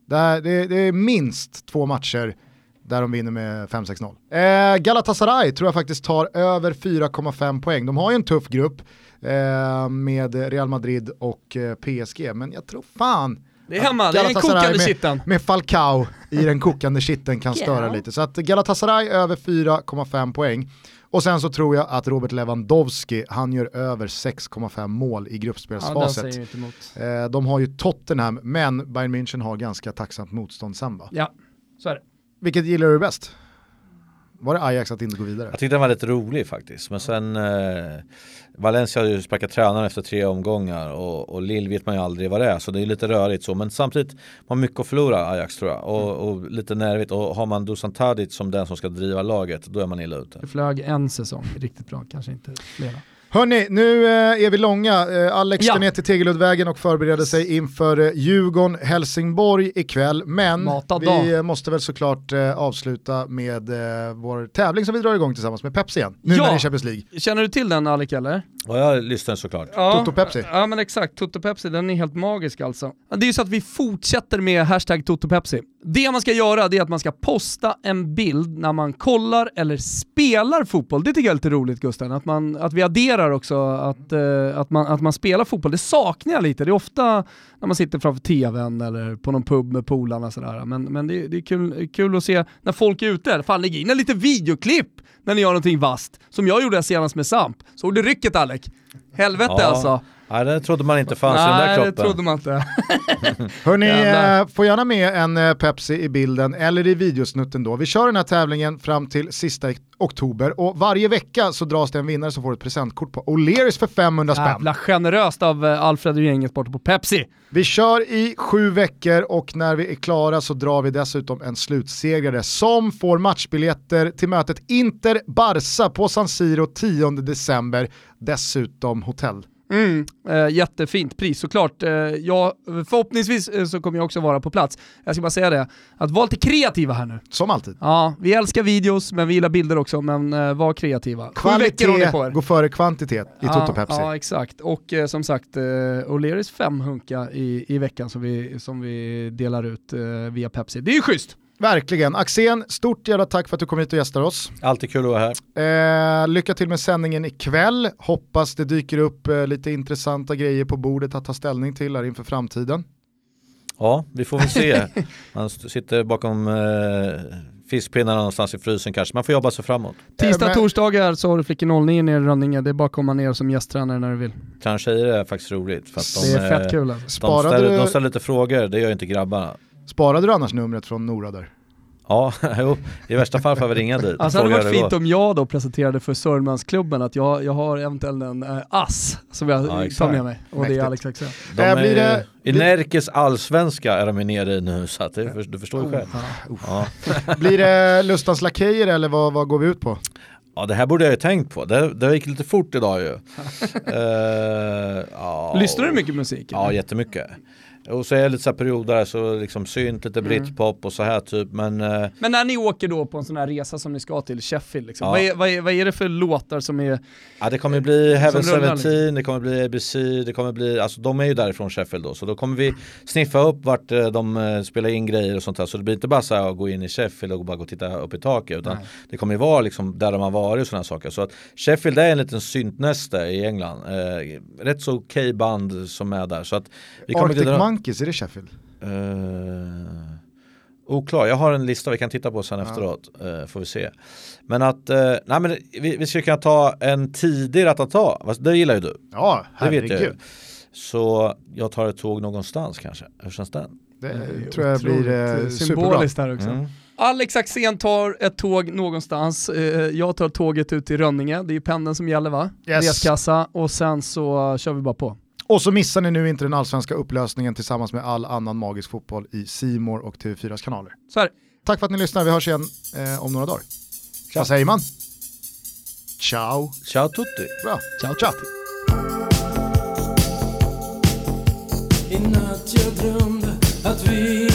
Det är, det, det är minst två matcher där de vinner med 5-6-0. Eh, Galatasaray tror jag faktiskt tar över 4,5 poäng. De har ju en tuff grupp eh, med Real Madrid och eh, PSG, men jag tror fan det är hemma, det är den kokande kitteln. Med, med Falcao i den kokande kitteln kan störa lite. Så att Galatasaray över 4,5 poäng. Och sen så tror jag att Robert Lewandowski, han gör över 6,5 mål i gruppspelsfaset. Ja, eh, de har ju Tottenham, men Bayern München har ganska tacksamt motstånd sen va? Ja, så är det. Vilket gillar du bäst? Var det Ajax att inte gå vidare? Jag tyckte den var lite rolig faktiskt. Men sen eh, Valencia har ju sparkat tränare efter tre omgångar och, och Lill vet man ju aldrig vad det är. Så det är lite rörigt så. Men samtidigt har man mycket att förlora Ajax tror jag. Och, mm. och lite nervigt. Och har man Dusan Tadic som den som ska driva laget, då är man illa ute. Det flög en säsong riktigt bra, kanske inte flera. Hörni, nu eh, är vi långa. Eh, Alex ja. ska ner till Tegeludvägen och förbereder sig inför eh, Djurgården-Helsingborg ikväll. Men Matad vi dag. måste väl såklart avsluta med vår tävling som vi drar igång tillsammans med Pepsi igen. Nu ja. när det är Champions League. Känner du till den Alec eller? Ja, jag lyssnar såklart. Ja. Toto Pepsi. Ja men exakt, Toto Pepsi, den är helt magisk alltså. Det är ju så att vi fortsätter med hashtag Toto Pepsi. Det man ska göra det är att man ska posta en bild när man kollar eller spelar fotboll. Det tycker jag är lite roligt Gusten, att, man, att vi adderar här också, att, eh, att, man, att man spelar fotboll. Det saknar jag lite. Det är ofta när man sitter framför tvn eller på någon pub med polarna sådär. Men, men det, det är kul, kul att se när folk är ute. Fan lägg in en liten videoklipp när ni gör någonting vast. Som jag gjorde senast med Samp. Såg du rycket Alec? Helvete Ja. alltså. Nej, det trodde man inte fanns i den där Nej, det kroppen. trodde man inte. Hörni, eh, får gärna med en eh, Pepsi i bilden eller i videosnutten då. Vi kör den här tävlingen fram till sista oktober och varje vecka så dras det en vinnare som får ett presentkort på O'Learys för 500 spänn. Jävla generöst av eh, Alfred och gänget borta på Pepsi. Vi kör i sju veckor och när vi är klara så drar vi dessutom en slutsegrare som får matchbiljetter till mötet Inter-Barca på San Siro 10 december. Dessutom hotell. Mm, eh, jättefint pris såklart. Eh, ja, förhoppningsvis eh, så kommer jag också vara på plats. Jag ska bara säga det, att vara lite kreativa här nu. Som alltid. Ja, vi älskar videos, men vi gillar bilder också, men eh, var kreativa. Kvalitet går före kvantitet i Toto ja, Pepsi. Ja, exakt. Och eh, som sagt, eh, O'Learys fem hunka i, i veckan som vi, som vi delar ut eh, via Pepsi. Det är ju schysst! Verkligen. Axén, stort jävla tack för att du kom hit och gästar oss. Alltid kul att vara här. Eh, lycka till med sändningen ikväll. Hoppas det dyker upp eh, lite intressanta grejer på bordet att ta ställning till här inför framtiden. Ja, vi får väl se. Man sitter bakom eh, fiskpinnarna någonstans i frysen kanske. Man får jobba sig framåt. Tisdag, men- torsdagar så har du Flickor 09 nere i Rönninge. Det är bara att komma ner som gästtränare när du vill. Bland tjejer är faktiskt roligt. För att de, Det är fett eh, kul alltså. De ställer, de du, ställer lite frågor, det gör inte grabbarna. Sparade du annars numret från Nora där? Ja, jo, i värsta fall får vi ringa dit. Alltså det hade fråga varit fint om jag då presenterade för Sörmlandsklubben att jag, jag har eventuellt en äh, ass som jag Ja, tar med mig. Och det Mäktigt. är Alex Axén. De Äh, är, blir det- I Närkes allsvenska är de ju nere i nu så att det, du förstår ju själv. Ja. Blir det Lustans Lakejer eller vad, vad går vi ut på? ja, det här borde jag ju tänkt på. Det, det gick lite fort idag ju. Eh, ja, Lyssnar du mycket musik? Ja, eller? jättemycket. Och så är det lite så här perioder så liksom synt, lite Mm. britpop och så här typ. Men eh, Men när ni åker då på en sån här resa som ni ska till Sheffield, liksom, Ja. vad, är, vad, är, vad är det för låtar som är... ja, det kommer bli Heaven Som rullar 17, det kommer bli ABC, det kommer bli, alltså de är ju därifrån Sheffield då. Så då kommer vi sniffa upp vart eh, de eh, spelar in grejer och sånt där. Så det blir inte bara så här att gå in i Sheffield och bara gå och titta upp i taket. Utan Nej. det kommer ju vara liksom där de har varit och sådana saker. Så att Sheffield är en liten syntnäste i England. Eh, rätt så okej band som är där. Så att vi kommer Arctic Monkeys, är det Sheffield? Uh, oklar, jag har en lista vi kan titta på sen efteråt. eh, får vi se. Men att, eh, nej men vi, vi ska kunna ta en tidig ratata. Det gillar ju du. Ja, Det vet jag ju. herregud. Så jag tar ett tåg någonstans kanske. Hur känns den? Det, är tror jag blir eh, symboliskt här också. Mm. Alex Axén tar ett tåg någonstans, jag tar tåget ut till Rönninge, det är ju pendeln som gäller va? Yes. Reskassa och sen så uh, kör vi bara på. Och så missar ni nu inte den allsvenska upplösningen tillsammans med all annan magisk fotboll i Simor och TV4s kanaler. Så här. Tack för att ni lyssnar, vi hörs igen eh, om några dagar. Vad säger man? Ciao. Ciao tutti! Bra. Ciao, Ciao. I natt jag drömde att vi